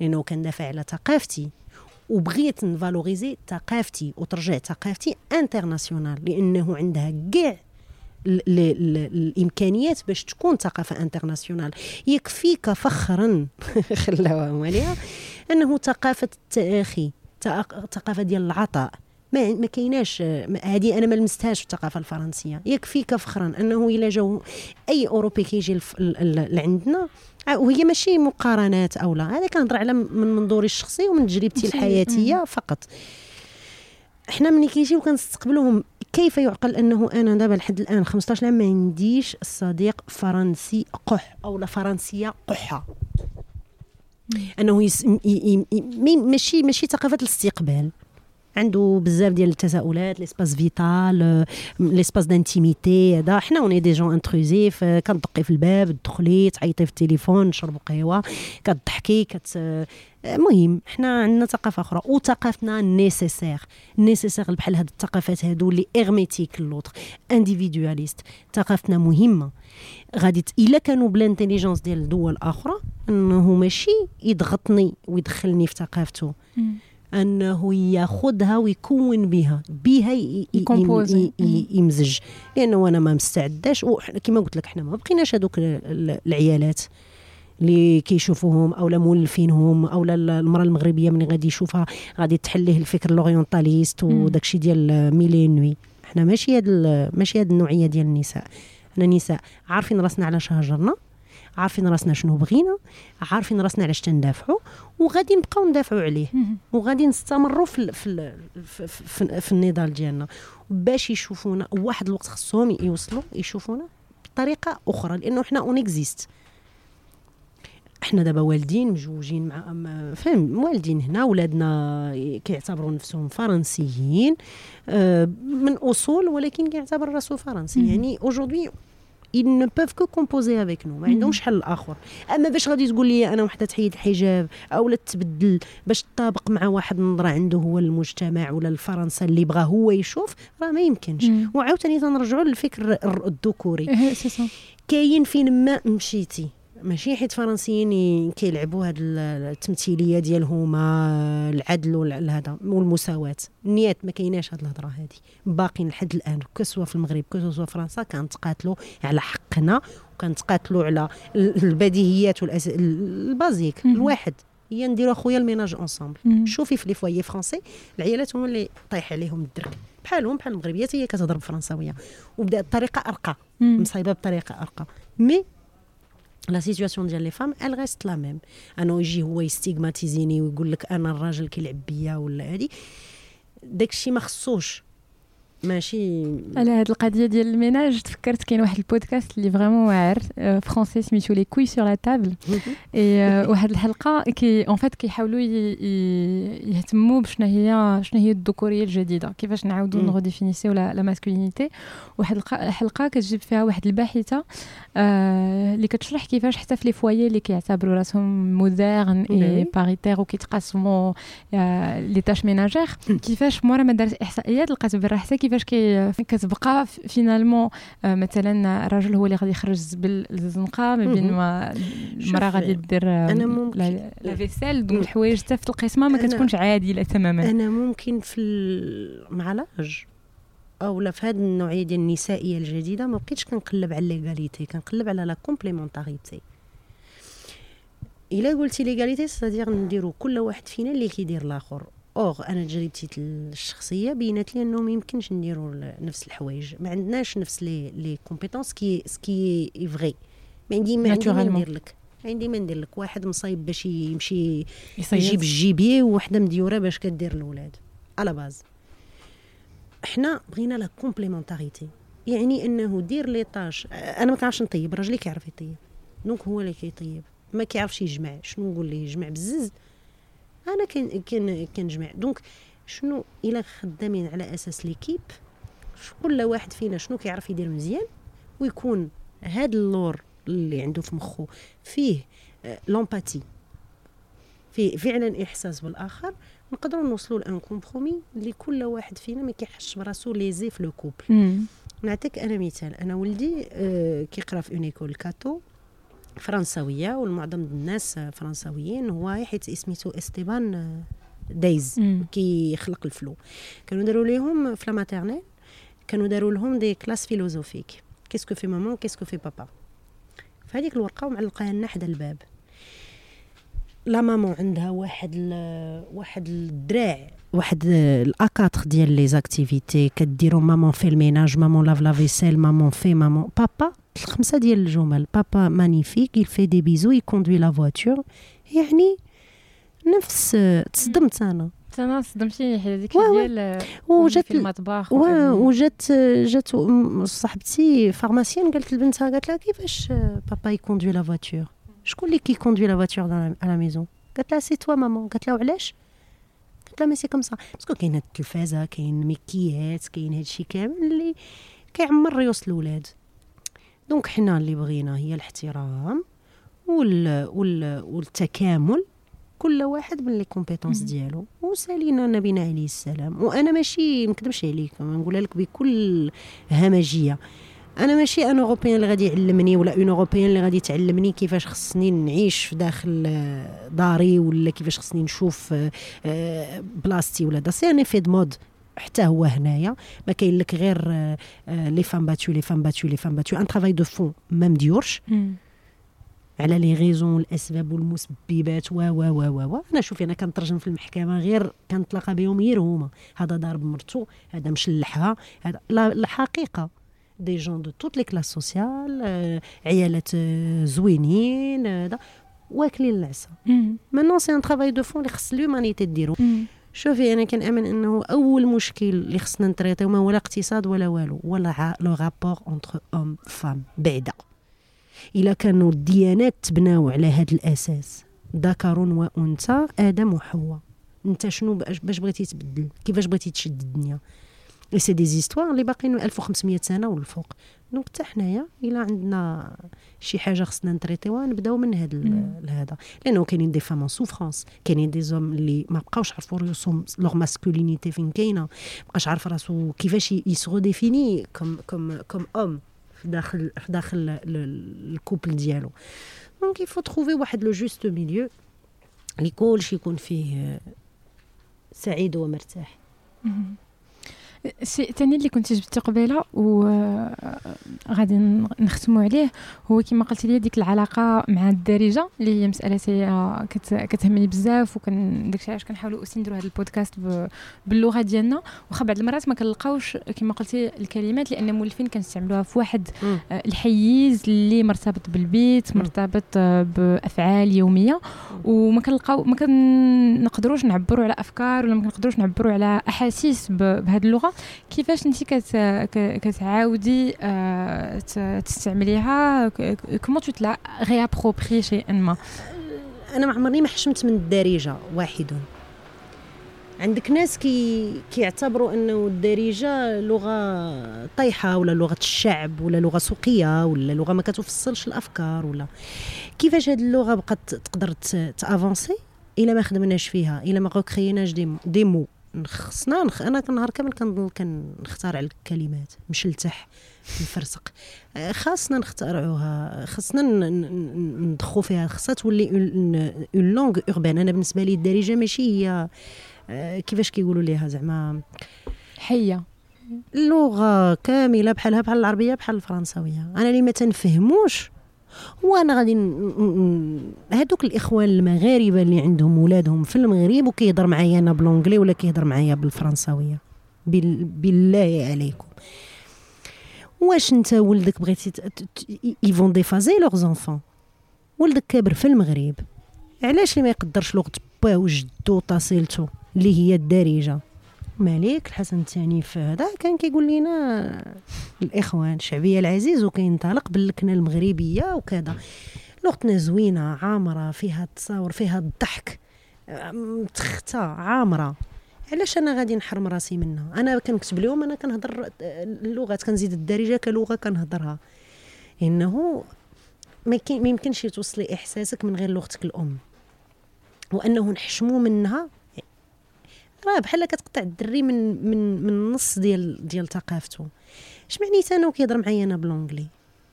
[SPEAKER 2] لأنه كندافع على ثقافتي. وبغيت نـ valoriser ثقافتي وترجع ثقافتي internationale لأنه عندها كاع الإمكانيات باش تكون ثقافة انترناسيونال يكفيك فخرا [laughs] خلاوها أنه ثقافة التاخي ثقافه ديال العطاء. ما ما كايناش هذه أنا ما لمستهاش في الثقافة الفرنسية. يكفيك فخرا أنه إلا جاو أي أوروبي كيجي لعندنا وهي ماشي مقارنات أو لا. هذا كنهضر على من منظوري الشخصي ومن تجربتي الحياتية فقط. إحنا ملي كيجيو كنستقبلوهم كيف يعقل أنه أنا دابا لحد الآن 15 عام ما عنديش صديق فرنسي قح أو لا فرنسية قحة؟ أنه يس... ي... ي... ماشي ماشي ثقافة الاستقبال. عنده بزاف ديال التساؤلات l'espace vital l'espace d'intimité هذا. حنا on est des gens intrusifs كتدقي في الباب تدخلي تعيطي في التليفون نشربوا قهوة كتضحكي كت المهم حنا عندنا ثقافة أخرى وثقافتنا nécessaire nécessaire بحال هاد الثقافات هادو اللي hermétiques l'autre individualiste ثقافتنا مهمة. غادي إلا كانوا ب l'intelligence ديال دول أخرى انه ماشي يضغطني ويدخلني في ثقافته. انه ياخذها ويكون بها. بها يمزج. لأنه أنا ما مستعداش. كما قلت لك حنا ما بقيناش هذوك العيالات اللي كيشوفوهم أو مولفينهم أو المرأة المغربية من غادي يشوفها غادي تحل ليه الفكر لورينتاليست وداك الشيء ديال ميلي نوي. حنا ماشي هاد ماشي هاد النوعية ديال النساء. حنا نساء عارفين راسنا علاش هاجرنا عارفين راسنا شنو بغينا عارفين راسنا علاش تندافعوا وغادي نبقاو ندافعوا عليه. وغادي نستمروا في في في, في, في النضال ديالنا. باش يشوفونا واحد الوقت خصهم يوصلوا يشوفونا بطريقة أخرى لأنه حنا on existe إحنا دابا والدين مجوجين مع فهم والدين هنا ولادنا كيعتبروا نفسهم فرنسيين آه، من أصول ولكن كيعتبر راسو فرنسي. يعني aujourd'hui ils ne peuvent que composer avec nous. ما عندهمش حل آخر. أما باش غادي تقول لي أنا وحدة تحيد الحجاب أو لا تبدل باش تطابق مع واحد النظره عنده هو المجتمع ولا الفرنسا اللي بغى هو يشوف راه ما يمكنش. وعاوتاني تنرجعوا للفكر الذكوري إيه، كاين فين ما مشيتي. ماشي حيت فرنسيين كيلعبوا هاد التمثيلية ديالهم العدل والهذا والمساواة. النيات ما كايناش هاد الهضرة هادي. باقيين لحد الآن كسوا في المغرب كسوا في فرنسا كنتقاتلوا على حقنا وكنتقاتلوا على البديهيات والأس... ال basique الواحد. هي نديرو اخويا ال ménage ensemble شوفي في les foyers français العيالات هما اللي طايح عليهم الدرك. بحالهم بحال المغربيات هي كتهضر بالفرنساويه وبدات بطريقه أرقى. مصايبة بطريقة أرقى. mais la situation ديال les femmes elle reste la même انه يجي هو ي stigmatiser ني ويقول لك أنا الراجل كيلعب بيا ولا هادي داكشي ما خصوش ماشي.
[SPEAKER 1] على هاد القضية ديال ال ménage تفكرت كاين واحد البودكاست اللي vraiment واعر français سميتو Les Couilles sur la table اي واحد الحلقة qui en fait كيحاولوا يهتموا بشنو هي شنو هي الذكورية الجديدة كيفاش نعاودوا ن redéfinir-يو la masculinité واحد الحلقة كتجيب فيها واحد الباحثة اللي كتشرح كيفاش حتى في les foyers اللي كيعتبروا راسهم modernes et paritaires وكيتقاسموا les tâches ménagères كيفاش مورا ما دارت احصائيات لقات حتى كيفاش كي كتبقى finalement آه، مثلا الراجل هو اللي غادي يخرج الزبل للزنقة ما بين ما المراه غادي دير أنا ممكن la vaisselle donc الحوايج حتى في القسمة ما كتكونش عادله تماما.
[SPEAKER 2] أنا ممكن في مع l'âge اولا في هذه النوعية ديال النسائية الجديدة ما بقيتش كنقلب على l'égalité كنقلب على la complémentarité. إلا قلتي l'égalité ça veut dire نديرو كل واحد فينا اللي كيدير الآخر. أوغ أنا تجربتي الشخصية بينات لي أنه ما يمكنش نديروا نفس الحوايج. ما عندناش نفس لي لي كومبيتونس كي سكي فغي ما عندي ما عندي ما ندير لك. عندي ما ندير لك. واحد مصايب باش يمشي يجيب الجيبية وحدة مديورة باش كدير الاولاد على باز حنا بغينا لا كومبليمونتاريتي يعني أنه دير لي طاش أنا ما كنعرفش نطيب راجلي كيعرف يطيب. دونك هو اللي كيطيب. ما كيعرفش يجمع. شنو نقول ليه؟ يجمع بزز. أنا كان كان كنجمع دونك شنو إلا خدامين على أساس l'équipe كل واحد فينا شنو كيعرف يدير مزيان ويكون هاد ال leur اللي عنده في مخه فيه l'empathie آه، فيه فعلا إحساس بالآخر نقدروا نوصلوا ل un compromis اللي كل واحد فينا ما كيحسش براسو lésé في le couple. نعطيك أنا مثال. أنا ولدي آه كيقرا في une école catho. فرنساويه والمعظم الناس فرنساويين. هو حيت سميتو استيبان دايز كيخلق الفلو. كانوا داروا ليهم في لا ماتيرنيل كانوا داروا لهم دي كلاس فيلوزوفيك. كيسكو في مامون كيسكو في بابا فهذيك الورقة ومعلقاها لنا حدا الباب. لا مامون عندها واحد ال... واحد الدراع واحد الأكاتر ديال لي زاكتيفيتي كديروا مامون في الميناج مامون لاف لا فيسيل مامون في مامون بابا الخمسة ديال الجمل. بابا مانيفيك يل في دي بيزو يكوندوي لا فواتور يعني نفس تصدمت أنا.
[SPEAKER 1] أنا صدمتيني حيت هذيك ديال
[SPEAKER 2] وجات
[SPEAKER 1] في المطبخ
[SPEAKER 2] وجات جات صاحبتي pharmacienne قالت لبنتها قالت لها كيفاش papa il conduit la voiture شكون اللي كي conduire la voiture على la maison قالت لها c'est toi maman قالت لها وعلاش؟ قالت لها mais c'est comme ça parce que كاين هاد التلفازة كاين ميكيات كاين هادشي كامل اللي كيعمر ريوس الاولاد donc حنا اللي بغينا هي الاحترام وال... وال... والتكامل. كل واحد من les compétences ديالو. وسالينا نبينا عليه السلام. وأنا ماشي نكذبش عليك. نقولها لك بكل همجية. أنا ماشي un Européen اللي غادي يعلمني ولا une Européenne اللي غادي تعلمني كيفاش خصني نعيش في داخل داري ولا كيفاش خصني نشوف آه، بلاصتي ولا ça c'est un effet mode حتى هو هنايا ما كاين لك غير les femmes battues les femmes battues les femmes battues un travail de fond ما مديورش على les raisons الأسباب والمسببات. و و و و أنا شوفي أنا كنترجم في المحكمة غير كنتلاقى بهم غير هما. هذا ضارب مرتو هذا مشلحها هذا الحقيقة. des gens de toutes les classes sociales عيالات زوينين هذا واكلين العسا mais non c'est un travail de fond اللي خص l'humanité ديرو شوفي أنا كنامن انه اول مشكل اللي خصنا نتريطيو ما لا اقتصاد ولا والو ولا le rapport entre homme femme بعدا الا كانوا الديانات تبناو على هذا الاساس ذكر وانثى آدم وحواء انت شنو باش بغيتي تبدل كيفاش بغيتي تشد الدنيا c'est des histoires اللي باقيين 1500 سنه والفوق donc حتى حنايا الا عندنا شي حاجة خصنا نتريتيوها نبداو من هذا هذا لأنه كاينين des femmes en souffrance كاينين des hommes اللي ما بقاوش عرفوا راسهم leur masculinité فين كاينة ما بقاش عارف راسو كيفاش ي se redéfinir comme comme comme homme داخل داخل ال couple ديالو donc il faut trouver واحد le juste milieu اللي كلشي يكون فيه سعيد ومرتاح
[SPEAKER 1] الشيء الثاني اللي كنت جبتي قبيلة وغادي نختموا عليه. هو كما قلتي لي ديك العلاقة مع الدارجة اللي هي مسألة هي كتهمني بزاف وكان داكشي علاش كنحاولوا أوسي نديروا هذا البودكاست باللغة ديالنا. وخا بعض المرات ما كنلقاوش كما قلتي الكلمات لأن مولفين كنستعملوها في واحد آه، الحيز اللي مرتبط بالبيت مرتبط آه، بأفعال يومية. وما كنلقاو ما كنقدروش نعبروا على أفكار ولا ما كنقدروش نعبروا على أحاسيس بهذه اللغة. كيفاش انت كتعاودي آه، تستعمليها؟ comment tu te la réappropries شيئا ما
[SPEAKER 2] أنا ما عمرني ما حشمت من الدارجة واحد. عندك ناس كي كيعتبروا إنه الدارجة لغة طايحة ولا لغة الشعب ولا لغة سوقية ولا لغة ما كتفصلش الأفكار ولا. كيفاش هذه اللغة بقات تقدر ت avancer إلا ما خدمناش فيها إلا ما غوكريناش دي, دي مو خصنا نخ... أنا كنهار كامل كنختار على الكلمات مشلتح نفرسق آه، خاصنا نخترعوها خاصنا ندخو فيها خاصها تولي اون لونغ اوربان أنا بالنسبة لي الدارجة ماشي هي آه، كيفاش كيقولوا ليها زعما؟
[SPEAKER 1] حية.
[SPEAKER 2] اللغة كاملة بحالها بحال العربية بحال الفرنساوية. أنا اللي ما تنفهموش وأنا غادي هذوك الإخوان المغاربة اللي عندهم ولادهم في المغرب وكيهضر معايا أنا بالونجلي ولا كيهضر معايا بالفرنساوية. بالله عليكم. واش أنت ولدك بغيتي يفون ديفازي لوغ زونفون؟ ولدك كابر في المغرب. علاش ما يقدرش لغه باه وجدو طاسيلتو اللي هي الدارجة؟ مالك الحسن الثاني في هذا كان كيقول لنا الإخوان الشعبية العزيز وكينطلق باللكنه المغربية وكذا. لغتنا زوينة عامرة فيها التصاور فيها الضحك متخته عامرة. علاش أنا غادي نحرم راسي منها؟ أنا كنكتب لهم أنا كنهضر اللغات كنزيد الدارجة كلغة كنهضرها. إنه ما يمكنش توصلي إحساسك من غير لغتك الأم. وأنه نحشموا منها راه بحال كتقطع الدري من من من النص ديال ديال ثقافته. اش معنيت أنا وكيهضر معايا أنا بلونجلي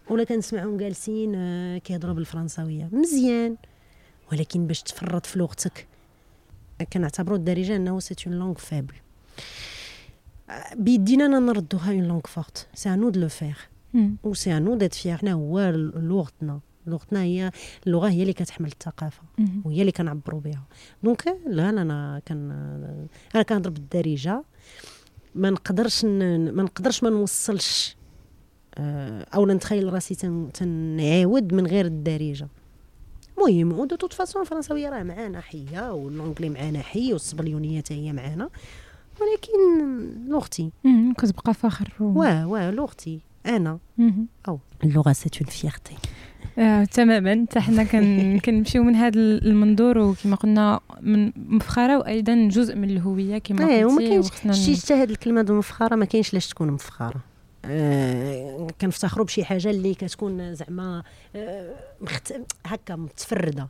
[SPEAKER 2] ولا كنسمعهم جالسين آه، كيهضروا بالفرنساوية. مزيان. ولكن باش تفرط في لغتك كنعتبروا الدارجة أنه c'est une langue faible بيدينا أنا نردوها une langue forte c'est à nous de le faire et c'est à nous d'être fiers حنا هو لغتنا. لغتنا هي اللغة هي اللي كتحمل
[SPEAKER 1] الثقافة.
[SPEAKER 2] وهي اللي كنعبروا بها donc لا أنا كان أنا كنهضر بالدارجة. ما نقدرش ما نقدرش ما نوصلش آه، أو نتخيل راسي تن- تنعاود من غير الدارجة. المهم و de toute façon الفرنساوية راه معانا حية والانجلي معانا حي والسبليونيه حتى هي معانا. ولكن لغتي.
[SPEAKER 1] كتبقى فخر.
[SPEAKER 2] واه واه لغتي.
[SPEAKER 1] أنا.
[SPEAKER 2] أو. اللغة c'est une fierté
[SPEAKER 1] آه، تماما. حتى حنا كن [laughs] كنمشيو من هذا المنظور وكما قلنا من مفخرة وأيضا جزء من الهوية كما
[SPEAKER 2] وما
[SPEAKER 1] قلتي
[SPEAKER 2] كاينش
[SPEAKER 1] وخصنا
[SPEAKER 2] شتي حتى هاد الكلمة de مفخرة ما كاينش لاش تكون مفخرة. آه كنفتخروا بشي حاجة اللي كتكون زعما آه مخت... هكا متفردة.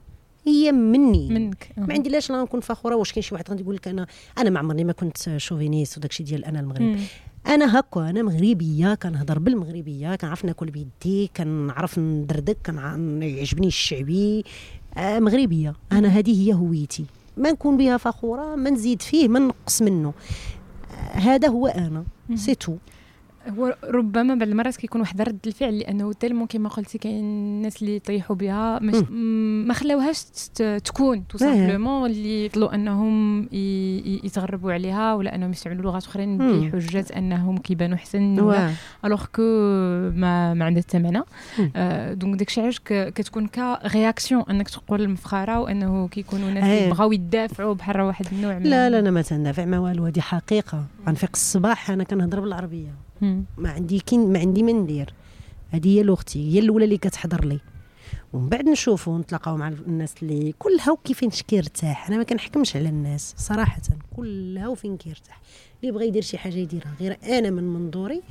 [SPEAKER 2] هي مني.
[SPEAKER 1] منك.
[SPEAKER 2] ما عندي لاش لا نكون فخورة. واش كاين شي واحد غادي يقول لك أنا أنا ما عمرني ما كنت chauviniste وداكشي ديال أنا المغرب. أنا هكا أنا مغربية كنهضر بالمغربية كنعرف ناكل بيدي كنعرف ندردك كنع- يعجبني الشعبي آه مغربية. أنا هذه هي هويتي. ما نكون بها فخورة ما نزيد فيه ما نقص منه. آه هذا هو
[SPEAKER 1] أنا.
[SPEAKER 2] c'est tout
[SPEAKER 1] هو ربما بعض المرات كيكون واحد رد الفعل لأنه tellement كما قلتي كاين الناس اللي يطيحوا بها ما خلاوهاش تكون
[SPEAKER 2] tout.
[SPEAKER 1] simplement اللي يطلوا أنهم يتغربوا عليها ولا أنهم يستعملوا لغات
[SPEAKER 2] أخرين.
[SPEAKER 1] بحجة أنهم كيبانوا احسن alors que ما ما عندها حتى معنى
[SPEAKER 2] مم.
[SPEAKER 1] آه، donc داكشي علاش كتكون ك réaction أنك تقول المفخره وأنه كيكونوا ناس
[SPEAKER 2] إيه.
[SPEAKER 1] اللي بغاو يدافعوا بحال واحد النوع من
[SPEAKER 2] لا لا أنا ما تندافع ما والو هذه حقيقة غنفيق الصباح أنا كنهضر
[SPEAKER 1] بالعربية.
[SPEAKER 2] ما عندي كين ما عندي ما ندير. هذه هي لغتي هي الأولى اللي كتحضر لي. ومن بعد نشوفوا نتلاقاو مع الناس اللي كلها وكيفاش كيرتاح. أنا ما كنحكمش على الناس صراحة كلها وفين كيرتاح. اللي بغى يدير شي حاجة يديرها. غير أنا من منظوري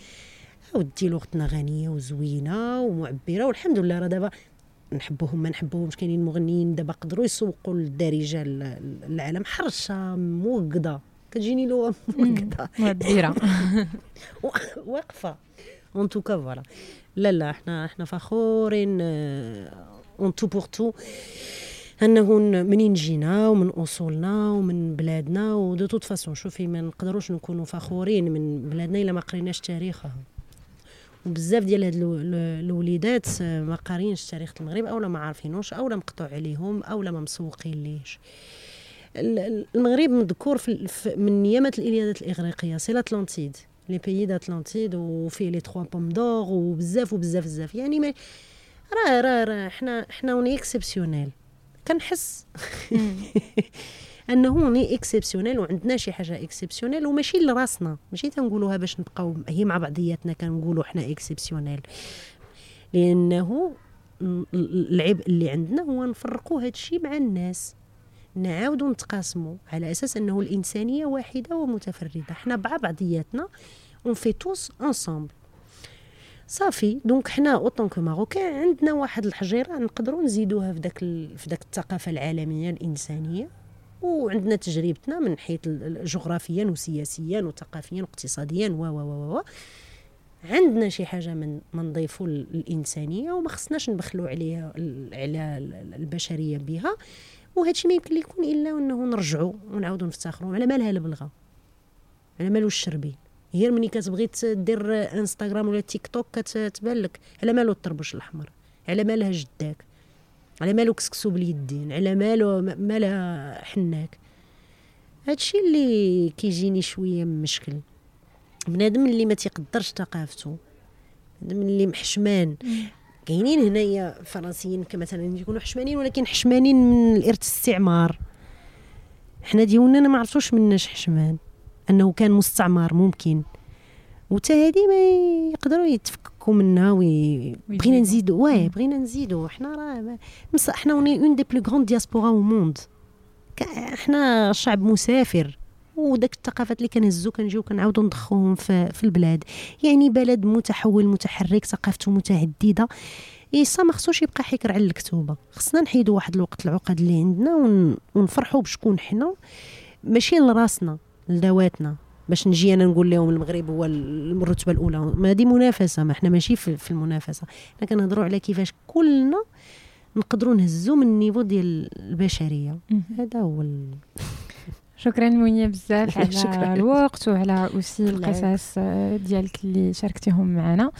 [SPEAKER 2] ودي لغتنا غنية وزوينة ومعبرة والحمد لله. راه دابا نحبوهم ما نحبوهمش. كاينين مغنيين دابا قدروا يسوقوا للدارجة ال- العالم. حرشة موقدة. كتجيني لغه
[SPEAKER 1] معبره [laughs]
[SPEAKER 2] واقفة. en tout cas voilà لا لا إحنا إحنا فخورين en tout pour tout انه منين جينا ومن أصولنا ومن بلادنا و de toute façon شوفي ما نقدروش نكونوا فخورين من بلادنا إلا ما قريناش تاريخها. وبزاف ديال هاد الو- ال- الوليدات آه، ما قارينش تاريخ المغرب اولا ما عارفينوش اولا مقطوع عليهم اولا ما مسوقين ليش المغرب مذكور في من يامات الإليادات الإغريقية. c'est l'Atlantide les pays d'Atlantide وفيه les trois pommes d'or وبزاف وبزاف بزاف يعني ما راه راه راه حنا حنا on est exceptionnels كنحس. [laughs]
[SPEAKER 1] أنه
[SPEAKER 2] on est exceptionnels وعندنا شي حاجة exceptionnelle وماشي لراسنا. ماشي تنقولوها باش نبقاو هي مع بعضياتنا كنقولوا حنا exceptionnels لأنه ال- ال- العبء اللي عندنا هو نفرقوا هذا الشيء مع الناس. نعاودوا نتقاسموا على أساس أنه الإنسانية واحدة ومتفردة. حنا مع بعضياتنا on vit tous ensemble صافي donc حنا en tant que Marocains عندنا واحد الحجيرة نقدروا نزيدوها في داك ال- في داك الثقافة العالمية الإنسانية وعندنا تجربتنا من حيث جغرافيا وسياسيا وثقافيا واقتصاديا و و و عندنا شي حاجة من نضيفوا ال- الإنسانية وما خصناش نبخلوا عليها على ال- البشرية بها. وهذا الشيء ما يمكن يكون إلا أنه نرجعوا ونعاودوا نفتخروا على مالها البلغة؟ على مالو الشربين غير ملي كتبغي دير انستغرام ولا تيك توك كتبان لك. على مالو الطربوش الأحمر؟ على مالها جداك؟ على مالو كسكسو باليدين؟ على مالو مالها حناك؟ هادشي اللي كيجيني شوية مشكل. بنادم اللي ما تيقدرش ثقافته بنادم اللي محشمان. كاينين هنايا فرنسيين كمثلا يكونوا حشمانين ولكن حشمانين من الإرث الاستعمار حنا ديالنا ما عرفتوش مناش حشمان أنه كان مستعمر ممكن وتا هادي ما يقدروا يتفككوا منها وي... بغينا. نزيدوا واه. بغينا نزيدوا حنا راه حنا on est une des plus grandes diasporas au monde حنا شعب مسافر وداك الثقافات اللي كنهزو كنجيو كنعاودو نضخوهم في, في البلاد. يعني بلد متحول متحرك ثقافته متعدده صا ما خصوش يبقى حكر على الكتوبة. خصنا نحيدوا واحد الوقت العقد اللي عندنا ون... ونفرحوا بشكون حنا. ماشي لراسنا لذواتنا. باش نجي أنا نقول لهم المغرب هو الرتبة الأولى. ما دي منافسة ما إحنا ماشي في, في المنافسة. إحنا كنهضروا على كيفاش كلنا نقدروا نهزوا من ال niveau ديال
[SPEAKER 1] البشرية.
[SPEAKER 2] هذا هو ال...
[SPEAKER 1] شكرا منيا بزاف [laughs] على شكرا. الوقت وعلى aussi القصص آه، ديالك اللي شاركتيهم معنا.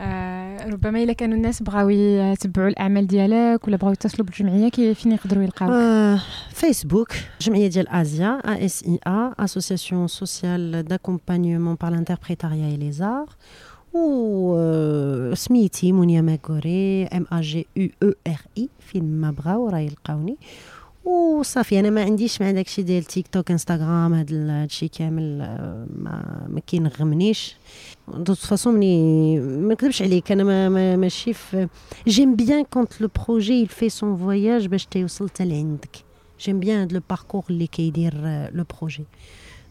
[SPEAKER 1] آه ربما إلا كانوا الناس بغاو يتبعوا الأعمال ديالك ولا بغاو يتصلوا بالجمعية كيف فين يقدروا يلقاوك؟
[SPEAKER 2] آه فيسبوك جمعية ديال ازيا A S E A association sociale d'accompagnement par l'entrepreneuriat et les arts و سميتي منيا ماكوري M A G O R I فين ما بغاو راه يلقاوني وصافي أنا ما عنديش مع داكشي ديال تيك توك انستغرام هاد الشيء كامل ما ما كينغمنيش. de façon مني ما نكذبش عليك أنا ما, ما ماشي في j'aime bien quand le projet il fait son voyage باش تيوصل حتى لعندك. j'aime bien هاد le parcours اللي كيدير le projet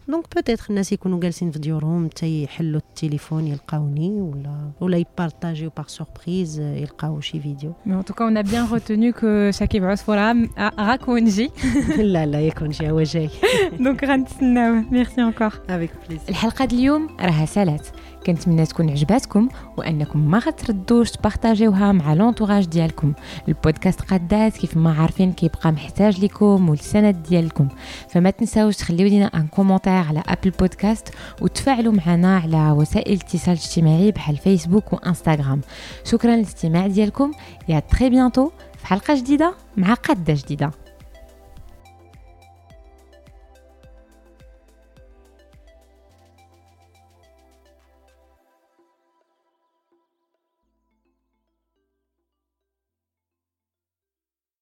[SPEAKER 2] دونك بوتيتر الناس يكونوا جالسين في ديورهم تيحلوا التليفون يلقاوني ولا ولا يبارطاجيو باغ سوربريز يلقاو شي فيديو
[SPEAKER 1] مي ان توكا اون ا بيان روتوني كو شاكيب عصفورة راكون جي
[SPEAKER 2] لا لا يكون جي هو جاي
[SPEAKER 1] دونك غنتسناوه ميرسي انكور
[SPEAKER 2] افيك بليز
[SPEAKER 1] الحلقة اليوم راها سالات كنتمنى تكون عجباتكم وأنكم ما غتردوش تبارطاجيوها مع لونطوراج ديالكم. البودكاست قدات كيف ما عارفين كيبقى محتاج لكم والسند ديالكم. فما تنساوش تخليو لينا un commentaire على Apple Podcast وتفاعلوا معنا على وسائل الاتصال الاجتماعي بحال فيسبوك وانستغرام شكرا للاستماع ديالكم et à très bientôt في حلقة جديدة مع قادة جديدة.